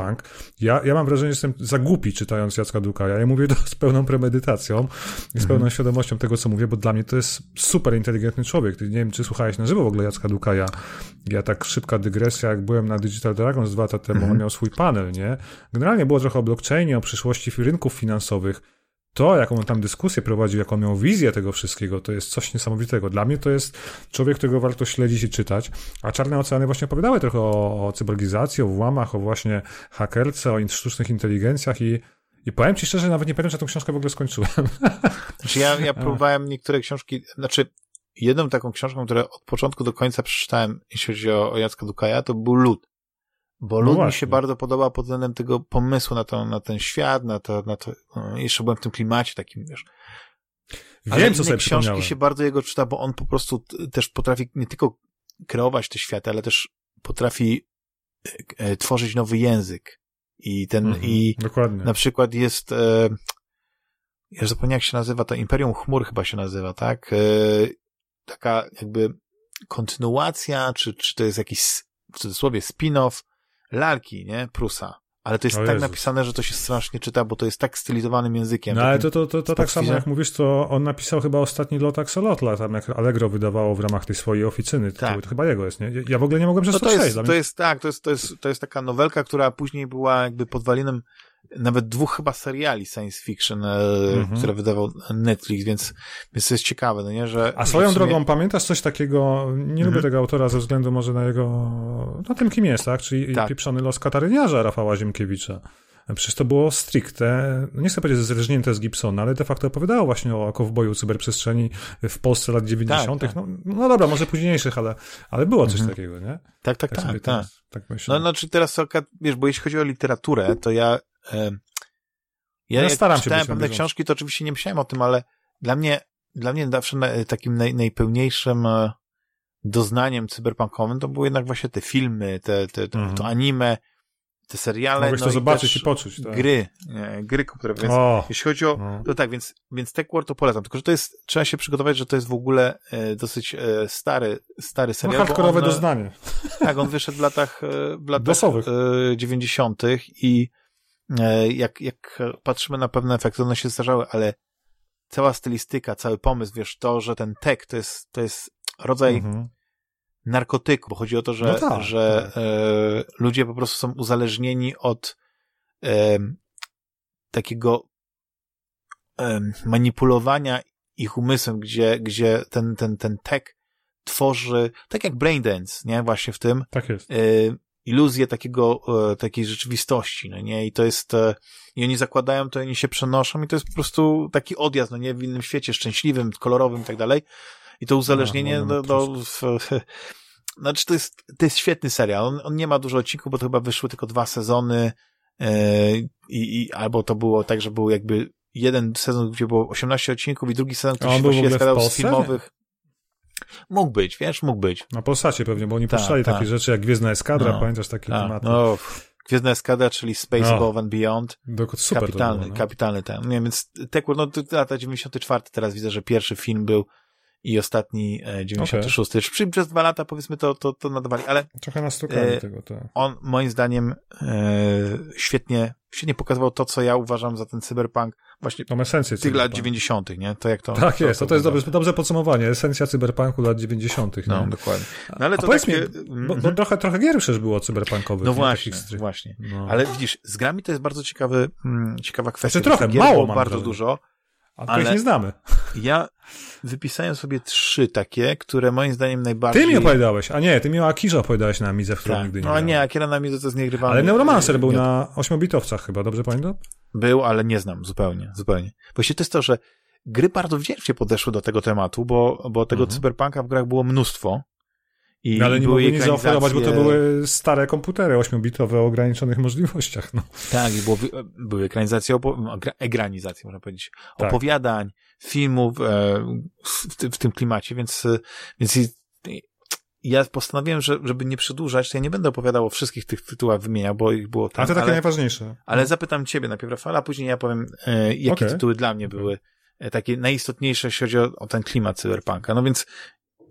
Ja, ja mam wrażenie, że jestem za głupi czytając Jacka Dukaja. Ja mówię to z pełną premedytacją i z pełną mhm. świadomością tego, co mówię, bo dla mnie to jest super inteligentny człowiek. Nie wiem, czy słuchałeś na żywo w ogóle Jacka Dukaja. Ja tak szybka dygresja, jak byłem na Digital Dragons dwa lata temu, on mhm. miał swój panel, nie? Generalnie było trochę o blockchainie, o przyszłości rynków finansowych to, jaką on tam dyskusję prowadził, jaką miał wizję tego wszystkiego, to jest coś niesamowitego. Dla mnie to jest człowiek, którego warto śledzić i czytać. A Czarne Oceany właśnie opowiadały trochę o, o cyborgizacji, o włamach, o właśnie hakerce, o sztucznych inteligencjach i i powiem ci szczerze, nawet nie pamiętam, że tę książkę w ogóle skończyłem. Znaczy ja, ja próbowałem niektóre książki, znaczy jedną taką książką, którą od początku do końca przeczytałem, jeśli chodzi o, o Jacka Dukaja, to był Lud. Bo no lud mi się bardzo podoba pod względem tego pomysłu na, to, na ten świat, na to, na to, no, jeszcze byłem w tym klimacie takim, wiesz. Wiem, Ale co sobie książki się bardzo jego czyta, bo on po prostu też potrafi nie tylko kreować te światy, ale też potrafi e, e tworzyć nowy język. I ten, mhm, i dokładnie. na przykład jest, e, ja zapomniałem jak się nazywa, to Imperium Chmur chyba się nazywa, tak? E, taka jakby kontynuacja, czy, czy to jest jakiś w cudzysłowie spin-off lalki, nie? Prusa. Ale to jest o tak Jezus. napisane, że to się strasznie czyta, bo to jest tak stylizowanym językiem. No ale to, to, to, to tak samo jak mówisz, to on napisał chyba ostatni lot Axolotla, tam jak Allegro wydawało w ramach tej swojej oficyny. Tak. To, to chyba jego jest, nie? Ja w ogóle nie mogłem przez no to, to jest, to jest tak, to jest, to, jest, to jest taka nowelka, która później była jakby podwalinem nawet dwóch chyba seriali science fiction, mm-hmm. które wydawał Netflix, więc, więc to jest ciekawe, no nie, że... A swoją sumie... drogą, pamiętasz coś takiego, nie lubię mhm. tego autora ze względu może na jego, na tym kim jest, tak, czyli tak. pieprzony los kataryniarza Rafała Ziemkiewicza. Przecież to było stricte, no nie chcę powiedzieć zależnięte z Gibsona, ale de facto opowiadało właśnie o kowboju cyberprzestrzeni w Polsce lat 90. Tak, tak. No, no dobra, może późniejszych, ale, ale było coś mhm. takiego, nie? Tak, tak, tak. tak, tak. tak myślę. No, znaczy teraz, wiesz, bo jeśli chodzi o literaturę, to ja ja, ja staram się czytałem pewne książki, to oczywiście nie myślałem o tym, ale dla mnie, dla mnie zawsze takim naj, najpełniejszym e, doznaniem cyberpunkowym to były jednak właśnie te filmy, te, te, te mhm. to anime, te seriale. Mogłeś no to zobaczyć i poczuć. Tak. Gry, nie, gry komputerowe. Więc o, jeśli chodzi o, no. to tak, więc, więc Techworld to polecam. Tylko, że to jest, trzeba się przygotować, że to jest w ogóle e, dosyć e, stary, stary serial. No, hardkorowe doznanie. Tak, on wyszedł w latach, e, w latach e, 90. i jak, jak patrzymy na pewne efekty, one się zdarzały, ale cała stylistyka, cały pomysł, wiesz, to, że ten tek to jest, to jest rodzaj mhm. narkotyku, bo chodzi o to, że, no tak, że tak. E, ludzie po prostu są uzależnieni od e, takiego e, manipulowania ich umysłem, gdzie, gdzie ten, ten, ten tek tworzy, tak jak Braindance, nie, właśnie w tym. Tak jest. E, iluzję takiego, e, takiej rzeczywistości, no nie? I to jest, e, i oni zakładają to, i oni się przenoszą i to jest po prostu taki odjazd, no nie? W innym świecie, szczęśliwym, kolorowym i tak dalej. I to uzależnienie no, no, w, znaczy to jest, to jest świetny serial. On, on nie ma dużo odcinków, bo to chyba wyszły tylko dwa sezony, yy, i, albo to było tak, że był jakby jeden sezon, gdzie było 18 odcinków i drugi sezon, który się właściwie składał z filmowych. Mógł być, wiesz, mógł być. Na Polsacie pewnie, bo oni ta, puszczali ta. takie rzeczy jak Gwiezdna Eskadra, no, pamiętasz takie ta, tematy? No, Gwiezdna Eskadra, czyli Space no. Above and Beyond. Super kapitalny, było, no. kapitalny ten. Nie, więc Tekworld, no lata 94, teraz widzę, że pierwszy film był i ostatni 96. Okay. Przy, przez dwa lata powiedzmy to, to, to nadawali, ale trochę nastukali e, tego, tak. On moim zdaniem e, świetnie, świetnie pokazywał to, co ja uważam za ten cyberpunk właśnie Tą esencję tych lat 90., nie? To jak to. Tak to, jest, to, to, jest dobre, dobrze podsumowanie. Esencja cyberpunku lat 90. No, nie? dokładnie. No, ale to powiedz takie... mi, bo, bo, mhm. trochę, trochę gier przecież było cyberpunkowych. No właśnie, właśnie. No. Ale widzisz, z grami to jest bardzo ciekawy, mm, ciekawa kwestia. Znaczy trochę, mało bardzo dużo, A ale nie znamy. Ja wypisałem sobie trzy takie, które moim zdaniem najbardziej... Ty mi opowiadałeś, a nie, ty mi o Akirze opowiadałeś na Amidze, w którą tak. nigdy nie No nie, Akira na Amidze to jest niegrywalne. Ale Neuromancer był na 8-bitowcach chyba, dobrze pamiętam? Był, ale nie znam zupełnie, zupełnie. Właściwie to jest to, że gry bardzo wdzięcznie podeszły do tego tematu, bo, bo tego mhm. cyberpunka w grach było mnóstwo. I no, ale nie mogli nic zaoferować, bo to były stare komputery 8-bitowe o ograniczonych możliwościach. No. Tak, i było, były ekranizacje, opo- egranizacje, można powiedzieć, tak. opowiadań, filmów e, w, w, tym klimacie, więc, więc ja postanowiłem, że, żeby nie przedłużać, to ja nie będę opowiadał o wszystkich tych tytułach wymieniał, bo ich było tam. A to takie ale, najważniejsze. Ale no. zapytam ciebie najpierw, Rafał, a później ja powiem, e, jakie okay. tytuły dla mnie były e, takie najistotniejsze, jeśli chodzi o, o ten klimat cyberpunka. No więc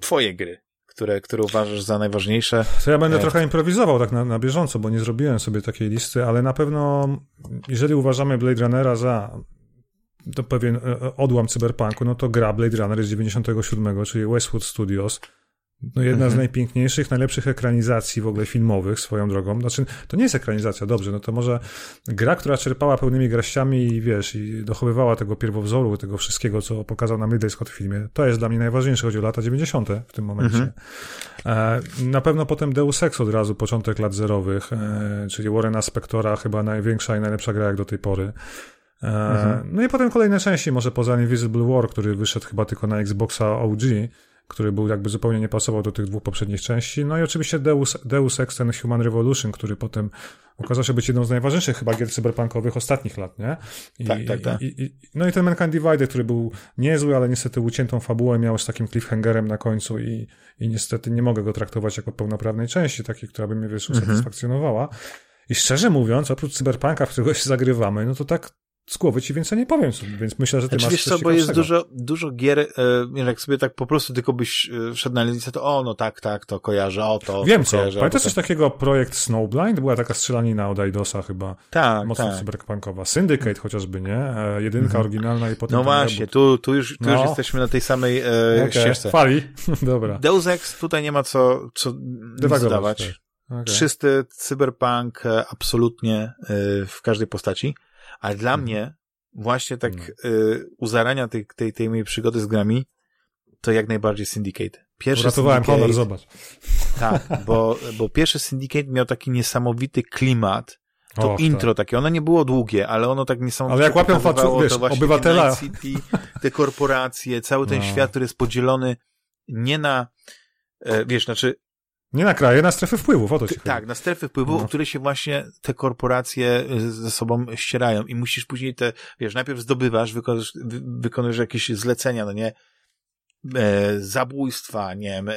twoje gry które, które uważasz za najważniejsze? To ja będę e... trochę improwizował tak na, na bieżąco, bo nie zrobiłem sobie takiej listy, ale na pewno, jeżeli uważamy Blade Runnera za to pewien e, e, odłam cyberpunku, no to gra Blade Runner z 97, czyli Westwood Studios, no jedna mhm. z najpiękniejszych, najlepszych ekranizacji w ogóle filmowych swoją drogą. Znaczy, to nie jest ekranizacja, dobrze, no to może gra, która czerpała pełnymi garściami i wiesz, i dochowywała tego pierwowzoru, tego wszystkiego, co pokazał nam Ridley Scott w filmie. To jest dla mnie najważniejsze, chodzi o lata 90. w tym momencie. Mhm. E, na pewno potem Deus Ex od razu, początek lat zerowych, e, czyli Warrena Spectora, chyba największa i najlepsza gra jak do tej pory. E, mhm. No i potem kolejne części, może poza Invisible War, który wyszedł chyba tylko na Xboxa OG, który był jakby zupełnie nie pasował do tych dwóch poprzednich części. No i oczywiście Deus, Deus Ex ten Human Revolution, który potem okazał się być jedną z najważniejszych chyba gier cyberpunkowych ostatnich lat, nie? I, tak, tak, tak. I, i, no i ten Mankind Divided, który był niezły, ale niestety uciętą fabułę miał z takim cliffhangerem na końcu i, i niestety nie mogę go traktować jako pełnoprawnej części, takiej, która by mnie, wiesz, mhm. usatysfakcjonowała. I szczerze mówiąc, oprócz cyberpunka, w którego się zagrywamy, no to tak z głowy ci więcej nie powiem, więc myślę, że ty znaczy, masz wiesz co, bo jest dużo, dużo gier, e, jak sobie tak po prostu tylko byś e, wszedł na listę, to o, no tak, tak, to kojarzę, o, to Wiem to co, kojarzę, pamiętasz coś takiego projekt Snowblind? Była taka strzelanina od Idosa chyba, tak, mocno tak. cyberpunkowa. Syndicate chociażby, nie? E, jedynka mhm. oryginalna i potem No właśnie, tu, tu, już, tu no. już jesteśmy na tej samej e, okay. ścieżce. Fali, dobra. Deus Ex, tutaj nie ma co, co zdawać. Okay. Czysty cyberpunk, e, absolutnie e, w każdej postaci. Ale dla mhm. mnie właśnie tak no. y, u zarania tej, tej, tej mojej przygody z grami to jak najbardziej Syndicate. Pierwszy Uratowałem Syndicate, honor, zobacz. Tak, bo, bo pierwszy Syndicate miał taki niesamowity klimat, to Och, intro tak. takie, ono nie było długie, ale ono tak niesamowicie Ale jak łapią faczu, wiesz, obywatela. City, te korporacje, cały ten no. świat, który jest podzielony nie na, e, wiesz, znaczy nie na kraje, na strefy wpływów, o to ci Tak, na strefy wpływów, no. które się właśnie te korporacje ze sobą ścierają. I musisz później te, wiesz, najpierw zdobywasz, wykonujesz, wykonujesz jakieś zlecenia, no nie, e, zabójstwa, nie wiem, e,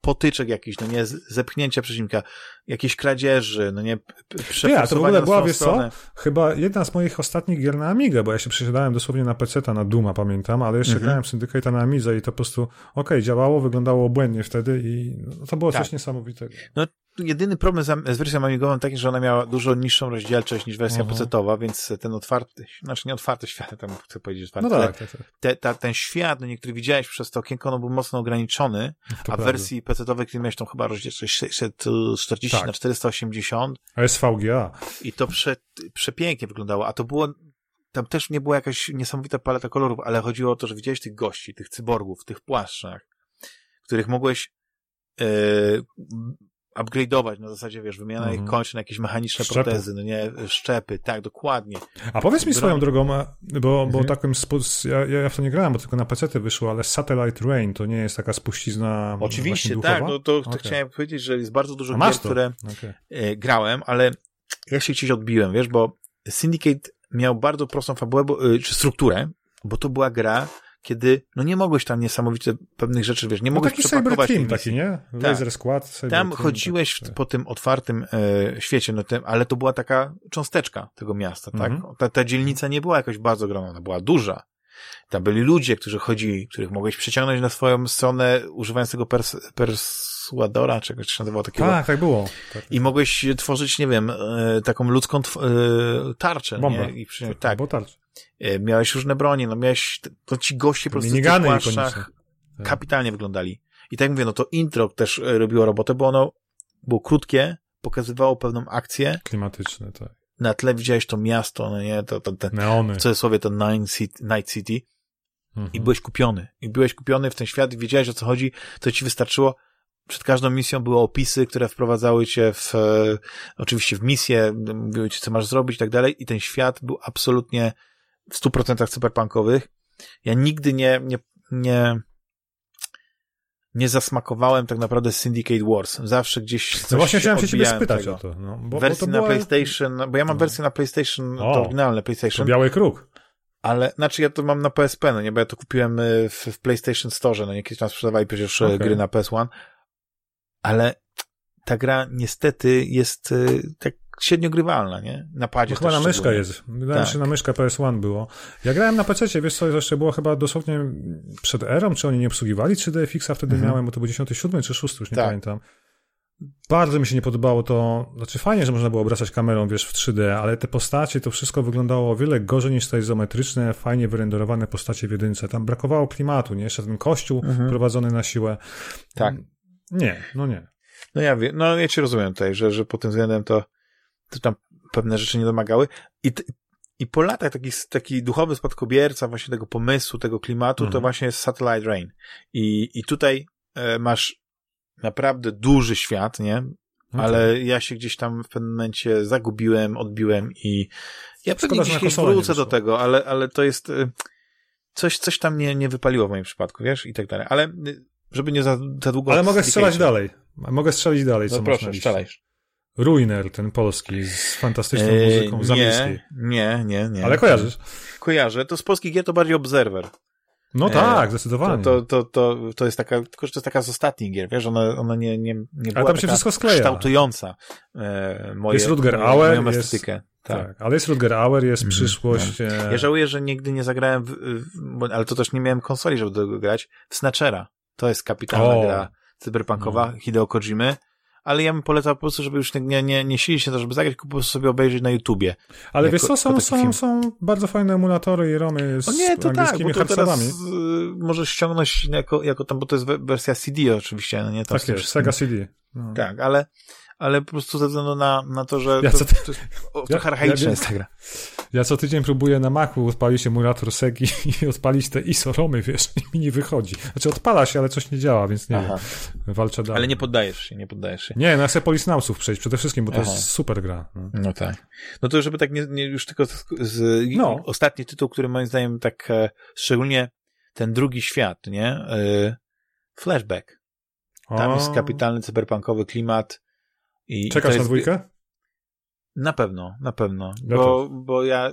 potyczek jakichś, no nie, zepchnięcia przeciwnika, jakieś kradzieży, no nie, Nie, to w ogóle była, wiesz co, chyba jedna z moich ostatnich gier na Amigę, bo ja się przesiadałem dosłownie na PC, na Duma, pamiętam, ale jeszcze mhm. grałem Syndicate'a na Amidze i to po prostu, okej, okay, działało, wyglądało obłędnie wtedy i no, to było tak. coś niesamowitego. No jedyny problem z, z wersją amigową taki, że ona miała dużo niższą rozdzielczość niż wersja uh -huh. więc ten otwarty, znaczy nie otwarty świat, tam chcę powiedzieć otwarty, no tak, tak, tak. Te, ta, ten świat, no niektóry widziałeś przez to okienko, on był mocno ograniczony, to a w wersji PC-owej, kiedy miałeś tą chyba rozdzielczość 640 tak. na 480. A SVGA. I to prze, przepięknie wyglądało, a to było tam też nie była jakaś niesamowita paleta kolorów, ale chodziło o to, że widziałeś tych gości, tych cyborgów, tych płaszczach, których mogłeś yy, upgrade'ować, na zasadzie, wiesz, wymiana mhm. ich kończyn, jakieś mechaniczne Szczepy. protezy, no nie, szczepy, tak, dokładnie. A powiedz mi swoją drogą, bo, bo mhm. takim, ja, ja w to nie grałem, bo tylko na PC wyszło, ale Satellite Rain to nie jest taka spuścizna Oczywiście, tak, no to, to okay. chciałem powiedzieć, że jest bardzo dużo gier, które okay. E, grałem, ale ja się gdzieś odbiłem, wiesz, bo Syndicate miał bardzo prostą fabułę, bo, e, czy strukturę, bo to była gra, kiedy no nie mogłeś tam niesamowicie pewnych rzeczy, wiesz, nie no mogłeś taki przepakować team taki, nie? Tak. Laser tak. Squad. Cyber tam team, chodziłeś tak, po tym otwartym e, świecie, no tym, ale to była taka cząsteczka tego miasta, tak? Mhm. Ta, ta dzielnica nie była jakoś bardzo ogromna, ona była duża. Tam byli ludzie, którzy chodzili, których mogłeś przeciągnąć na swoją stronę, używając tego pers perswadora, czegoś się nazywało takiego. Tak, tak było. Tak. I mogłeś tworzyć, nie wiem, e, taką ludzką e, tarczę. Bombę. Nie? I przyjąć, tak. tak. tarczę. E, miałeś różne bronie, no miałeś, to ci goście po prostu w płaszczach tak. kapitalnie wyglądali. I tak mówię, no to intro też e, robiło robotę, bo ono było krótkie, pokazywało pewną akcję. Klimatyczne, tak. na tle widziałeś to miasto, no nie, to, to, to Neony. w cudzysłowie to Night City, Night City Mhm. i byłeś kupiony. I byłeś kupiony w ten świat i wiedziałeś o co chodzi, to ci wystarczyło. Przed każdą misją były opisy, które wprowadzały cię w, e, oczywiście w misję, mówiły ci co masz zrobić i tak dalej i ten świat był absolutnie w 100% cyberpunkowych. Ja nigdy nie, nie, nie, nie zasmakowałem tak naprawdę Syndicate Wars. Zawsze gdzieś coś No właśnie chciałem się ciebie spytać tego. o to. No, bo, wersji bo to na była... PlayStation, bo ja mam No. wersję na PlayStation, O, to oryginalne To PlayStation, biały kruk. ale, znaczy ja to mam na PSP, no nie, bo ja to kupiłem y, w, w PlayStation Store, no nie, kiedyś tam sprzedawali przecież Okej. okay. gry na PS1, ale ta gra niestety jest y, tak średnio grywalna, nie? Na padzie Bo chyba na szczególnie. jest. Wydaje mi Tak. się, na myszkę PS1 było. Ja grałem na PC, wiesz co, jeszcze było chyba dosłownie przed erą, czy oni nie obsługiwali 3DFX-a wtedy Mhm. miałem, bo to był 97 czy 6, już nie Tak. pamiętam. Bardzo mi się nie podobało to, znaczy fajnie, że można było obracać kamerą, wiesz, w 3D, ale te postacie, to wszystko wyglądało o wiele gorzej niż te izometryczne, fajnie wyrenderowane postacie w jedynce. Tam brakowało klimatu, nie? Jeszcze ten kościół Mhm. prowadzony na siłę. Tak. Nie, no nie. No ja wiem, no ja cię rozumiem tutaj, że, że pod tym względem to, to tam pewne rzeczy nie domagały i, i po latach taki, taki duchowy spadkobierca właśnie tego pomysłu, tego klimatu, to Mhm. właśnie jest Satellite Rain. I, i tutaj e, masz naprawdę duży świat, nie? No ale ja się gdzieś tam w pewnym momencie zagubiłem, odbiłem i ja pewnie Szkoda, gdzieś wrócę do tego, ale, ale to jest y, coś, coś tam nie, nie wypaliło w moim przypadku, wiesz, i tak dalej. Ale y, żeby nie za, za długo... Ale mogę strzelać dalej. Mogę strzelić dalej, co No masz na proszę, liście. strzelaj. Ruiner, ten polski, z fantastyczną Eee, muzyką zamiejskiej. nie, nie, nie. Ale kojarzysz? Kojarzę. To z polskich gier to bardziej Observer. No Eee, tak, zdecydowanie. to, to, to, to jest taka, tylko że to jest taka z ostatnich gier, wiesz, ona, ona nie, nie, nie była tam się wszystko skleja. kształtująca e, moje, Jest Rutger Auer, moją jest- estetykę. Tak. tak. ale jest Rutger Auer, jest Mhm, przyszłość. e, Ja żałuję, że nigdy nie zagrałem, w, w, bo, ale to też nie miałem konsoli, żeby do tego grać, w Snatchera. To jest kapitalna O. gra cyberpunkowa Hideo Kojimy, ale ja bym polecał po prostu, żeby już nie, nie, nie silić się to, żeby zagrać, tylko po prostu sobie obejrzeć na YouTubie. ale jako- wiesz co, są, są, film. są bardzo fajne emulatory i romy z O nie, to tak, angielskimi bo to teraz y, możesz ściągnąć jako, jako tam, bo to jest we- wersja CD oczywiście, no nie? Tam Tak jest. Sega CD. No. Tak, ale, ale po prostu ze względu na, na to, że Ja to, co ty- to jest o, Ja- archaiczna ja- jest ta gra. Ja co tydzień próbuję na Macu odpalić emulator Segi i odpalić te ISO romy, wiesz, i mi nie wychodzi. Znaczy odpala się, ale coś nie działa, więc nie Aha. wiem. Walczę dalej. Ale nie poddajesz się, nie poddajesz się. Nie, no ja chcę Polisnausów przejść przede wszystkim, bo to Aha. jest super gra. No. No tak. No to żeby tak nie, nie już tylko z, z No. ostatni tytuł, który moim zdaniem tak e, szczególnie ten drugi świat, nie? E, flashback. Tam O, jest kapitalny cyberpunkowy klimat. I i Czekasz na jest, dwójkę? Na pewno, na pewno. Ja bo, bo ja, y,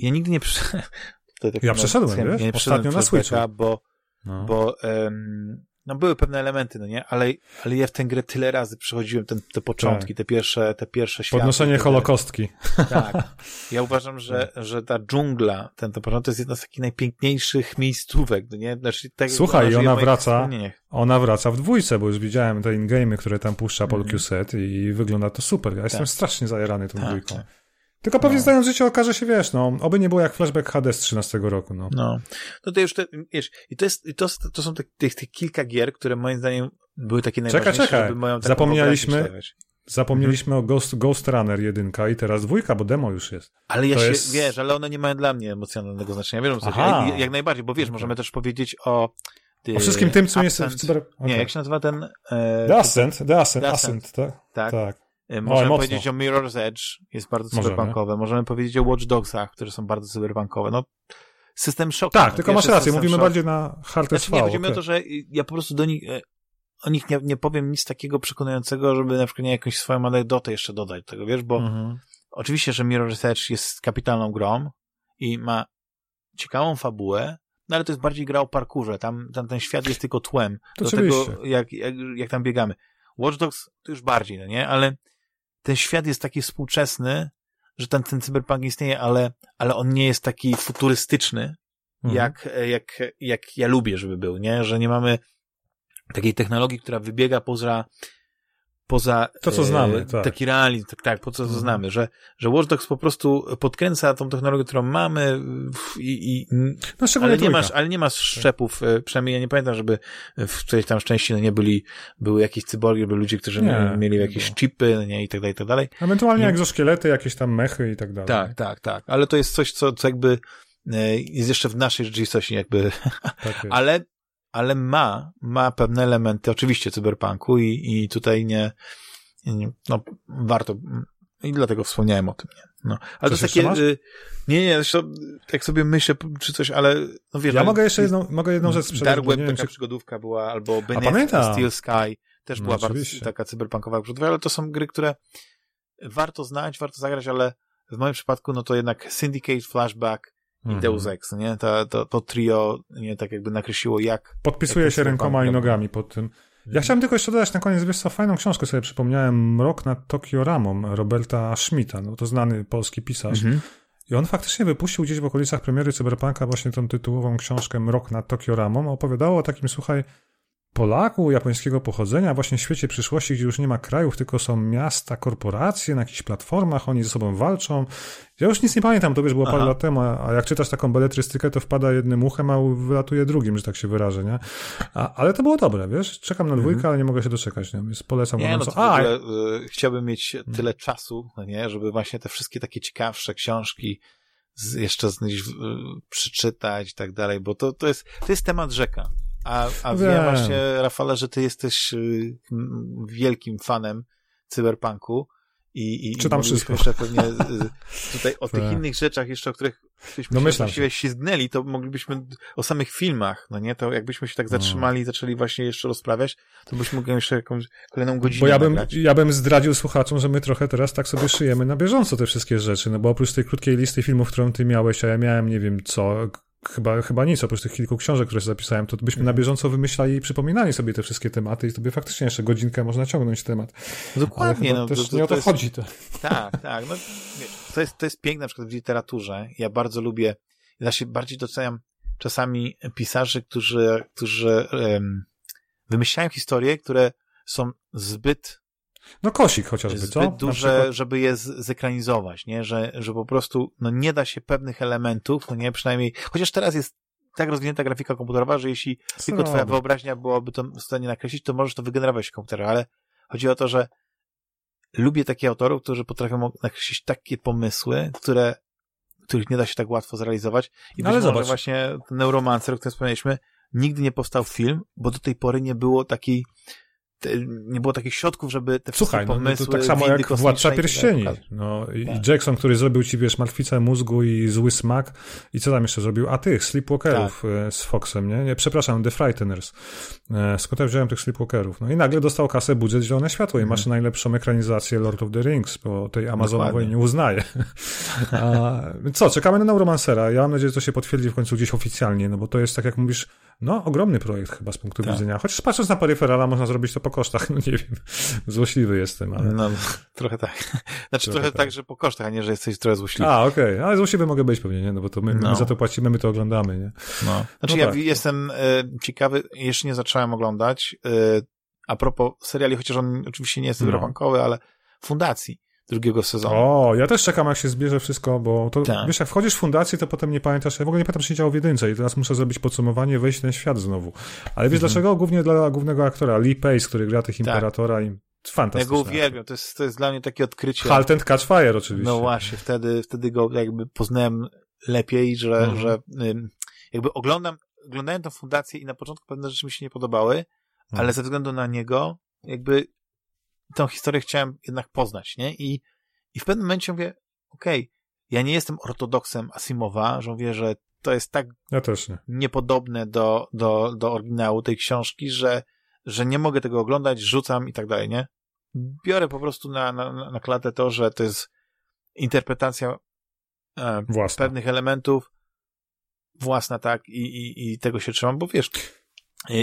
ja nigdy nie przeszedłem. Ja przeszedłem, wiesz? Ja nie przeszedłem Ostatnio na Switchu. bo, No. bo no były pewne elementy, no nie? Ale, ale ja w tę grę tyle razy przechodziłem ten, te początki, te pierwsze, te pierwsze światy. Tak. Podnoszenie tak holokostki. Tak. Ja uważam, że, że ta dżungla, ten, ten początek to jest jedna z takich najpiękniejszych miejscówek, no nie? Znaczy, tak, Słuchaj, ona wraca. Ona wraca w dwójce, bo już widziałem te in-game'y, które tam puszcza Paul Mhm. Q-Set i wygląda to super. Ja jestem Tak. strasznie zajarany tą Tak, dwójką. tak. Tylko pewnie No. zdając życie okaże się, wiesz, no, oby nie było jak flashback HD z 13 roku, no. No, no to już te, wiesz, i to jest, i to, to są te, tych, tych kilka gier, które moim zdaniem były takie Czekaj, najważniejsze, czekaj. żeby moją Zapomnieliśmy-. Zapomnieliśmy Mhm. o Ghost, Ghost Runner 1 i teraz dwójka, bo demo już jest. Ale ja To się, jest- wiesz, ale one nie mają dla mnie emocjonalnego znaczenia, wiesz, co chodzi? Aha. jak, jak najbardziej, bo wiesz, możemy też powiedzieć o... O wszystkim tym, co jest w Ascent. cyber... Nie, okej. jak się nazywa ten... E, The Ascent, The Ascent, The Ascent, tak? tak. Tak. Możemy powiedzieć o Mirror's Edge, jest bardzo Możemy. cyberpunkowe. Możemy powiedzieć o Watch Dogsach, które są bardzo cyberpunkowe. No, system shock. Tak, no, tylko masz rację, mówimy Shock. bardziej na hard Znaczy, SV. nie, chodzi mi o to, że ja po prostu do nich, e, o nich nie, nie powiem nic takiego przekonującego, żeby na przykład nie jakąś swoją anegdotę jeszcze dodać do tego, wiesz, bo Mhm. oczywiście, że Mirror's Edge jest kapitalną grą i ma ciekawą fabułę, no ale to jest bardziej gra o parkurze, tam, tam ten świat jest tylko tłem To do oczywiście. tego, jak, jak, jak tam biegamy. Watch Dogs to już bardziej, no nie, ale ten świat jest taki współczesny, że ten, ten cyberpunk istnieje, ale, ale on nie jest taki futurystyczny, Mhm. jak, jak, jak ja lubię, żeby był, nie? Że nie mamy takiej technologii, która wybiega poza, poza to, co znamy, e, tak. taki realizm, tak, tak, po co, co Mhm. znamy, że, że Watch Dogs po prostu podkręca tą technologię, którą mamy i, i No ale nie masz, ale nie masz szczepów, e, przynajmniej ja nie pamiętam, żeby w którejś tam części no nie byli, były jakieś cyborgi, były ludzie, którzy Nie, mieli jakieś było. chipy, no nie, i tak dalej, i tak dalej. Ewentualnie Nie- egzoszkielety, jakieś tam mechy i tak dalej. Tak, tak, tak, ale to jest coś, co, co jakby e, jest jeszcze w naszej rzeczywistości jakby, tak ale, ale ma, ma pewne elementy, oczywiście cyberpunku i, i tutaj nie, nie, no, warto, i dlatego wspomniałem o tym, nie? No, ale Coś to takie, masz? y, nie, nie, zresztą, tak sobie myślę, czy coś, ale, no wiesz, Ja ale mogę jeszcze jedną, mogę jedną rzecz sprzedać, Dark Web, taka czy... przygodówka była, albo pamiętam. Steel Sky, też No, była bardzo oczywiście. taka cyberpunkowa przygodówka, ale to są gry, które warto znać, warto zagrać, ale w moim przypadku, no to jednak Syndicate, Flashback i Mhm. Deus Ex, nie? To, to, to trio, nie, tak jakby nakreśliło, jak Podpisuję jak się rękoma i nogami pod tym. Ja chciałem tylko jeszcze dodać na koniec, wiesz co, fajną książkę sobie przypomniałem, Mrok nad Tokio Ramą, Roberta Schmidta, no to znany polski pisarz. Mhm. I on faktycznie wypuścił gdzieś w okolicach premiery Cyberpunka właśnie tą tytułową książkę Mrok nad Tokio Ramą. Opowiadało o takim, słuchaj, Polaku japońskiego pochodzenia, właśnie w świecie przyszłości, gdzie już nie ma krajów, tylko są miasta, korporacje na jakichś platformach, oni ze sobą walczą. Ja już nic nie pamiętam, to wiesz, było parę Aha. lat temu, a jak czytasz taką beletrystykę, to wpada jednym uchem, a wylatuje drugim, że tak się wyrażę, nie? A, ale to było dobre, wiesz? Czekam na dwójkę, ale nie mogę się doczekać, nie? Więc polecam Mhm. Nie, no w A, ogóle y, chciałbym mieć tyle czasu, no nie, żeby właśnie te wszystkie takie ciekawsze książki z, jeszcze z, y, przeczytać i tak dalej, bo to, to jest, to jest temat rzeka. A, a wiem Wiem. właśnie, Rafale, że ty jesteś y, wielkim fanem cyberpunku i, i, Czytam i wszystko. jeszcze pewnie y, tutaj o tych innych rzeczach jeszcze, o których byśmy się właściwie to moglibyśmy o samych filmach, no nie, to jakbyśmy się tak No. zatrzymali i zaczęli właśnie jeszcze rozprawiać, to byśmy mogli jeszcze jakąś kolejną godzinę Bo ja bym, nagrać. ja bym zdradził słuchaczom, że my trochę teraz tak sobie szyjemy na bieżąco te wszystkie rzeczy, no bo oprócz tej krótkiej listy filmów, którą ty miałeś, a ja miałem nie wiem co, chyba, chyba nic, oprócz tych kilku książek, które sobie zapisałem, to byśmy na bieżąco wymyślali i przypominali sobie te wszystkie tematy i sobie faktycznie jeszcze godzinkę można ciągnąć temat. Dokładnie, Ale no chyba to, też to, nie o to chodzi. To. Tak, tak. No, wiesz, to, jest, to jest piękne na przykład w literaturze. Ja bardzo lubię, ja się bardziej doceniam czasami pisarzy, którzy, którzy um, wymyślają historie, które są zbyt, No kosik chociażby, co? zbyt Na duże, żeby je zekranizować, nie? Że, że po prostu no, nie da się pewnych elementów, no nie, przynajmniej, chociaż teraz jest tak rozwinięta grafika komputerowa, że jeśli tylko twoja Zrobię. wyobraźnia byłaby to w stanie nakreślić, to możesz to wygenerować w komputerze, ale chodzi o to, że lubię takich autorów, którzy potrafią nakreślić takie pomysły, które, których nie da się tak łatwo zrealizować. I być Ale może zobacz. właśnie ten Neuromancer, o którym wspomnieliśmy, nigdy nie powstał film, bo do tej pory nie było takiej nie było takich środków, żeby te wszystkie Słuchaj, no, no pomysły to tak samo jak Władca tak Pierścieni. No, i, Tak. Jackson, który zrobił ci, wiesz, martwicę mózgu i zły smak. I co tam jeszcze zrobił? A tych, Sleepwalkerów Tak. e, z Foxem, nie? nie? Przepraszam, The Frighteners. E, Skąd ja wziąłem tych Sleepwalkerów? No i nagle dostał kasę, budżet, zielone światło i Mhm. masz najlepszą ekranizację Lord of the Rings, bo tej Amazonowej Dokładnie. nie uznaje. A, co, czekamy na Neuromancera. Ja mam nadzieję, że to się potwierdzi w końcu gdzieś oficjalnie, no bo to jest, tak jak mówisz, no ogromny projekt chyba z punktu Tak. widzenia. Chociaż patrząc na peryferala, można zrobić to po kosztach, no nie wiem. Złośliwy jestem, ale... No, trochę tak. Znaczy trochę, Trochę tak. tak. że po kosztach, a nie, że jesteś trochę złośliwy. A, okej, ale złośliwy mogę być pewnie, nie? No bo to my, No. my za to płacimy, my to oglądamy, nie? No. Znaczy No ja tak. jestem e, ciekawy, jeszcze nie zacząłem oglądać, e, a propos seriali, chociaż on oczywiście nie jest No. ale Fundacji drugiego sezonu. O, ja też czekam, jak się zbierze wszystko, bo to, Tak. wiesz, jak wchodzisz w fundację, to potem nie pamiętasz, ja w ogóle nie pamiętam, co się działo w jedynce i teraz muszę zrobić podsumowanie, wejść w ten świat znowu. Ale wiesz Mhm. dlaczego? Głównie dla głównego aktora, Lee Pace, który gra tych Tak. Imperatora i ja fantastyczny. go uwielbiam, to jest, to jest dla mnie takie odkrycie. Halt and Catch Fire oczywiście. No właśnie, wtedy, wtedy go jakby poznałem lepiej, że, Mhm. że jakby oglądam, oglądałem tę fundację i na początku pewne rzeczy mi się nie podobały, Mhm. ale ze względu na niego jakby tę historię chciałem jednak poznać, nie? I, i w pewnym momencie mówię, okej, ja nie jestem ortodoksem Asimowa, że mówię, że to jest tak Ja nie. niepodobne do, do, do oryginału tej książki, że, że nie mogę tego oglądać, rzucam i tak dalej, nie? Biorę po prostu na, na, na klatę to, że to jest interpretacja e, pewnych elementów własna, tak, i, i, i tego się trzymam, bo wiesz, e,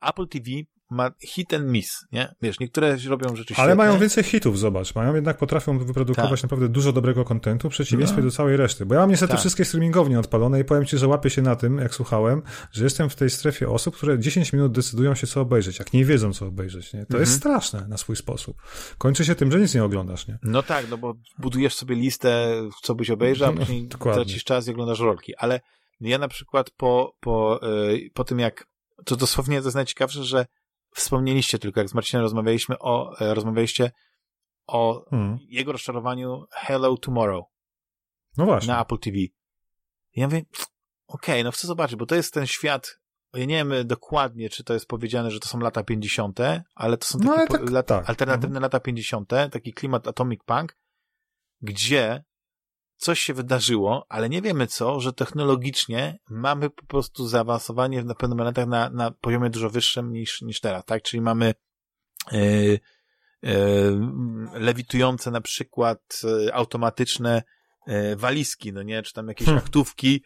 Apple TV ma hit and miss, nie? Wiesz, niektóre robią rzeczy Ale mają więcej hitów, zobacz. Mają jednak, potrafią wyprodukować Tak. naprawdę dużo dobrego kontentu w przeciwieństwie No. do całej reszty. Bo ja mam niestety Tak. wszystkie streamingownie odpalone i powiem ci, że łapię się na tym, jak słuchałem, że jestem w tej strefie osób, które 10 minut decydują się, co obejrzeć, jak nie wiedzą, co obejrzeć, nie? To Mhm. jest straszne na swój sposób. Kończy się tym, że nic nie oglądasz, nie? No tak, no bo budujesz sobie listę, co byś obejrzał, a później tracisz czas i oglądasz rolki. Ale ja na przykład po, po, yy, po tym jak, to dosłownie to jest najciekawsze, że wspomnieliście tylko, jak z Marcinem rozmawialiśmy o, e, rozmawialiście o Hmm. jego rozczarowaniu Hello Tomorrow No właśnie. na Apple TV. I ja mówię, okej, no chcę zobaczyć, bo to jest ten świat, ja nie wiem dokładnie, czy to jest powiedziane, że to są lata 50., ale to są No, takie po- tak- lata, tak. alternatywne lata 50., taki klimat Atomic Punk, gdzie coś się wydarzyło, ale nie wiemy co, że technologicznie mamy po prostu zaawansowanie na pewnych momentach na, na poziomie dużo wyższym niż, niż teraz, tak? Czyli mamy yy, yy, lewitujące na przykład yy, automatyczne walizki, no nie? Czy tam jakieś Hmm. aktówki,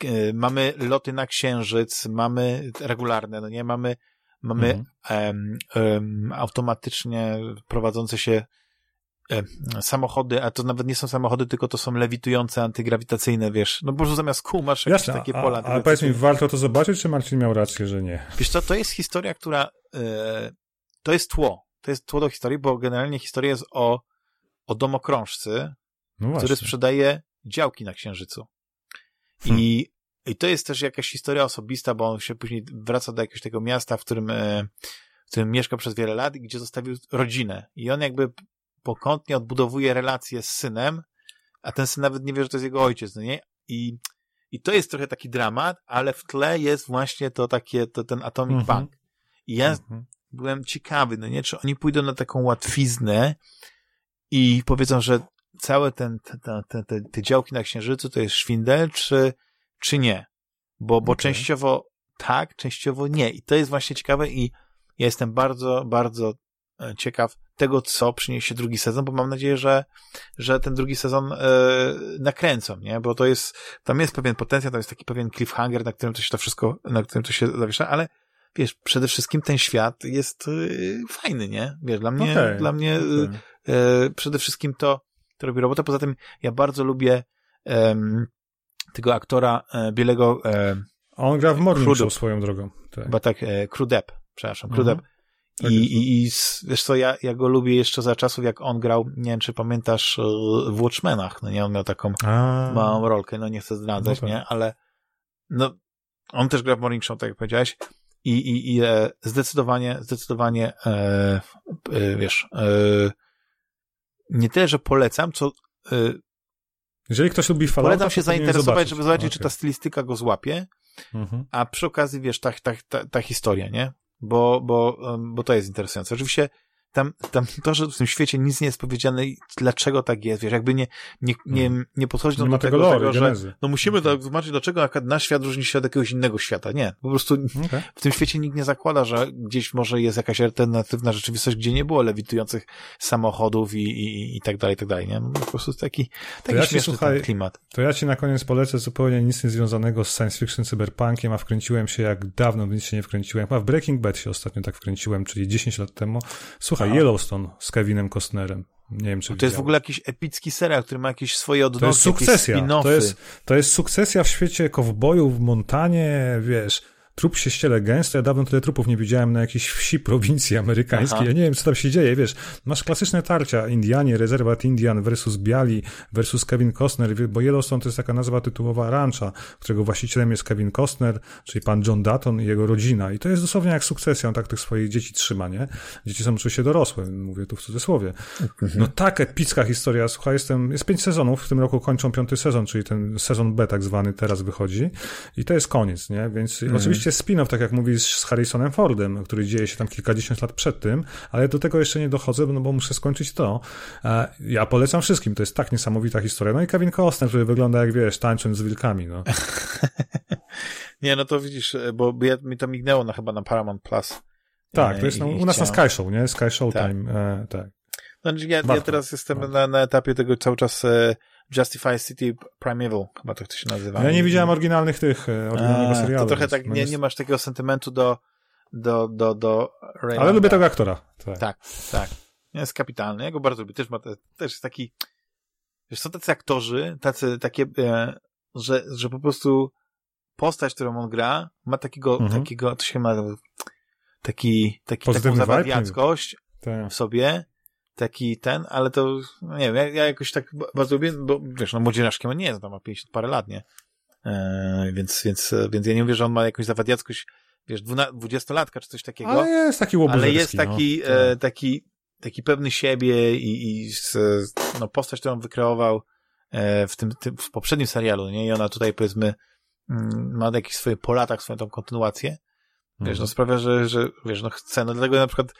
k- mamy loty na księżyc, mamy regularne, no nie? Mamy, mamy Mhm. automatycznie prowadzące się em, samochody, a to nawet nie są samochody, tylko to są lewitujące, antygrawitacyjne, wiesz. No po prostu zamiast kół masz jakieś Jasne, takie a, pola. ale powiedz mi, warto to zobaczyć, czy Marcin miał rację, że nie? Wiesz co, to jest historia, która e, to jest tło. To jest tło do historii, bo generalnie historia jest o, o domokrążcy, No który sprzedaje działki na Księżycu. Hmm. I, I to jest też jakaś historia osobista, bo on się później wraca do jakiegoś tego miasta, w którym, e, w którym mieszka przez wiele lat i gdzie zostawił rodzinę. I on jakby pokątnie odbudowuje relacje z synem, a ten syn nawet nie wie, że to jest jego ojciec, no nie? I, i to jest trochę taki dramat, ale w tle jest właśnie to takie, to ten Atomic Mhm. Punk. I ja Mhm. byłem ciekawy, no nie, czy oni pójdą na taką łatwiznę i powiedzą, że całe ten, te, te, te, te, działki na Księżycu to jest szwindel, czy, czy nie? Bo, bo Okej. częściowo tak, częściowo nie. I to jest właśnie ciekawe i ja jestem bardzo, bardzo ciekaw tego, co przyniesie drugi sezon, bo mam nadzieję, że, że ten drugi sezon e, nakręcą, nie? Bo to jest, tam jest pewien potencjał, tam jest taki pewien cliffhanger, na którym to się to wszystko, na którym to się zawiesza, ale wiesz, przede wszystkim ten świat jest y, fajny, nie? Wiesz, dla mnie, Okej, dla mnie y, okej. e, przede wszystkim to, to robi robotę. Poza tym ja bardzo lubię em, tego aktora e, bielego, e, On gra w Morning. Show swoją drogą. Tak. chyba tak, e, Crudep, przepraszam, Mhm. Tak I, i, I wiesz co, ja, ja go lubię jeszcze za czasów, jak on grał, nie wiem, czy pamiętasz, e, w Watchmenach, no nie, on miał taką A, małą rolkę, no nie chcę zdradzać, No tak. nie, ale no, on też gra w Morning Show, tak jak powiedziałeś, i, i, i e, zdecydowanie, zdecydowanie, e, e, wiesz, e, nie tyle, że polecam, co e, Jeżeli ktoś lubi Fallouta, polecam się zainteresować, żeby zobaczyć, czy Okej. ta stylistyka go złapie, Mhm. a przy okazji, wiesz, ta, ta, ta, ta historia, nie? Bo, bo, bo to jest interesujące. Oczywiście tam, tam to, że w tym świecie nic nie jest powiedziane i dlaczego tak jest, wiesz, jakby nie, nie, nie, nie podchodzi Mhm. Do tego lore, tego że no musimy to zobaczyć, dlaczego nasz świat różni się od jakiegoś innego świata. Nie, po prostu Okej. w tym świecie nikt nie zakłada, że gdzieś może jest jakaś alternatywna rzeczywistość, gdzie nie było lewitujących samochodów i, i, i tak dalej, i tak dalej, nie? No, po prostu taki, taki ja śmieszny słuchaj, klimat. To ja ci na koniec polecę zupełnie nic nie związanego z science fiction, cyberpunkiem, a wkręciłem się jak dawno w nic się nie wkręciłem. A w Breaking Bad się ostatnio tak wkręciłem, czyli 10 lat temu. Słuchaj, Aha. Yellowstone z Kevinem Costnerem. Nie wiem, czy To jest w ogóle jakiś epicki serial, który ma jakieś swoje odnogi, To jest sukcesja. To jest, to jest sukcesja w świecie kowbojów w Montanie, wiesz. Trup się ściele gęsto. Ja dawno tyle trupów nie widziałem na jakiejś wsi prowincji amerykańskiej. Aha. Ja nie wiem, co tam się dzieje, wiesz. Masz klasyczne tarcia. Indianie, rezerwat Indian versus Biali versus Kevin Costner, bo Yellowstone to jest taka nazwa tytułowa rancha, którego właścicielem jest Kevin Costner, czyli pan John Dutton i jego rodzina. I to jest dosłownie jak sukcesja. On tak tych swoich dzieci trzyma, nie? Dzieci są oczywiście dorosłe, mówię tu w cudzysłowie. No tak epicka historia. Słuchaj, jestem, jest pięć sezonów, w tym roku kończą piąty sezon, czyli ten sezon B tak zwany teraz wychodzi i to jest koniec, nie? Więc oczywiście spin-off, tak jak mówisz, z Harrisonem Fordem, który dzieje się tam kilkadziesiąt lat przed tym, ale do tego jeszcze nie dochodzę, no bo muszę skończyć to. E, Ja polecam wszystkim, to jest tak niesamowita historia. No i Kevin Costner, który wygląda jak, wiesz, tańcząc z wilkami, no. Nie, no to widzisz, bo ja, mi to mignęło na, chyba na Paramount Plus. Tak, E, to jest no, u nas na chciałem- Sky Show, nie? Sky Showtime, e, tak. Znaczy, ja, ja teraz jestem Warto. na, na etapie tego cały czas e, Justify City Primeval, chyba tak to się nazywa. Ja nie widziałem oryginalnych tych, e, oryginalnego A, serialu. To trochę tak, no nie, nie masz takiego sentymentu do, do, do, do. Ale lubię tego aktora. Tak, tak. tak. Jest kapitalny. Ja go bardzo lubię. Też, ma, też jest taki, wiesz, są tacy aktorzy, tacy, takie, e, że, że po prostu postać, którą on gra, ma takiego, mhm. takiego, to się ma, taki, taki, taką zawadiackość tak. w sobie, taki ten, ale to, no nie wiem, ja, ja, jakoś tak bardzo lubię, bo wiesz, no młodzieżaszkiem on nie jest, on ma 50 parę lat, nie? E, więc, więc, więc ja nie mówię, że on ma jakąś zawadiackość, wiesz, dwudziestolatka czy coś takiego. Ale jest taki Ale jest taki, no. e, taki, taki pewny siebie i, i z, no, postać, którą wykreował e, w tym, tym, w poprzednim serialu, nie? I ona tutaj, powiedzmy, mm, ma jakieś swoje po latach, swoją tą kontynuację. Wiesz, mhm. no sprawia, że, że, wiesz, no chcę, no dlatego na przykład,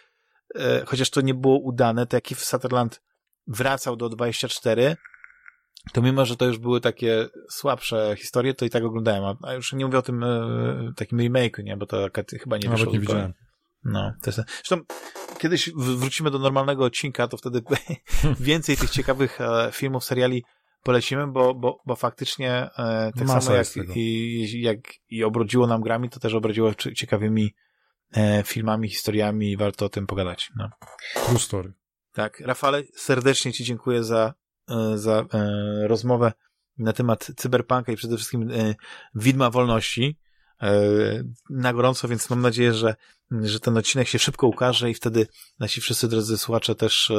e, chociaż to nie było udane, to jak w Sutherland wracał do 24, to mimo, że to już były takie słabsze historie, to i tak oglądałem. A już nie mówię o tym e, takim remake'u, nie? Bo to chyba nie wyszło. nie widziałem. No, to jest... Zresztą kiedyś wrócimy do normalnego odcinka, to wtedy więcej tych ciekawych e, filmów, seriali polecimy, bo, bo, bo faktycznie e, tak Masa samo jak i, jak i obrodziło nam grami, to też obrodziło ciekawymi filmami, historiami i warto o tym pogadać. No. True story. Tak. Rafale, serdecznie Ci dziękuję za E, za e, rozmowę na temat cyberpunka i przede wszystkim e, widma wolności na gorąco, więc mam nadzieję, że, że ten odcinek się szybko ukaże i wtedy nasi wszyscy drodzy słuchacze też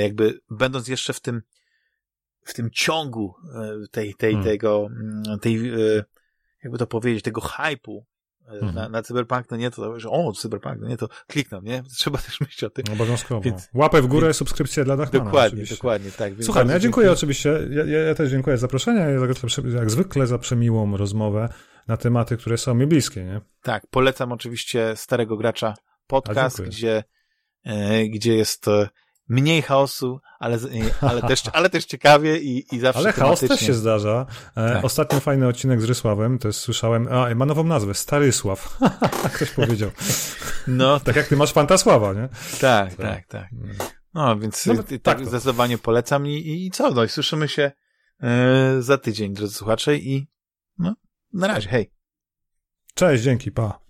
jakby będąc jeszcze w tym w tym ciągu tej, tej, hmm. tego, tej, jakby to powiedzieć, tego hypu mhm. na, na Cyberpunk, no nie to, że o, Cyberpunk, no nie to kliknę, nie? Trzeba też myśleć o tym. Obowiązkowo. Więc, Łapę w górę, więc, subskrypcja dla Dachmana. Dokładnie, oczywiście. dokładnie, tak. Słuchaj, no ja dziękuję, dziękuję oczywiście, ja, ja, też dziękuję za zaproszenie, jak zwykle za przemiłą rozmowę na tematy, które są mi bliskie, nie? Tak, polecam oczywiście Starego Gracza podcast, gdzie, e, gdzie jest e, mniej chaosu, ale, ale, też, ale też ciekawie i, i zawsze Ale chaos też się zdarza. E, tak. Ostatnio fajny odcinek z Rysławem, to jest słyszałem, a ma nową nazwę, Starysław. Ktoś powiedział. No. tak jak ty masz Fantasława, nie? Tak, tak, tak. tak. Mm. No, więc no, tak, tak zdecydowanie polecam i, i co, no i słyszymy się e, za tydzień, drodzy słuchacze i no, na razie, hej. Cześć, dzięki, pa.